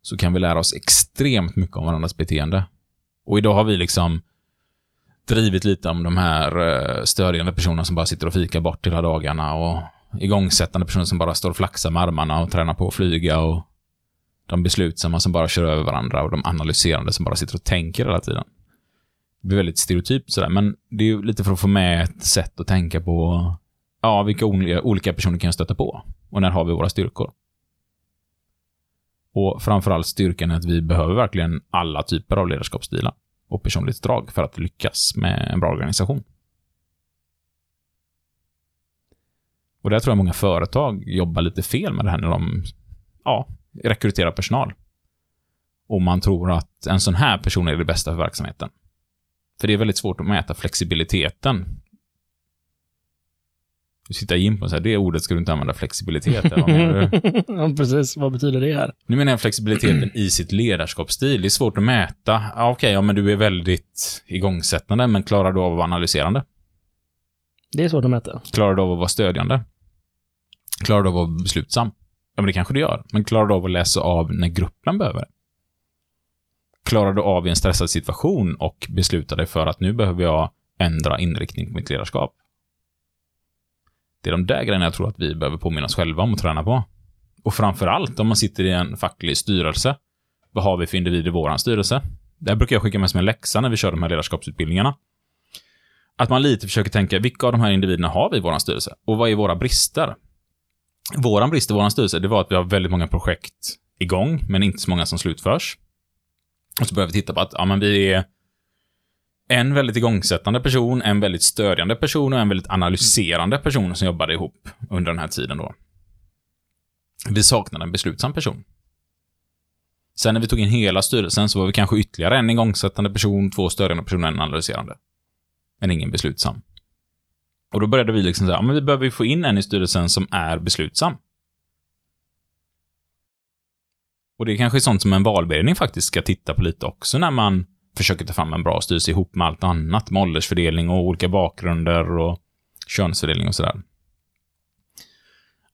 så kan vi lära oss extremt mycket om varandras beteende. Och idag har vi liksom drivit lite om de här eh, stödjande personerna som bara sitter och fikar bort hela dagarna och igångsättande personer som bara står och flaxar med armarna och tränar på att flyga och de beslutsamma som bara kör över varandra och de analyserande som bara sitter och tänker hela tiden. Det blir väldigt stereotypt sådär, men det är ju lite för att få med ett sätt att tänka på ja, vilka olika, olika personer kan jag stöta på och när har vi våra styrkor. Och framförallt styrkan är att vi behöver verkligen alla typer av ledarskapsstilar och personlighetsdrag för att lyckas med en bra organisation. Och där tror jag många företag jobbar lite fel med det här när de ja, rekryterar personal. Och man tror att en sån här person är det bästa för verksamheten. För det är väldigt svårt att mäta flexibiliteten. Du sitter Jim på så här, det ordet ska du inte använda flexibilitet. eller vad menar du? (laughs) ja, precis. Vad betyder det här? Nu menar jag flexibiliteten i sitt ledarskapsstil. Det är svårt att mäta. Ja, okej, ja, men du är väldigt igångsättande, men klarar du av att vara analyserande? Det är svårt att mäta. Klarar du av att vara stödjande? Klarar du av att vara beslutsam? Ja, men det kanske du gör. Men klarar du av att läsa av när gruppen behöver det? Klarar du av i en stressad situation och besluta dig för att nu behöver jag ändra inriktning på mitt ledarskap? Det är de där grejerna jag tror att vi behöver påminna oss själva om och träna på. Och framför allt om man sitter i en facklig styrelse. Vad har vi för individer i vår styrelse? Där brukar jag skicka med som en läxa när vi kör de här ledarskapsutbildningarna. Att man lite försöker tänka, vilka av de här individerna har vi i vår styrelse? Och vad är våra brister? Våran brist i vår styrelse, det var att vi har väldigt många projekt igång, men inte så många som slutförs. Och så börjar vi titta på att, ja men vi är en väldigt igångsättande person, en väldigt stödjande person och en väldigt analyserande person som jobbade ihop under den här tiden då. Vi saknade en beslutsam person. Sen när vi tog in hela styrelsen så var vi kanske ytterligare en igångsättande person, två stödjande personer en analyserande. Men ingen beslutsam. Och då började vi liksom säga, ja men vi behöver få in en i styrelsen som är beslutsam. Och det är kanske är sånt som en valberedning faktiskt ska titta på lite också när man försöker ta fram en bra styrelse ihop med allt annat, med åldersfördelning och olika bakgrunder och könsfördelning och sådär.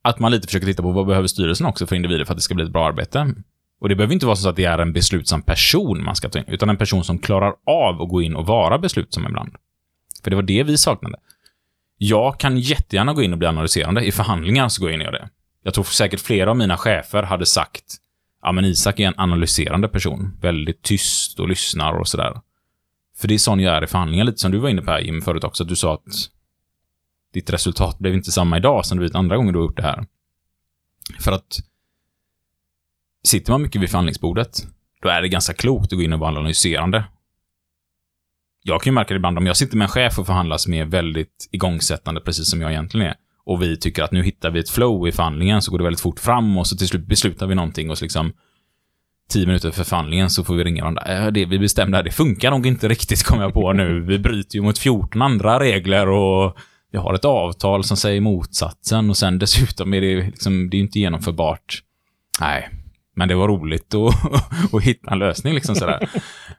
Att man lite försöker titta på vad behöver styrelsen också för individer för att det ska bli ett bra arbete. Och det behöver inte vara så att det är en beslutsam person man ska ta in, utan en person som klarar av att gå in och vara beslutsam ibland. För det var det vi saknade. Jag kan jättegärna gå in och bli analyserande. I förhandlingar så går jag in och gör det. Jag tror säkert flera av mina chefer hade sagt ja, men Isak är en analyserande person. Väldigt tyst och lyssnar och sådär. För det är sån jag är i förhandlingar, lite som du var inne på här Jim förut också, att du sa att ditt resultat blev inte samma idag som det blivit andra gånger du har gjort det här. För att sitter man mycket vid förhandlingsbordet, då är det ganska klokt att gå in och vara analyserande. Jag kan ju märka det ibland om jag sitter med en chef och förhandlas med väldigt igångsättande, precis som jag egentligen är, och vi tycker att nu hittar vi ett flow i förhandlingen, så går det väldigt fort fram och så till slut beslutar vi någonting och så liksom tio minuter för förhandlingen så får vi ringa varandra. Äh, det vi bestämde, det funkar nog inte riktigt, kommer jag på nu. Vi bryter ju mot 14 andra regler och vi har ett avtal som säger motsatsen och sen dessutom är det liksom, det är ju inte genomförbart. Nej, men det var roligt att, (laughs) att hitta en lösning liksom sådär.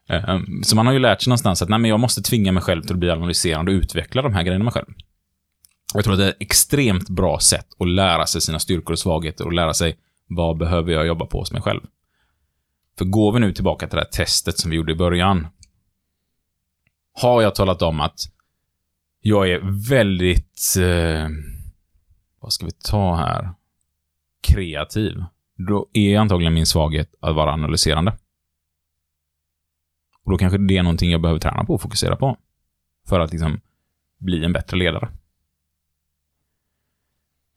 Ehm, så man har ju lärt sig någonstans att nej, men jag måste tvinga mig själv till att bli analyserande och utveckla de här grejerna med själv. Jag tror att det är ett extremt bra sätt att lära sig sina styrkor och svagheter och lära sig vad behöver jag jobba på hos mig själv. För går vi nu tillbaka till det här testet som vi gjorde i början. Har jag talat om att jag är väldigt, eh, vad ska vi ta här, kreativ. Då är antagligen min svaghet att vara analyserande. Och då kanske det är någonting jag behöver träna på och fokusera på. För att liksom bli en bättre ledare.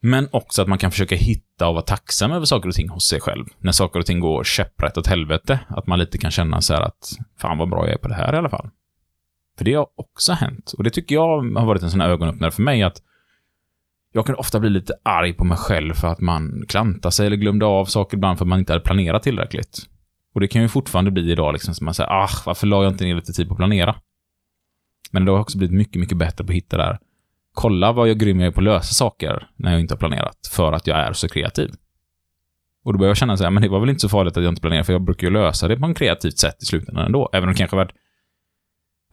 Men också att man kan försöka hitta och vara tacksam över saker och ting hos sig själv. När saker och ting går käpprätt åt helvete. Att man lite kan känna så här att fan vad bra jag är på det här i alla fall. För det har också hänt. Och det tycker jag har varit en sån här ögonöppnare för mig att jag kan ofta bli lite arg på mig själv för att man klantar sig eller glömde av saker ibland för att man inte hade planerat tillräckligt. Och det kan ju fortfarande bli idag liksom som man säger, ah, varför la jag inte ner lite tid på att planera? Men det har också blivit mycket, mycket bättre på att hitta där. Kolla vad jag grym jag är på att lösa saker när jag inte har planerat, för att jag är så kreativ. Och då börjar jag känna så här, men det var väl inte så farligt att jag inte planerade, för jag brukar ju lösa det på ett kreativt sätt i slutändan ändå. Även om det kanske varit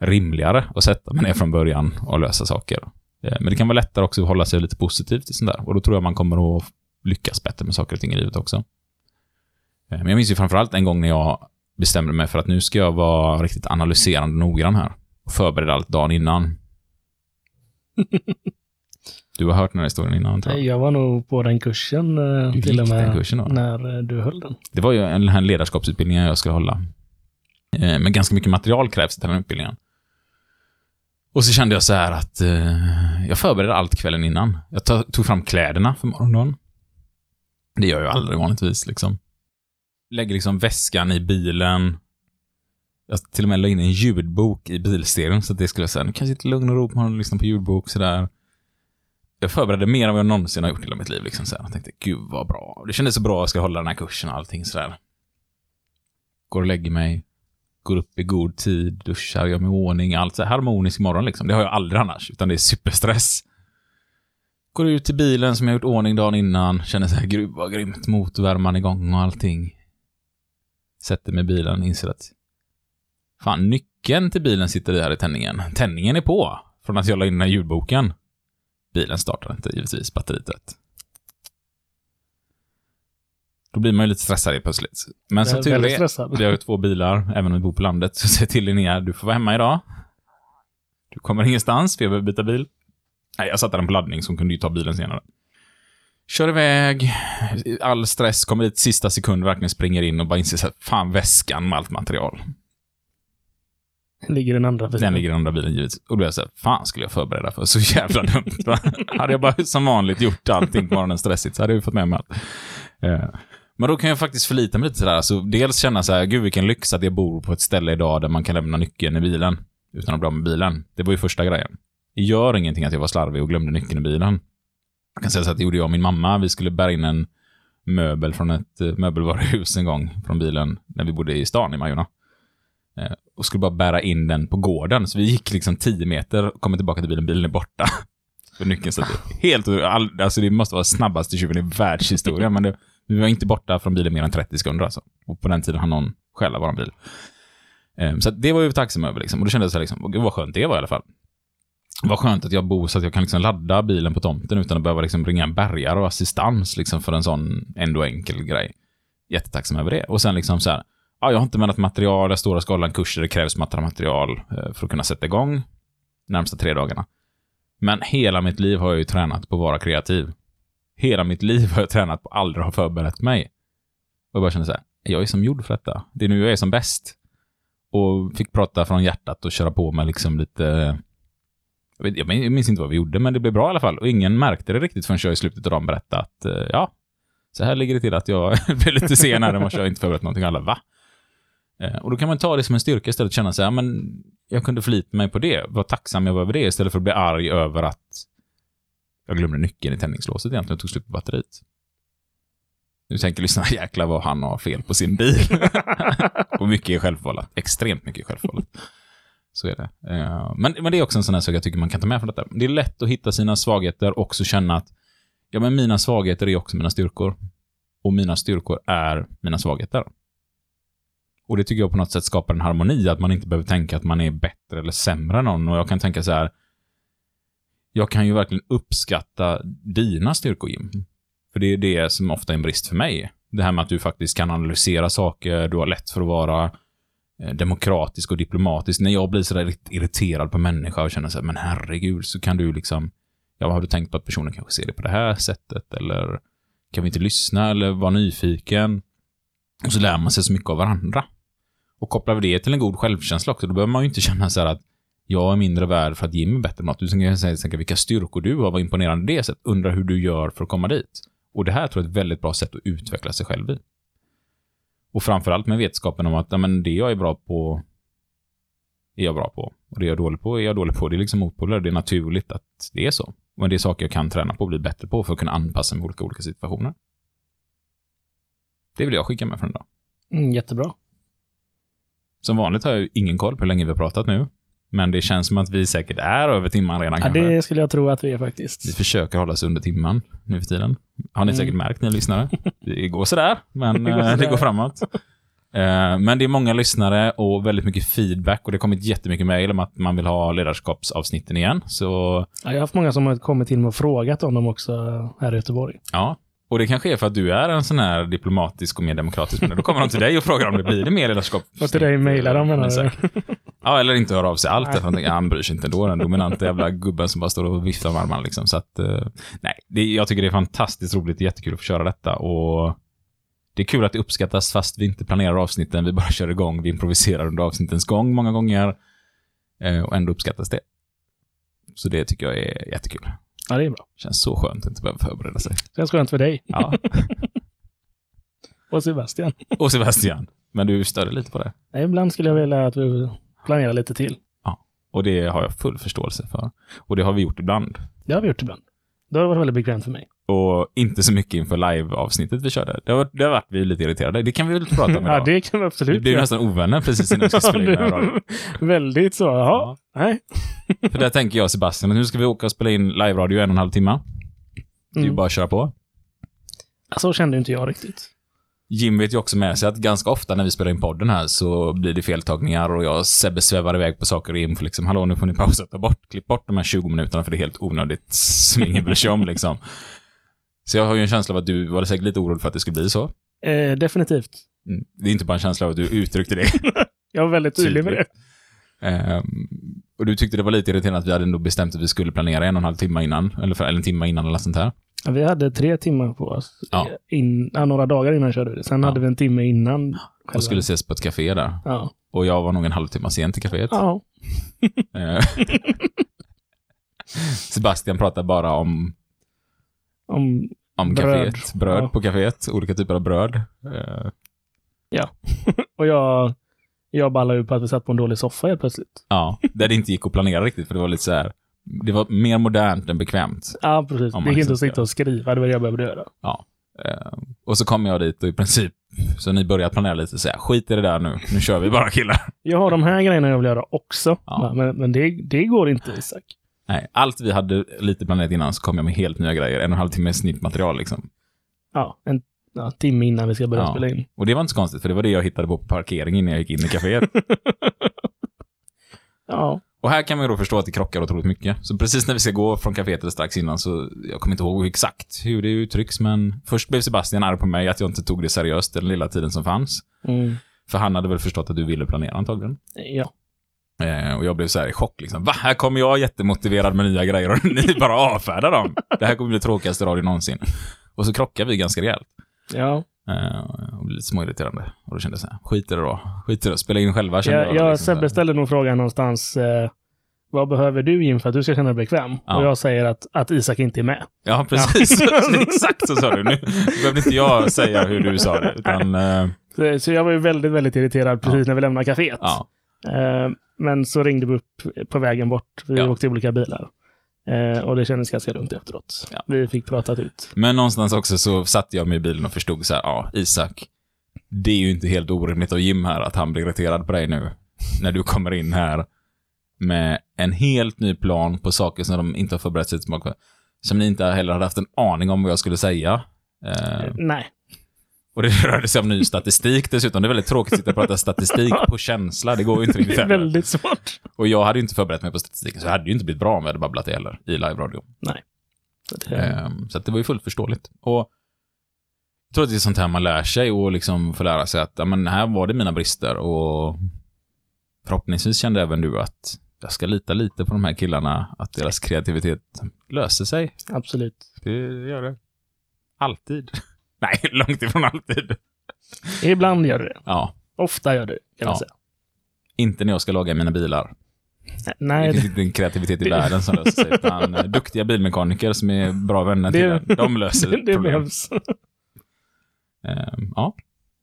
rimligare att sätta mig ner från början och lösa saker. Eh, men det kan vara lättare också att hålla sig lite positivt i sånt där. Och då tror jag man kommer att lyckas bättre med saker och ting i livet också. Eh, men jag minns ju framförallt en gång när jag bestämde mig för att nu ska jag vara riktigt analyserande och noggrann här. Och förbereda allt dagen innan. Du har hört den här historien innan, tror jag. Jag var nog på den kursen eh, Du till och med den kursen då? när eh, du höll den. Det var ju den här ledarskapsutbildningen jag skulle hålla. Eh, Men ganska mycket material krävs till den utbildningen. Och så kände jag så här att eh, jag förberedde allt kvällen innan. Jag tog fram kläderna för morgondagen. Det gör jag aldrig vanligtvis liksom. Lägger liksom väskan i bilen. Jag till och med la in en ljudbok i bilstereon så att det skulle säga, nu kan jag sitta lugn och ro på morgonen och lyssna på ljudbok sådär. Jag förberedde mer än vad jag någonsin har gjort i hela mitt liv. Liksom, såhär. Jag tänkte, gud vad bra. Det kändes så bra att jag ska hålla den här kursen och allting sådär. Går och lägger mig. Går upp i god tid, duschar, gör mig i ordning. Allt så harmonisk morgon liksom. Det har jag aldrig annars, utan det är superstress. Går ut till bilen som jag gjort ordning dagen innan. Känner så här, gud vad grymt. Motorvärmaren igång och allting. Sätter mig i bilen, inser att fan, nyckeln till bilen sitter i här i tändningen. Tändningen är på. Från att jag la in den här ljudboken. Bilen startar inte, givetvis. Batteriet dött. Då blir man ju lite stressad helt plötsligt. Men som tur är, stressad. vi har ju två bilar, även om vi bor på landet, så säger till Linnea, du får vara hemma idag. Du kommer ingenstans, för jag behöver byta bil. Nej, jag satte den på laddning, så hon kunde ju ta bilen senare. Kör iväg, all stress, kommer dit sista sekund, verkligen springer in och bara inser här, fan väskan med allt material. Ligger den andra Den ligger den andra bilen givetvis. Och då är jag så här, fan skulle jag förbereda för? Så jävla dumt. va? (laughs) hade jag bara som vanligt gjort allting på morgonen stressigt så hade jag fått med mig allt. Eh, Men då kan jag faktiskt förlita mig lite sådär. Alltså, dels känna så här, gud vilken lyx att jag bor på ett ställe idag där man kan lämna nyckeln i bilen. Utan att bli av med bilen. Det var ju första grejen. Det gör ingenting att jag var slarvig och glömde nyckeln i bilen. Jag kan säga så att det gjorde jag och min mamma. Vi skulle bära in en möbel från ett eh, möbelvaruhus en gång från bilen när vi bodde i stan i Majorna. Och skulle bara bära in den på gården. Så vi gick liksom 10 meter och kommer tillbaka till bilen. Bilen är borta. (laughs) För nyckeln satt helt... all- Alltså det måste vara snabbaste tjuven i världshistorien. Men det, vi var inte borta från bilen mer än 30 sekunder alltså. Och på den tiden hann någon stjäla vår bil. Um, Så det var ju tacksam över liksom. Och då kände jag så här liksom, gud vad skönt det var i alla fall. Vad skönt att jag bor så att jag kan liksom ladda bilen på tomten utan att behöva liksom ringa en bärgare och assistans liksom för en sån ändå enkel grej. Jättetacksam över det. Och sen liksom så här, ja, jag har inte med något material, jag står och ska hålla en kurs det krävs massa material eh, för att kunna sätta igång närmsta tre dagarna. Men hela mitt liv har jag ju tränat på att vara kreativ. Hela mitt liv har jag tränat på att aldrig ha förberett mig. Och jag bara kände så här, jag är som gjord för detta. Det är nu jag är som bäst. Och fick prata från hjärtat och köra på med liksom lite... Jag, vet, jag minns inte vad vi gjorde, men det blev bra i alla fall. Och ingen märkte det riktigt förrän jag i slutet av dagen berättade att, eh, ja, så här ligger det till att jag (laughs) blev lite sen här i morse och inte förberett någonting. Alla, va? Eh, och då kan man ta det som en styrka istället och känna sig, ja men jag kunde förlita mig på det. Var tacksam jag var över det istället för att bli arg över att jag glömde nyckeln i tändningslåset egentligen och tog slut på batteriet. Nu tänker lyssna, (laughs) jäklar vad han har fel på sin bil. (laughs) och mycket är självförvållat. Extremt mycket är självförvållat. Så är det. Eh, men, men det är också en sån här sak jag tycker man kan ta med från detta. Det är lätt att hitta sina svagheter och också känna att ja, men mina svagheter är också mina styrkor. Och mina styrkor är mina svagheter. Och det tycker jag på något sätt skapar en harmoni, att man inte behöver tänka att man är bättre eller sämre än någon. Och jag kan tänka så här, jag kan ju verkligen uppskatta dina styrkor, Jim. För det är det som ofta är en brist för mig. Det här med att du faktiskt kan analysera saker, du har lätt för att vara eh, demokratisk och diplomatisk. När jag blir sådär irriterad på människa och känner så här, men herregud, så kan du liksom, ja, har du tänkt på att personen kanske ser det på det här sättet? Eller kan vi inte lyssna eller vara nyfiken? Och så lär man sig så mycket av varandra. Och kopplar vi det till en god självkänsla också, då behöver man ju inte känna så här att jag är mindre värd för att Jim är bättre på något. Du kan säga tänka vilka styrkor du har, vad imponerande det är, så undra hur du gör för att komma dit. Och det här tror jag är ett väldigt bra sätt att utveckla sig själv i. Och framförallt med vetskapen om att men det jag är bra på är jag bra på. Och det jag är dålig på är jag dålig på. Det är liksom motpoler. Det är naturligt att det är så. Men det är saker jag kan träna på och bli bättre på för att kunna anpassa mig i olika, olika situationer. Det vill jag skicka med för en dag. Mm, jättebra. Som vanligt har jag ju ingen koll på hur länge vi har pratat nu. Men det känns som att vi säkert är över timman redan Ja, det skulle jag tro att vi är Vi faktiskt. försöker hålla oss under timman nu för tiden. Har ni Mm. säkert märkt, ni lyssnare. (laughs) Det går sådär, men Det går eh, det sådär. går framåt. Eh, Men det är många lyssnare och väldigt mycket feedback och det har kommit jättemycket mejl om att man vill ha ledarskapsavsnitten igen. Så Ja, jag har haft många som har kommit till mig och frågat om dem också här i Göteborg. ja. Och det kanske är för att du är en sån här diplomatisk och mer demokratisk. Då kommer de till dig och frågar om det blir det mer ledarskap. Och till dig mejlar de menar du? Ja, eller inte höra av sig allt. Tänker, "Ja, han bryr sig inte ändå, den dominanta jävla gubben som bara står och viftar med armarna. Liksom. Så att, eh, nej, det, jag tycker det är fantastiskt roligt, jättekul att få köra detta. Och det är kul att det uppskattas fast vi inte planerar avsnitten, vi bara kör igång, vi improviserar under avsnittens gång många gånger. Eh, och ändå uppskattas det. Så det tycker jag är jättekul. Ja, det är bra. Känns så skönt att inte behöva förbereda sig. Känns skönt för dig Ja. (laughs) och Sebastian. (laughs) Och Sebastian. Men du störde lite på det. Nej, ibland skulle jag vilja att vi planerar lite till. Och det har jag full förståelse för. Och det har vi gjort ibland. Det har vi gjort ibland. Det har varit väldigt bekvämt för mig. Och inte så mycket inför live-avsnittet vi körde. Det har, det har varit vi lite irriterade. Det kan vi väl prata om (laughs) Ja, idag. det kan vi Vi absolut blev nästan ovänner precis innan vi ska (laughs) spela in radion. Väldigt så. Jaha. Nej. (laughs) För där tänker jag Sebastian att nu ska vi åka och spela in live-radio en och en halv timme. Det är ju Mm. bara att köra på. Så kände inte jag riktigt. Jim vet ju också med sig att ganska ofta när vi spelar in podden här så blir det feltagningar och jag Sebbe svävar iväg på saker och Jim får liksom, hallå nu får ni pausa, ta bort, klipp bort de här 20 minuterna för det är helt onödigt som ingen bryr sig om liksom. Så jag har ju en känsla av att du var säkert lite orolig för att det skulle bli så. Eh, definitivt. Mm. Det är inte bara en känsla av att du uttryckte det. (laughs) Jag var väldigt tydlig med det. Ehm, och du tyckte det var lite irriterande att vi hade ändå bestämt att vi skulle planera en och en halv timme innan, eller, för, eller en timme innan eller sånt här. Ja, Vi hade tre timmar på oss. Ja. In, ja, några dagar innan körde vi det. Sen Ja. hade vi en timme innan. Och själva. skulle ses på ett café där. Ja. Och jag var nog en halvtimme sen till kaféet. ja. (laughs) Eh, (laughs) Sebastian pratar bara om, Om, om Bröd. kaféet. Bröd Ja. på kaféet. Olika typer av bröd. Eh, (laughs) och jag, jag ballade ut på att vi satt på en dålig soffa helt plötsligt. ja, där det inte gick att planera riktigt, för det var lite så här. Det var mer modernt än bekvämt. Ja, precis. Det gick inte liksom att sitta och skriva. Det var det jag behövde göra. Eh, och så kom jag dit och i princip, så ni började planera lite så här, skit i det där nu, nu kör vi bara killar. Jag har de här grejerna jag vill göra också. Ja. Men, men det, det går inte, Isak. Nej, allt vi hade lite planerat innan så kom jag med helt nya grejer. En och en halv timme nytt material liksom. Ja, en ja, timme innan vi ska börja Ja. spela in. Och det var inte så konstigt, för det var det jag hittade på på parkering innan jag gick in i kaféet. (laughs) Ja, Och här kan man ju då förstå att det krockar otroligt mycket. Så precis när vi ska gå från kaféet eller strax innan så, jag kommer inte ihåg exakt hur det uttrycks, men först blev Sebastian arg på mig att jag inte tog det seriöst den lilla tiden som fanns. mm, För han hade väl förstått att du ville planera antagligen. ja. Eh, och jag blev så här i chock liksom. Va? Här kommer jag jättemotiverad med nya grejer och (laughs) ni bara avfärdar dem. Det här kommer bli tråkigaste radio någonsin. Och så krockar vi ganska rejält. ja. Eh, och blev lite småirriterande. Och då kände jag så här, skit i det då. Skit i det. Spela in själva kände Jag, jag. liksom. Sebbe ställde nog frågan någonstans. Eh, vad behöver du in för att du ska känna dig bekväm? Ja. Och jag säger att, att Isak inte är med. Ja, precis. (laughs) (laughs) Exakt så sa du. Nu behövde inte jag säga hur du sa det, utan... eh, Så, så jag var ju väldigt, väldigt irriterad precis när vi lämnade kaféet. ja. Eh, men så ringde vi upp på vägen bort. Vi Ja. åkte i olika bilar. Eh, och det kändes ganska lugnt efteråt. Ja. Vi fick pratat ut. Men någonstans också så satt jag mig i bilen och förstod så här, ja, Isak, det är ju inte helt orimligt av Jim här att han blir irriterad på dig nu. När du kommer in här med en helt ny plan på saker som de inte har förberett sig på. Som ni inte heller hade haft en aning om vad jag skulle säga. Eh, Nej. Och det (laughs) rörde sig om ny statistik dessutom. Det är väldigt tråkigt att sitta och prata statistik på känsla. Det går ju inte riktigt Det är heller. väldigt svårt. Och jag hade ju inte förberett mig på statistiken, så det hade ju inte blivit bra om jag hade babblat det heller i live-radio. Så det, Ehm, Så att det var ju fullt förståeligt. Och jag tror att det är sånt här man lär sig och liksom får lära sig att ja, men här var det mina brister och förhoppningsvis kände även du att jag ska lita lite på de här killarna, att deras kreativitet löser sig. Absolut. Det gör det. Alltid. (laughs) Nej, långt ifrån alltid. Ibland gör det. Ja, Ofta gör det, kan man Ja. säga. inte när jag ska laga mina bilar. Nej, det finns inte en kreativitet i det- världen som löser sig, utan eh, duktiga bilmekaniker som är bra vänner till Det- en, de löser det, (laughs) det problem. behövs. Ehm, ja.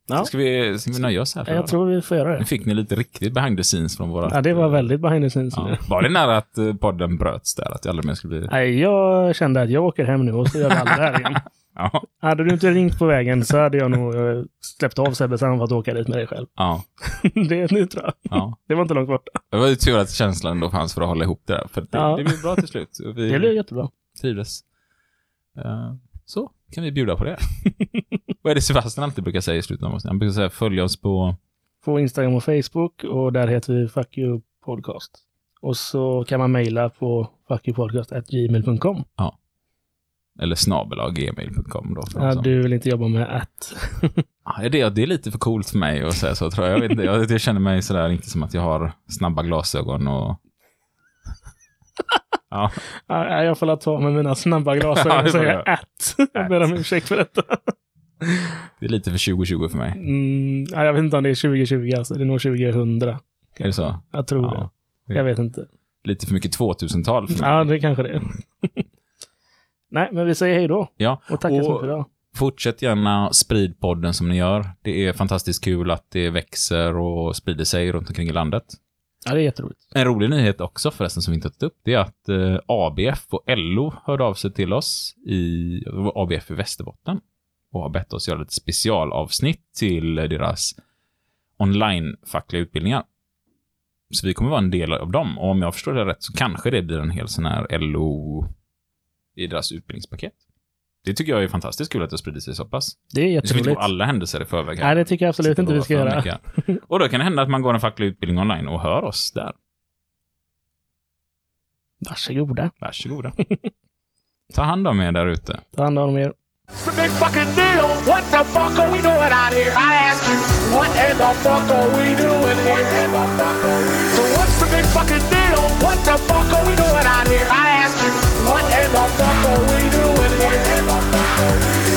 Ja. Ska, vi, ska vi nöja oss här för Jag tror vi får göra Nu det. fick ni lite riktigt behind the scenes från våra... Ja, det var väldigt behind the scenes. Ja. nu. Var det nära att eh, podden bröts där? Att det aldrig mer skulle bli... Nej, jag kände att jag åker hem nu och så gör vi aldrig det här igen. (laughs) Ja. Hade du inte ringt på vägen så hade jag nog eh, släppt av Sebbe sen fått åka dit med dig själv. Ja. (laughs) det, det tror jag. ja. Det var inte långt borta. Det var ju tur att känslan då fanns för att hålla ihop det där. För det, Ja. det blev bra till slut. Vi Det blev jättebra. trivdes. Eh, så kan vi bjuda på det. (laughs) Vad är det Sebastian alltid brukar säga i slutet av avsnittet? Han brukar säga följ oss på... På Instagram och Facebook och där heter vi Fuck You Podcast. Och så kan man mejla på fuckyoupodcast.gmail.com. Eller snabelaggmail.com då. För Ja, du vill inte jobba med att. (laughs) Ja, det, det är lite för coolt för mig att säga så tror jag. Jag, vet jag, jag känner mig sådär, inte som att jag har snabba glasögon och... Ja, (laughs) Ja, jag får ta med mina snabba glasögon (laughs) och säga att. (laughs) Jag ber om ursäkt för detta. det är lite för 2020 för mig. Mm, ja, jag vet inte om det är 2020, alltså. det är nog 2000. Är det så? Jag tror Ja. det. Jag vet inte. Lite för mycket 2000-tal för mig. Ja, det kanske det är. Nej, men vi säger hej då. Ja, Och tackar så mycket för idag. fortsätt gärna sprid podden som ni gör. Det är fantastiskt kul att det växer och sprider sig runt omkring i landet. Ja, det är jätteroligt. En rolig nyhet också förresten som vi inte har tagit upp, det är att eh, ABF och LO hörde av sig till oss i ABF i Västerbotten och har bett oss göra ett specialavsnitt till deras online-fackliga utbildningar. Så vi kommer vara en del av dem. Och om jag förstår det rätt så kanske det blir en hel sån här LO i deras utbildningspaket. Det tycker jag är fantastiskt kul att det sprider sig så pass. Det är Vi ska inte jätteroligt. gå alla händelser i förväg. här. Nej, det tycker jag absolut inte vi ska göra. förmycket. Och då kan det hända att man går en facklig utbildning online och hör oss där. Varsågoda. Varsågoda. Ta hand om er där ute. Ta hand om er. What's the big fucking deal? What the fuck are we doing out here? I ask you, what in the fuck are we doing here? So what's the big fucking deal? What the fuck are we doing out here? I Bye.